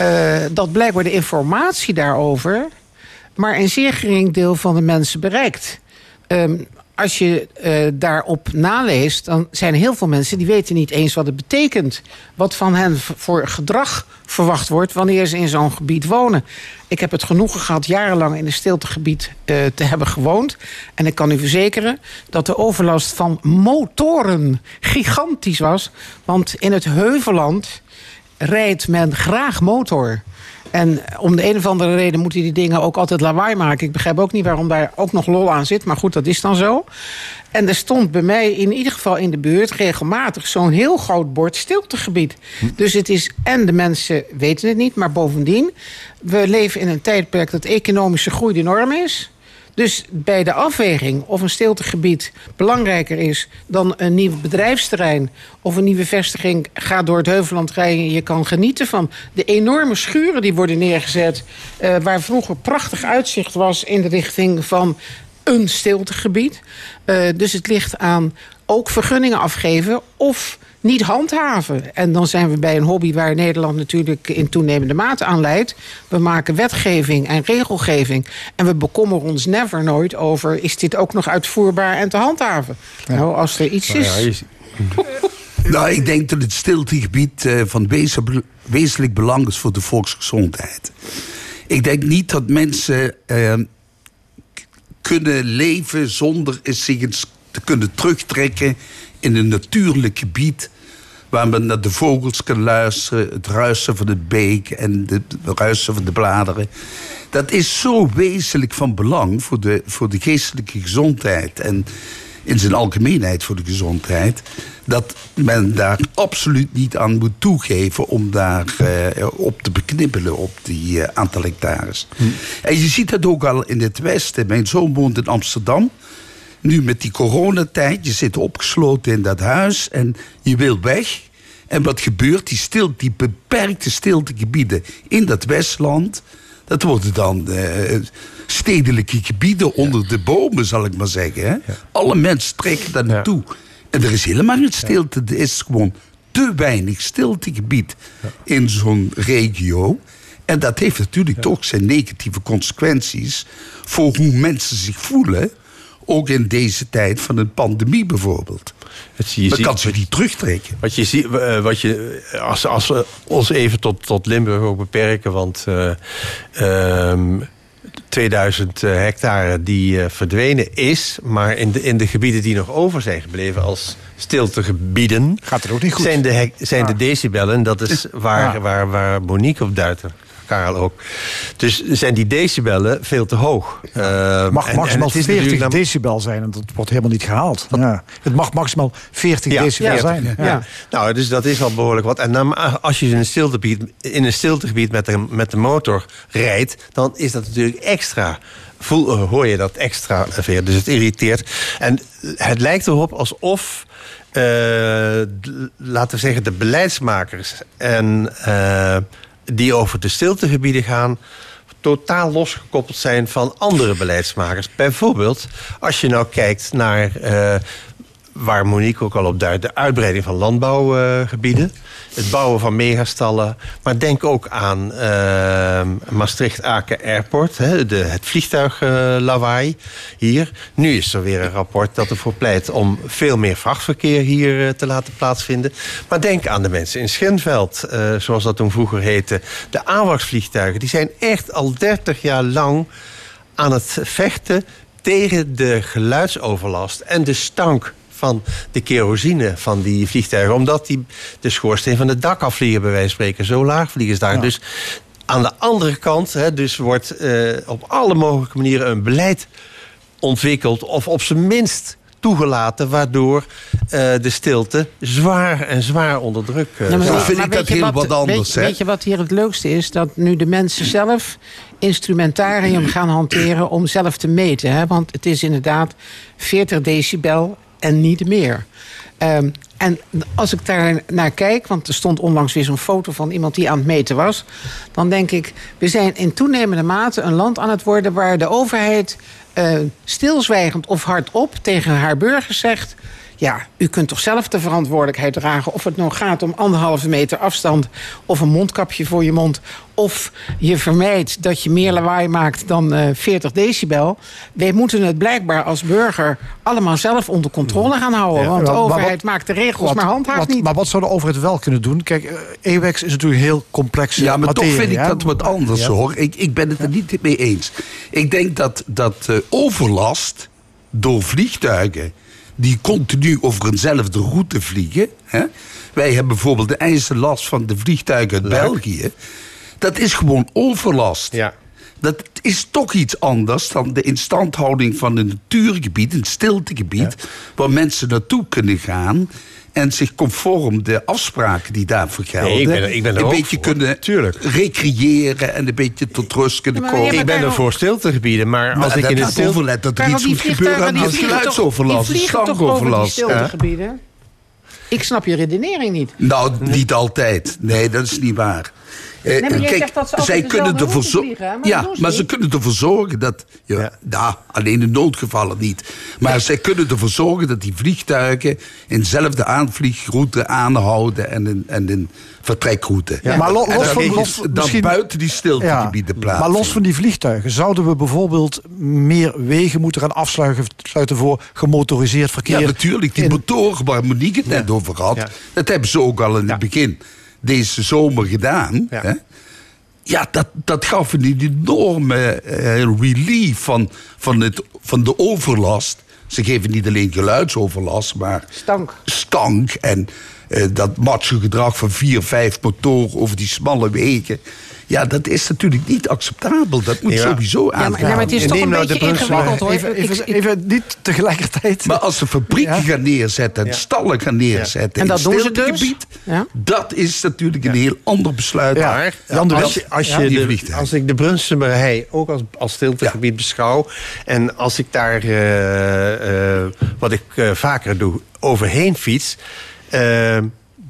uh, dat blijkbaar de informatie daarover maar een zeer gering deel van de mensen bereikt. Um, als je uh, daarop naleest, dan zijn heel veel mensen die weten niet eens wat het betekent. Wat van hen voor gedrag verwacht wordt wanneer ze in zo'n gebied wonen. Ik heb het genoegen gehad jarenlang in een stiltegebied uh, te hebben gewoond. En ik kan u verzekeren dat de overlast van motoren gigantisch was. Want in het Heuvelland rijdt men graag motor. En om de een of andere reden moeten die dingen ook altijd lawaai maken. Ik begrijp ook niet waarom daar ook nog lol aan zit. Maar goed, dat is dan zo. En er stond bij mij in ieder geval in de buurt regelmatig zo'n heel groot bord stiltegebied. Hm. Dus het is, en de mensen weten het niet, maar bovendien, we leven in een tijdperk dat economische groei de norm is. Dus bij de afweging of een stiltegebied belangrijker is dan een nieuw bedrijfsterrein of een nieuwe vestiging, ga door het Heuveland rijden en je kan genieten van de enorme schuren die worden neergezet, uh, waar vroeger prachtig uitzicht was in de richting van een stiltegebied. Uh, dus het ligt aan ook vergunningen afgeven of niet handhaven. En dan zijn we bij een hobby waar Nederland natuurlijk in toenemende mate aan leidt. We maken wetgeving en regelgeving. En we bekommeren ons never nooit over... is dit ook nog uitvoerbaar en te handhaven? Ja. Nou, als er iets is... Nou, ja, nou, ik denk dat het stiltegebied uh, van wezenlijk belang is voor de volksgezondheid. Ik denk niet dat mensen uh, kunnen leven zonder zich eens te kunnen terugtrekken in een natuurlijk gebied waar men naar de vogels kan luisteren, het ruisen van het beek en het ruisen van de bladeren. Dat is zo wezenlijk van belang voor de, voor de geestelijke gezondheid en in zijn algemeenheid voor de gezondheid, dat men daar absoluut niet aan moet toegeven om daar uh, op te beknibbelen op die uh, aantal hectares. Hm. En je ziet dat ook al in het Westen. Mijn zoon woont in Amsterdam. Nu met die coronatijd, je zit opgesloten in dat huis en je wil weg. En wat gebeurt? Die, stil, die beperkte stiltegebieden in dat Westland... dat worden dan uh, stedelijke gebieden onder de bomen, zal ik maar zeggen. Hè? Alle mensen trekken daar naartoe. En er is helemaal geen stilte. Er is gewoon te weinig stiltegebied in zo'n regio. En dat heeft natuurlijk toch zijn negatieve consequenties... voor hoe mensen zich voelen ook in deze tijd van een pandemie bijvoorbeeld. Het, je Dan kan ze niet terugtrekken. Wat je ziet, uh, wat je, als, als we ons even tot, tot Limburg ook beperken, want uh, um, 2000 hectare die uh, verdwenen is, maar in de, in de gebieden die nog over zijn gebleven als stiltegebieden, gaat het ook niet goed. Zijn de, zijn de decibellen, dat is waar, ja. waar, waar Monique op duidt. Karel ook. Dus zijn die decibellen veel te hoog. Uh, mag en, maximaal en 40 decibel zijn en dat wordt helemaal niet gehaald. Ja. Het mag maximaal 40 ja, decibel 40. zijn. Ja. Nou, dus dat is al behoorlijk wat. En dan, als je in een stiltegebied, in een stiltegebied met, de, met de motor rijdt, dan is dat natuurlijk extra voel, hoor je dat extra veel. Dus het irriteert. En het lijkt erop alsof. Uh, laten we zeggen, de beleidsmakers en uh, die over de stiltegebieden gaan totaal losgekoppeld zijn van andere beleidsmakers. Bijvoorbeeld, als je nou kijkt naar uh, waar Monique ook al op duidt, de uitbreiding van landbouwgebieden. het bouwen van megastallen. Maar denk ook aan uh, Maastricht-Aken Airport, hè, de, het vliegtuiglawaai hier. Nu is er weer een rapport dat ervoor pleit om veel meer vrachtverkeer hier uh, te laten plaatsvinden. Maar denk aan de mensen in Schenveld, uh, zoals dat toen vroeger heette. De AWACS-vliegtuigen, die zijn echt al 30 jaar lang aan het vechten tegen de geluidsoverlast en de stank van de kerosine van die vliegtuigen. Omdat die de schoorsteen van het dak afvliegen, bij wijze van spreken. Zo laag vliegen ze daar. Dus aan de andere kant, hè, dus wordt eh, op alle mogelijke manieren een beleid ontwikkeld. Of op zijn minst toegelaten, waardoor eh, de stilte zwaar en zwaar onder druk uh, Nou, maar Dan weet- vind maar ik dat heel wat- wat anders, Weet, weet je wat hier het leukste is? Dat nu de mensen zelf instrumentarium gaan hanteren om zelf te meten. Hè? Want het is inderdaad 40 decibel en niet meer. Ehm, en als ik daar naar kijk, want er stond onlangs weer zo'n foto van iemand die aan het meten was. Dan denk ik, we zijn in toenemende mate een land aan het worden waar de overheid eh, stilzwijgend of hardop tegen haar burgers zegt. Ja, u kunt toch zelf de verantwoordelijkheid dragen. Of het nou gaat om anderhalve meter afstand. Of een mondkapje voor je mond. Of je vermijdt dat je meer lawaai maakt dan eh 40 decibel. Wij moeten het blijkbaar als burger allemaal zelf onder controle gaan houden. Want de wat- overheid maakt de regels, Wat- maar handhaaft wat- niet. Maar wat zou de overheid wel kunnen doen? Kijk, eh, EWEX is natuurlijk een heel complexe Ja, maar materie. toch vind ik dat wat anders Ja. hoor. Ik, ik ben het er niet mee eens. Ik denk dat, dat eh, overlast door vliegtuigen die continu over eenzelfde route vliegen. Hè? Wij hebben bijvoorbeeld de ijzerlast van de vliegtuigen uit België. Dat is gewoon overlast. Ja. Dat is toch iets anders dan de instandhouding van een natuurgebied, een stiltegebied, waar mensen naartoe kunnen gaan en zich conform de afspraken die daarvoor gelden, Nee, ik ben ik ben er een beetje voor. kunnen recreëren en een beetje tot rust kunnen maar komen. ja, Ik ben er voor stiltegebieden, maar Maar als ik dat in de gaat stilte... overlet dat er iets die moet gebeuren aan die die geluidsoverlast, die stankoverlast. hè? stiltegebieden? Ik snap je redenering niet. Nou, niet altijd. Nee, dat is niet waar. Eh, maar jij kijk, zegt dat ze zij kunnen ervoor route zo- vliegen, hè? Maar dat Ja, ze maar ze kunnen ervoor zorgen dat. Ja, nou, alleen in noodgevallen niet. Maar zij kunnen ervoor zorgen dat die vliegtuigen eenzelfde aanvliegroute aanhouden en een, en een vertrekroute. Ja, maar los van- los- dan buiten die stiltegebieden plaatsen. Maar los van die vliegtuigen, zouden we bijvoorbeeld meer wegen moeten gaan afsluiten sluiten voor gemotoriseerd verkeer? Ja, natuurlijk. Die in- motoren waar Monique het net over had, dat hebben ze ook al in het begin deze zomer gedaan. Ja, hè? ja dat, dat gaf een enorme eh, relief van, van, het, van de overlast. Ze geven niet alleen geluidsoverlast, maar stank, stank en eh, dat macho gedrag van vier, vijf motoren over die smalle wegen. Ja, dat is natuurlijk niet acceptabel. Dat moet Ja. sowieso Ja, maar- aangepakt ja, maar het is toch een nou beetje ingewikkeld, hoor. Even- even- niet tegelijkertijd. Maar als ze fabrieken gaan neerzetten en stallen gaan neerzetten... En dat in doen ze stiltegebied, Dat is natuurlijk een heel ander besluit. Maar als, je, als, je de- vliegtuig. als ik de Brunsumerhei ook als, als stiltegebied beschouw... en als ik daar, eh, eh, wat ik eh, vaker doe, overheen fiets...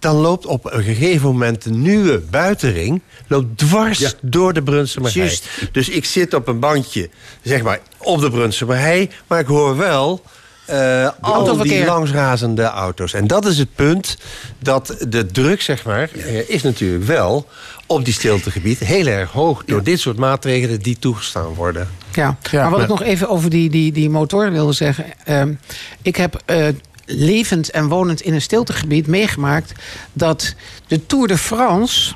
dan loopt op een gegeven moment de nieuwe buitenring... loopt dwars door de Brunsumerhei. Juist. Dus ik zit op een bandje, zeg maar, op de Brunsumerhei... maar ik hoor wel... eh, al die autoverkeer. langsrazende auto's. En dat is het punt dat de druk, zeg maar, eh, is natuurlijk wel op die stiltegebied heel erg hoog door dit soort maatregelen die toegestaan worden. Ja, maar wat ik nog even over die, die, die motor wilde zeggen. ehm, ik heb eh, levend en wonend in een stiltegebied meegemaakt... dat de Tour de France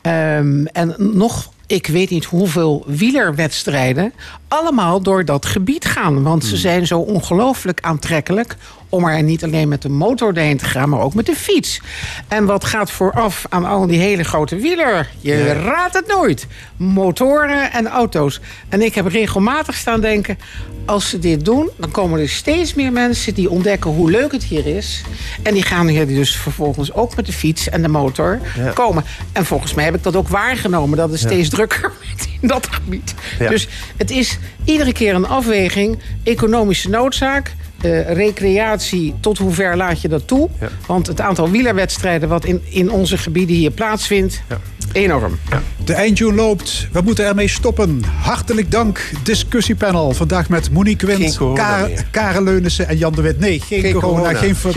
ehm, en nog... Ik weet niet hoeveel wielerwedstrijden allemaal door dat gebied gaan. Want ze zijn zo ongelooflijk aantrekkelijk om er niet alleen met de motor heen te gaan, maar ook met de fiets. En wat gaat vooraf aan al die hele grote wieler? Je Ja. raadt het nooit. Motoren en auto's. En ik heb regelmatig staan denken... als ze dit doen, dan komen er steeds meer mensen... die ontdekken hoe leuk het hier is. En die gaan hier dus vervolgens ook met de fiets en de motor Ja. komen. En volgens mij heb ik dat ook waargenomen... dat het Ja. steeds drukker wordt in dat gebied. Dus het is iedere keer een afweging. Economische noodzaak... eh, recreatie, tot hoe ver laat je dat toe? Want het aantal wielerwedstrijden... wat in, in onze gebieden hier plaatsvindt, enorm. De eindtune loopt. We moeten ermee stoppen. Hartelijk dank, discussiepanel. Vandaag met Monique Geen Wind, corona Kar- meer. Karel Leunissen en Jan de Wit. Nee, geen, Geen corona, corona. geen va-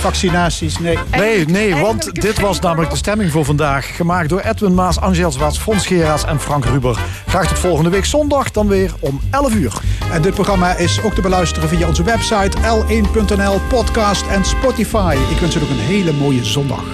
vaccinaties. Nee. Nee, nee, want dit was namelijk de stemming voor vandaag. Gemaakt door Edwin Maas, Angel Zwarts, Fons Geraas en Frank Ruber. Graag tot volgende week zondag, dan weer om 11 uur. En dit programma is ook te beluisteren via onze website l1.nl, podcast en Spotify. Ik wens u nog een hele mooie zondag.